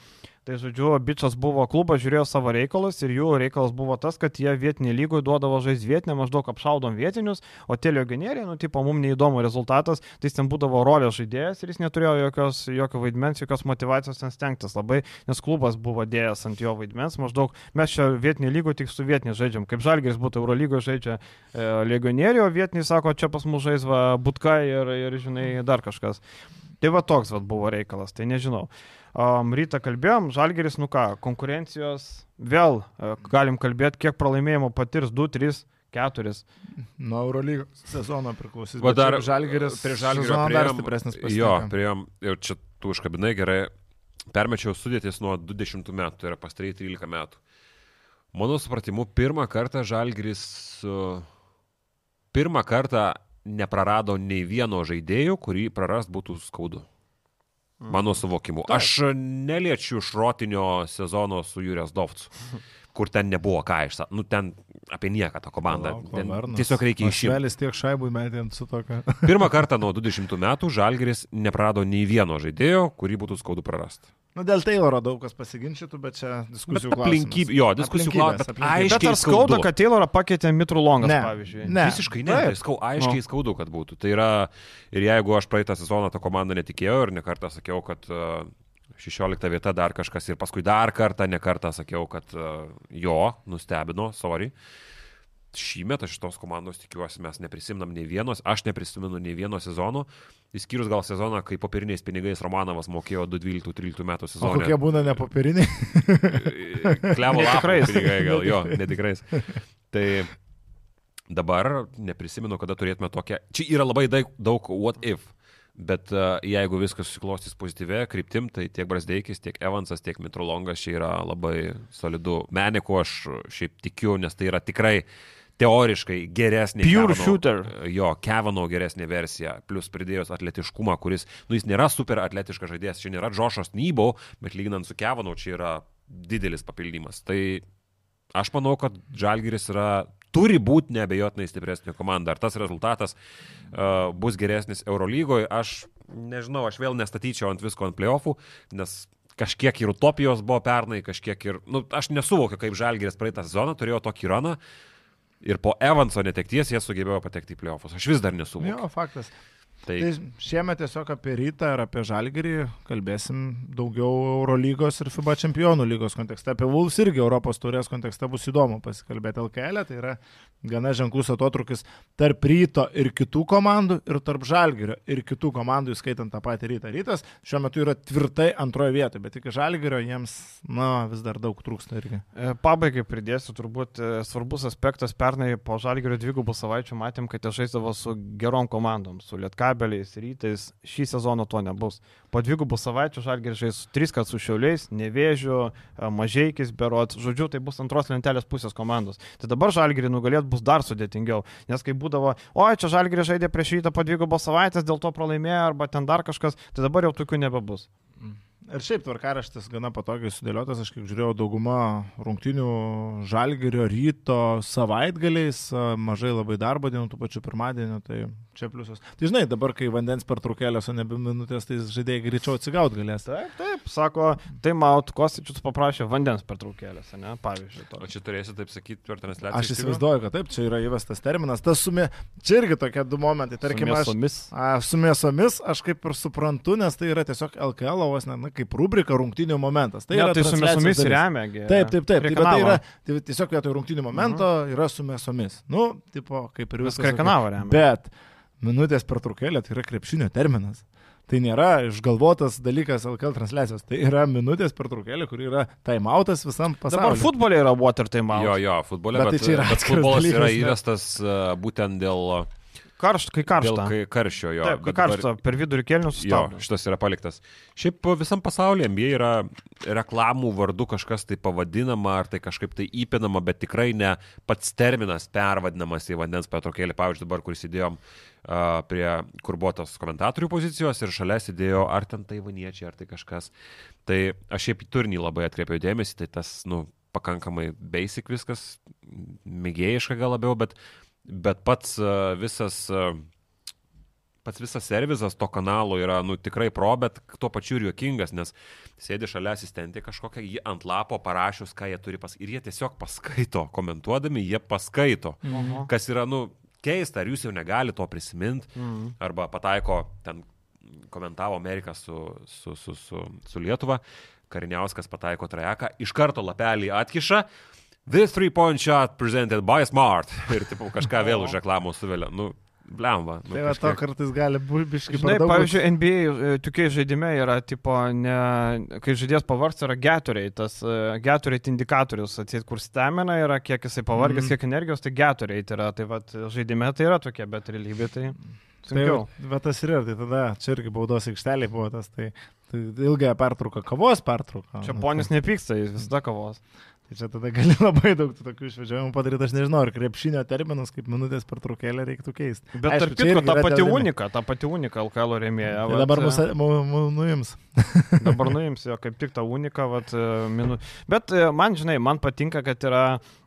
Tai žodžiu, bičias buvo klubas, žiūrėjo savo reikalus ir jų reikalas buvo tas, kad jie vietinį lygoj duodavo žaisti vietinę, maždaug apšaudom vietinius, o tie legionieriai, nu, tipo, mums neįdomu rezultatas, tai jis ten būdavo rolės žaidėjas ir jis neturėjo jokios, jokio vaidmens, jokios motivacijos ten stengtis labai, nes klubas buvo dėjęs ant jo vaidmens, maždaug mes čia vietinį lygoj tik su vietiniu žaidžiam, kaip Žalgeris būtų Eurolygoje žaidžia e, legionieriai, o vietiniai sako, čia pas mus žaisva Butka ir, ir, žinai, dar kažkas. Tai va toks va buvo reikalas, tai nežinau. Um, rytą kalbėjom, Žalgeris, nu ką, konkurencijos vėl uh, galim kalbėti, kiek pralaimėjimų patirs 2, 3, 4. Nuo Eurolygos sezono priklausys. O dar Žalgeris prie Žalgerio dar stipresnis pasirinkimas. Jo, prieėm, jau čia tu užkabinai gerai, permečiau sudėtis nuo 20 metų, tai yra pastarai 13 metų. Mano supratimu, pirmą kartą Žalgeris uh, pirmą kartą neprarado nei vieno žaidėjo, kurį prarast būtų skaudu. Mano suvokimu. Taip. Aš neliečiu šrotinio sezono su Jūrės Dovcu, kur ten nebuvo ką išsa. Nu, ten apie nieką tą komandą. Ten tiesiog reikia išimti. Švelis tiek šaibų metint su tokia. Pirmą kartą nuo 20 metų Žalgeris neprado nei vieno žaidėjo, kurį būtų skaudu prarasti. Nu, dėl Tayloro daug kas pasiginčytų, bet čia diskusijų bet aplinkybė. Jo, diskusijų klausimas. Aiškiai. Bet ar skauda, kad Taylorą pakeitė Mitru Longas, ne, pavyzdžiui? Ne. Visiškai ne. Tai skau, aiškiai no. skaudu, kad būtų. Tai yra, ir jeigu aš praeitą sezoną tą komandą netikėjau ir nekartą sakiau, kad uh, 16 vieta dar kažkas ir paskui dar kartą, nekartą sakiau, kad uh, jo, nustebino, sorry. Uh, šį metą šitos komandos tikiuosi mes neprisimnam nei vienos, aš neprisimenu nei vieno sezono, įskyrus gal sezoną, kai popieriniais pinigais Romanovas mokėjo 2012-2013 metų sezoną. O kokie būna nepopieriniai? [LAUGHS] Klevo tikrais. Pinigai gal, jo, netikrais. Tai dabar neprisimenu, kada turėtume tokią. Čia yra labai daug, what if. Bet uh, jeigu viskas susiklostys pozityvė kryptim, tai tiek Brasdeikis, tiek Evansas, tiek Mitrolongas čia yra labai solidu. Meniko aš šiaip tikiu, nes tai yra tikrai teoriškai geresnė. Pure Kevano, shooter. Jo, Kevano geresnė versija, plus pridėjus atletiškumą, kuris, nu jis nėra super atletiškas žaidėjas, čia nėra Džošas Nybo, bet lyginant su Kevanu, čia yra didelis papildymas. Tai aš manau, kad Žalgiris yra turi būti neabejotinai stipresnė komanda. Ar tas rezultatas uh, bus geresnis Eurolygoje, aš nežinau, aš vėl nestatyčiau ant visko ant playoffų, nes kažkiek ir utopijos buvo pernai, kažkiek ir, na, nu, aš nesuvokiu, kaip Žalgiris praeitą sezoną turėjo tokį raną, uh, Ir po Evanso netekties jie sugebėjo patekti į playoffus. Aš vis dar nesu. Jo, faktas. Tai... tai šiemet tiesiog apie rytą ir apie žalgerį kalbėsim daugiau Eurolygos ir FIBA čempionų lygos kontekste. Apie Vuls irgi Europos turės kontekste bus įdomu pasikalbėti LKL, e, tai yra gana ženklus atotrukis tarp ryto ir kitų komandų ir tarp žalgerio ir kitų komandų, įskaitant tą patį rytą. Rytas šiuo metu yra tvirtai antroje vietoje, bet iki žalgerio jiems, na, vis dar daug trūksta irgi. E, pabaigai pridėsiu turbūt e, svarbus aspektas, pernai po žalgerio dvigubų savaičių matėm, kad jie žaisdavo su gerom komandom, su Lietkabė kabeliais, rytais. Šį sezoną to nebus. Po dvigubų savaičių žalgeris žais tris kartus su šiauliais, nevėžiu, e, mažieikis, berot. Žodžiu, tai bus antros lentelės pusės komandos. Tai dabar žalgerį nugalėti bus dar sudėtingiau. Nes kai būdavo, oi, čia žalgerį žaidė prieš rytą po dvigubos savaitės, dėl to pralaimėjo arba ten dar kažkas, tai dabar jau tokių nebebus. Mm. Ir šiaip tvarkaraštis gana patogiai sudėliotas, aš kiek žiūrėjau, dauguma rungtinių žalgerio ryto savaitgaliais, mažai labai darbo dienų, tų pačių pirmadienio, tai čia pliusas. Tai žinai, dabar, kai vandens per trukėlės, o nebe minutės, tai žaidėjai greičiau atsigaut galės. Taip, taip, sako, tai Maut Kostičius paprašė vandens per trukėlės, ne, pavyzdžiui. To. O čia turėsi taip sakyti per transliaciją. Aš įsivaizduoju, kad taip, čia yra įvestas terminas. Tas sumė, čia irgi tokie du momentai, tarkim, su mėsomis. Aš, a, su mėsomis aš kaip ir suprantu, nes tai yra tiesiog LKL, o vos ne, na, kaip rubrika rungtinių momentas. Tai, ja, tai su mėsomis remia. Taip, taip, taip. Tai, tai yra tai tiesiog vietoj rungtinių momento uh mhm. -huh. yra su mėsomis. Nu, tipo, kaip ir viskas. Krekanavo remia. Bet minutės pertraukėlė tai yra krepšinio terminas. Tai nėra išgalvotas dalykas LKL transliacijos, tai yra minutės pertraukėlė, kur yra timeoutas visam pasauliu. Dabar futbolė yra water timeout. Jo, jo, futbolė, bet, bet, tai bet futbolas dalykas, yra įvestas uh, būtent dėl Karšta, kai karšta. Dėl kai karščio jo. Taip, kai karšta, dabar... per vidurį kelnius. Jo, šitas yra paliktas. Šiaip visam pasaulyje NBA yra reklamų vardu kažkas tai pavadinama, ar tai kažkaip tai įpinama, bet tikrai ne pats terminas pervadinamas į vandens petrokėlį. Pavyzdžiui, dabar, kur įsidėjom uh, prie, kur buvo tos komentatorių pozicijos ir šalia sėdėjo ar ten taivaniečiai, ar tai kažkas. Tai aš šiaip į turinį labai atkreipiau dėmesį, tai tas, nu, pakankamai basic viskas, mėgėjiška gal labiau, bet bet pats e, visas e, pats visas servizas to kanalo yra, nu, tikrai pro, bet tuo pačiu ir juokingas, nes sėdi šalia asistentė kažkokia, jį ant lapo parašius, ką jie turi pasakyti. Ir jie tiesiog paskaito, komentuodami, jie paskaito. Mhm. Kas yra, nu, keista, ar jūs jau negali to prisiminti, mhm. arba pataiko, ten komentavo Ameriką su, su, su, su, su Lietuva, Kariniauskas pataiko trajeką, iš karto lapelį atkiša, This three point shot presented by Smart. [LAUGHS] Ir tipo, kažką vėl už reklamų suvelia. Nu, Blemba. Nu, tai va, to kartais gali būti biškai. Žinai, pavyzdžiui, NBA e, tokiai žaidime yra, tipo, ne, kai žaidėjas pavargs, yra geturiai, tas uh, geturiai indikatorius, atsit, kur stamina yra, kiek jisai pavargęs, mm. kiek energijos, tai geturiai tai yra, tai va, žaidime tai yra tokie, bet realybė tai... Sunkiau. Tai, bet tas yra, tai tada čia irgi baudos aikštelė buvo tas, tai, tai ilgąją pertrauką, kavos pertrauką. Čia ponis tai... nepyksta, jis visada kavos. Tai čia tada gali [LAUGHS] labai daug tokių išvedžiojimų padaryti, aš nežinau, ar krepšinio terminus kaip minutės per trukėlę reiktų keisti. Bet tarp kitko, ta pati unika, ta pati unika LKL rėmėja. Tai dabar mus, mu, mu, nuims. [LAUGHS] dabar nuims jo, kaip tik tą uniką, vat, e, minu... bet e, man, žinai, man patinka, kad yra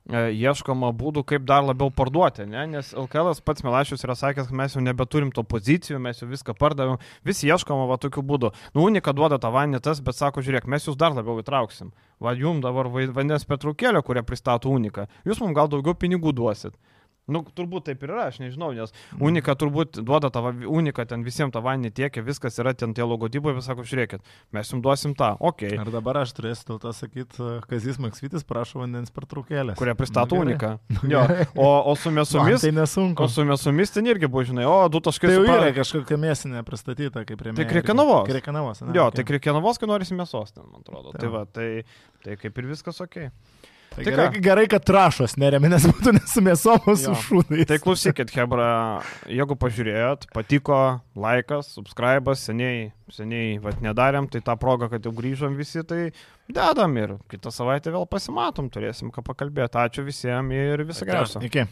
ieškoma būdų, kaip dar labiau parduoti, ne? nes LKL pats Milašius yra sakęs, kad mes jau nebeturim to pozicijų, mes jau viską pardavėm, vis ieškoma va tokiu būdu. Nu, unika duoda tą vandenį tas, bet sako, žiūrėk, mes jūs dar labiau įtrauksim. Va, jum dabar vandens petrukėlė, kurią pristato unika, jūs mums gal daugiau pinigų duosit. Nu, turbūt taip ir yra, aš nežinau, nes mm. Unika turbūt duoda tą Unika, ten visiems tą vandenį tiekia, viskas yra ten tie logotipai, vis sako, žiūrėkit, mes jums duosim tą, okei. Okay. Ir dabar aš turėsiu dėl to sakyti, Kazis Maksvitis prašo vandens per trukėlę. Kurie pristato nu, Uniką. jo, o, o su mėsomis. tai nesunku. O su mėsomis ten irgi buvo, žinai, o du taškai. Tai jau yra kažkokia mėsinė pristatyta kaip premjeras. Tai Krekenavos. Krekenavos. Jo, okay. tai Krekenavos, kai norisi mėsos ten, man atrodo. Tai, tai va, tai, tai kaip ir viskas ok. Tai gerai, gerai, kad trašos neremia, nes būtų nesumėsomos su šūnais. Tai klausykit, Hebra, jeigu pažiūrėjot, patiko, laikas, subscribas, seniai, seniai, vad nedarėm, tai tą progą, kad jau grįžom visi, tai dedam ir kitą savaitę vėl pasimatom, turėsim ką pakalbėti. Ačiū visiems ir visą geriausią. Iki.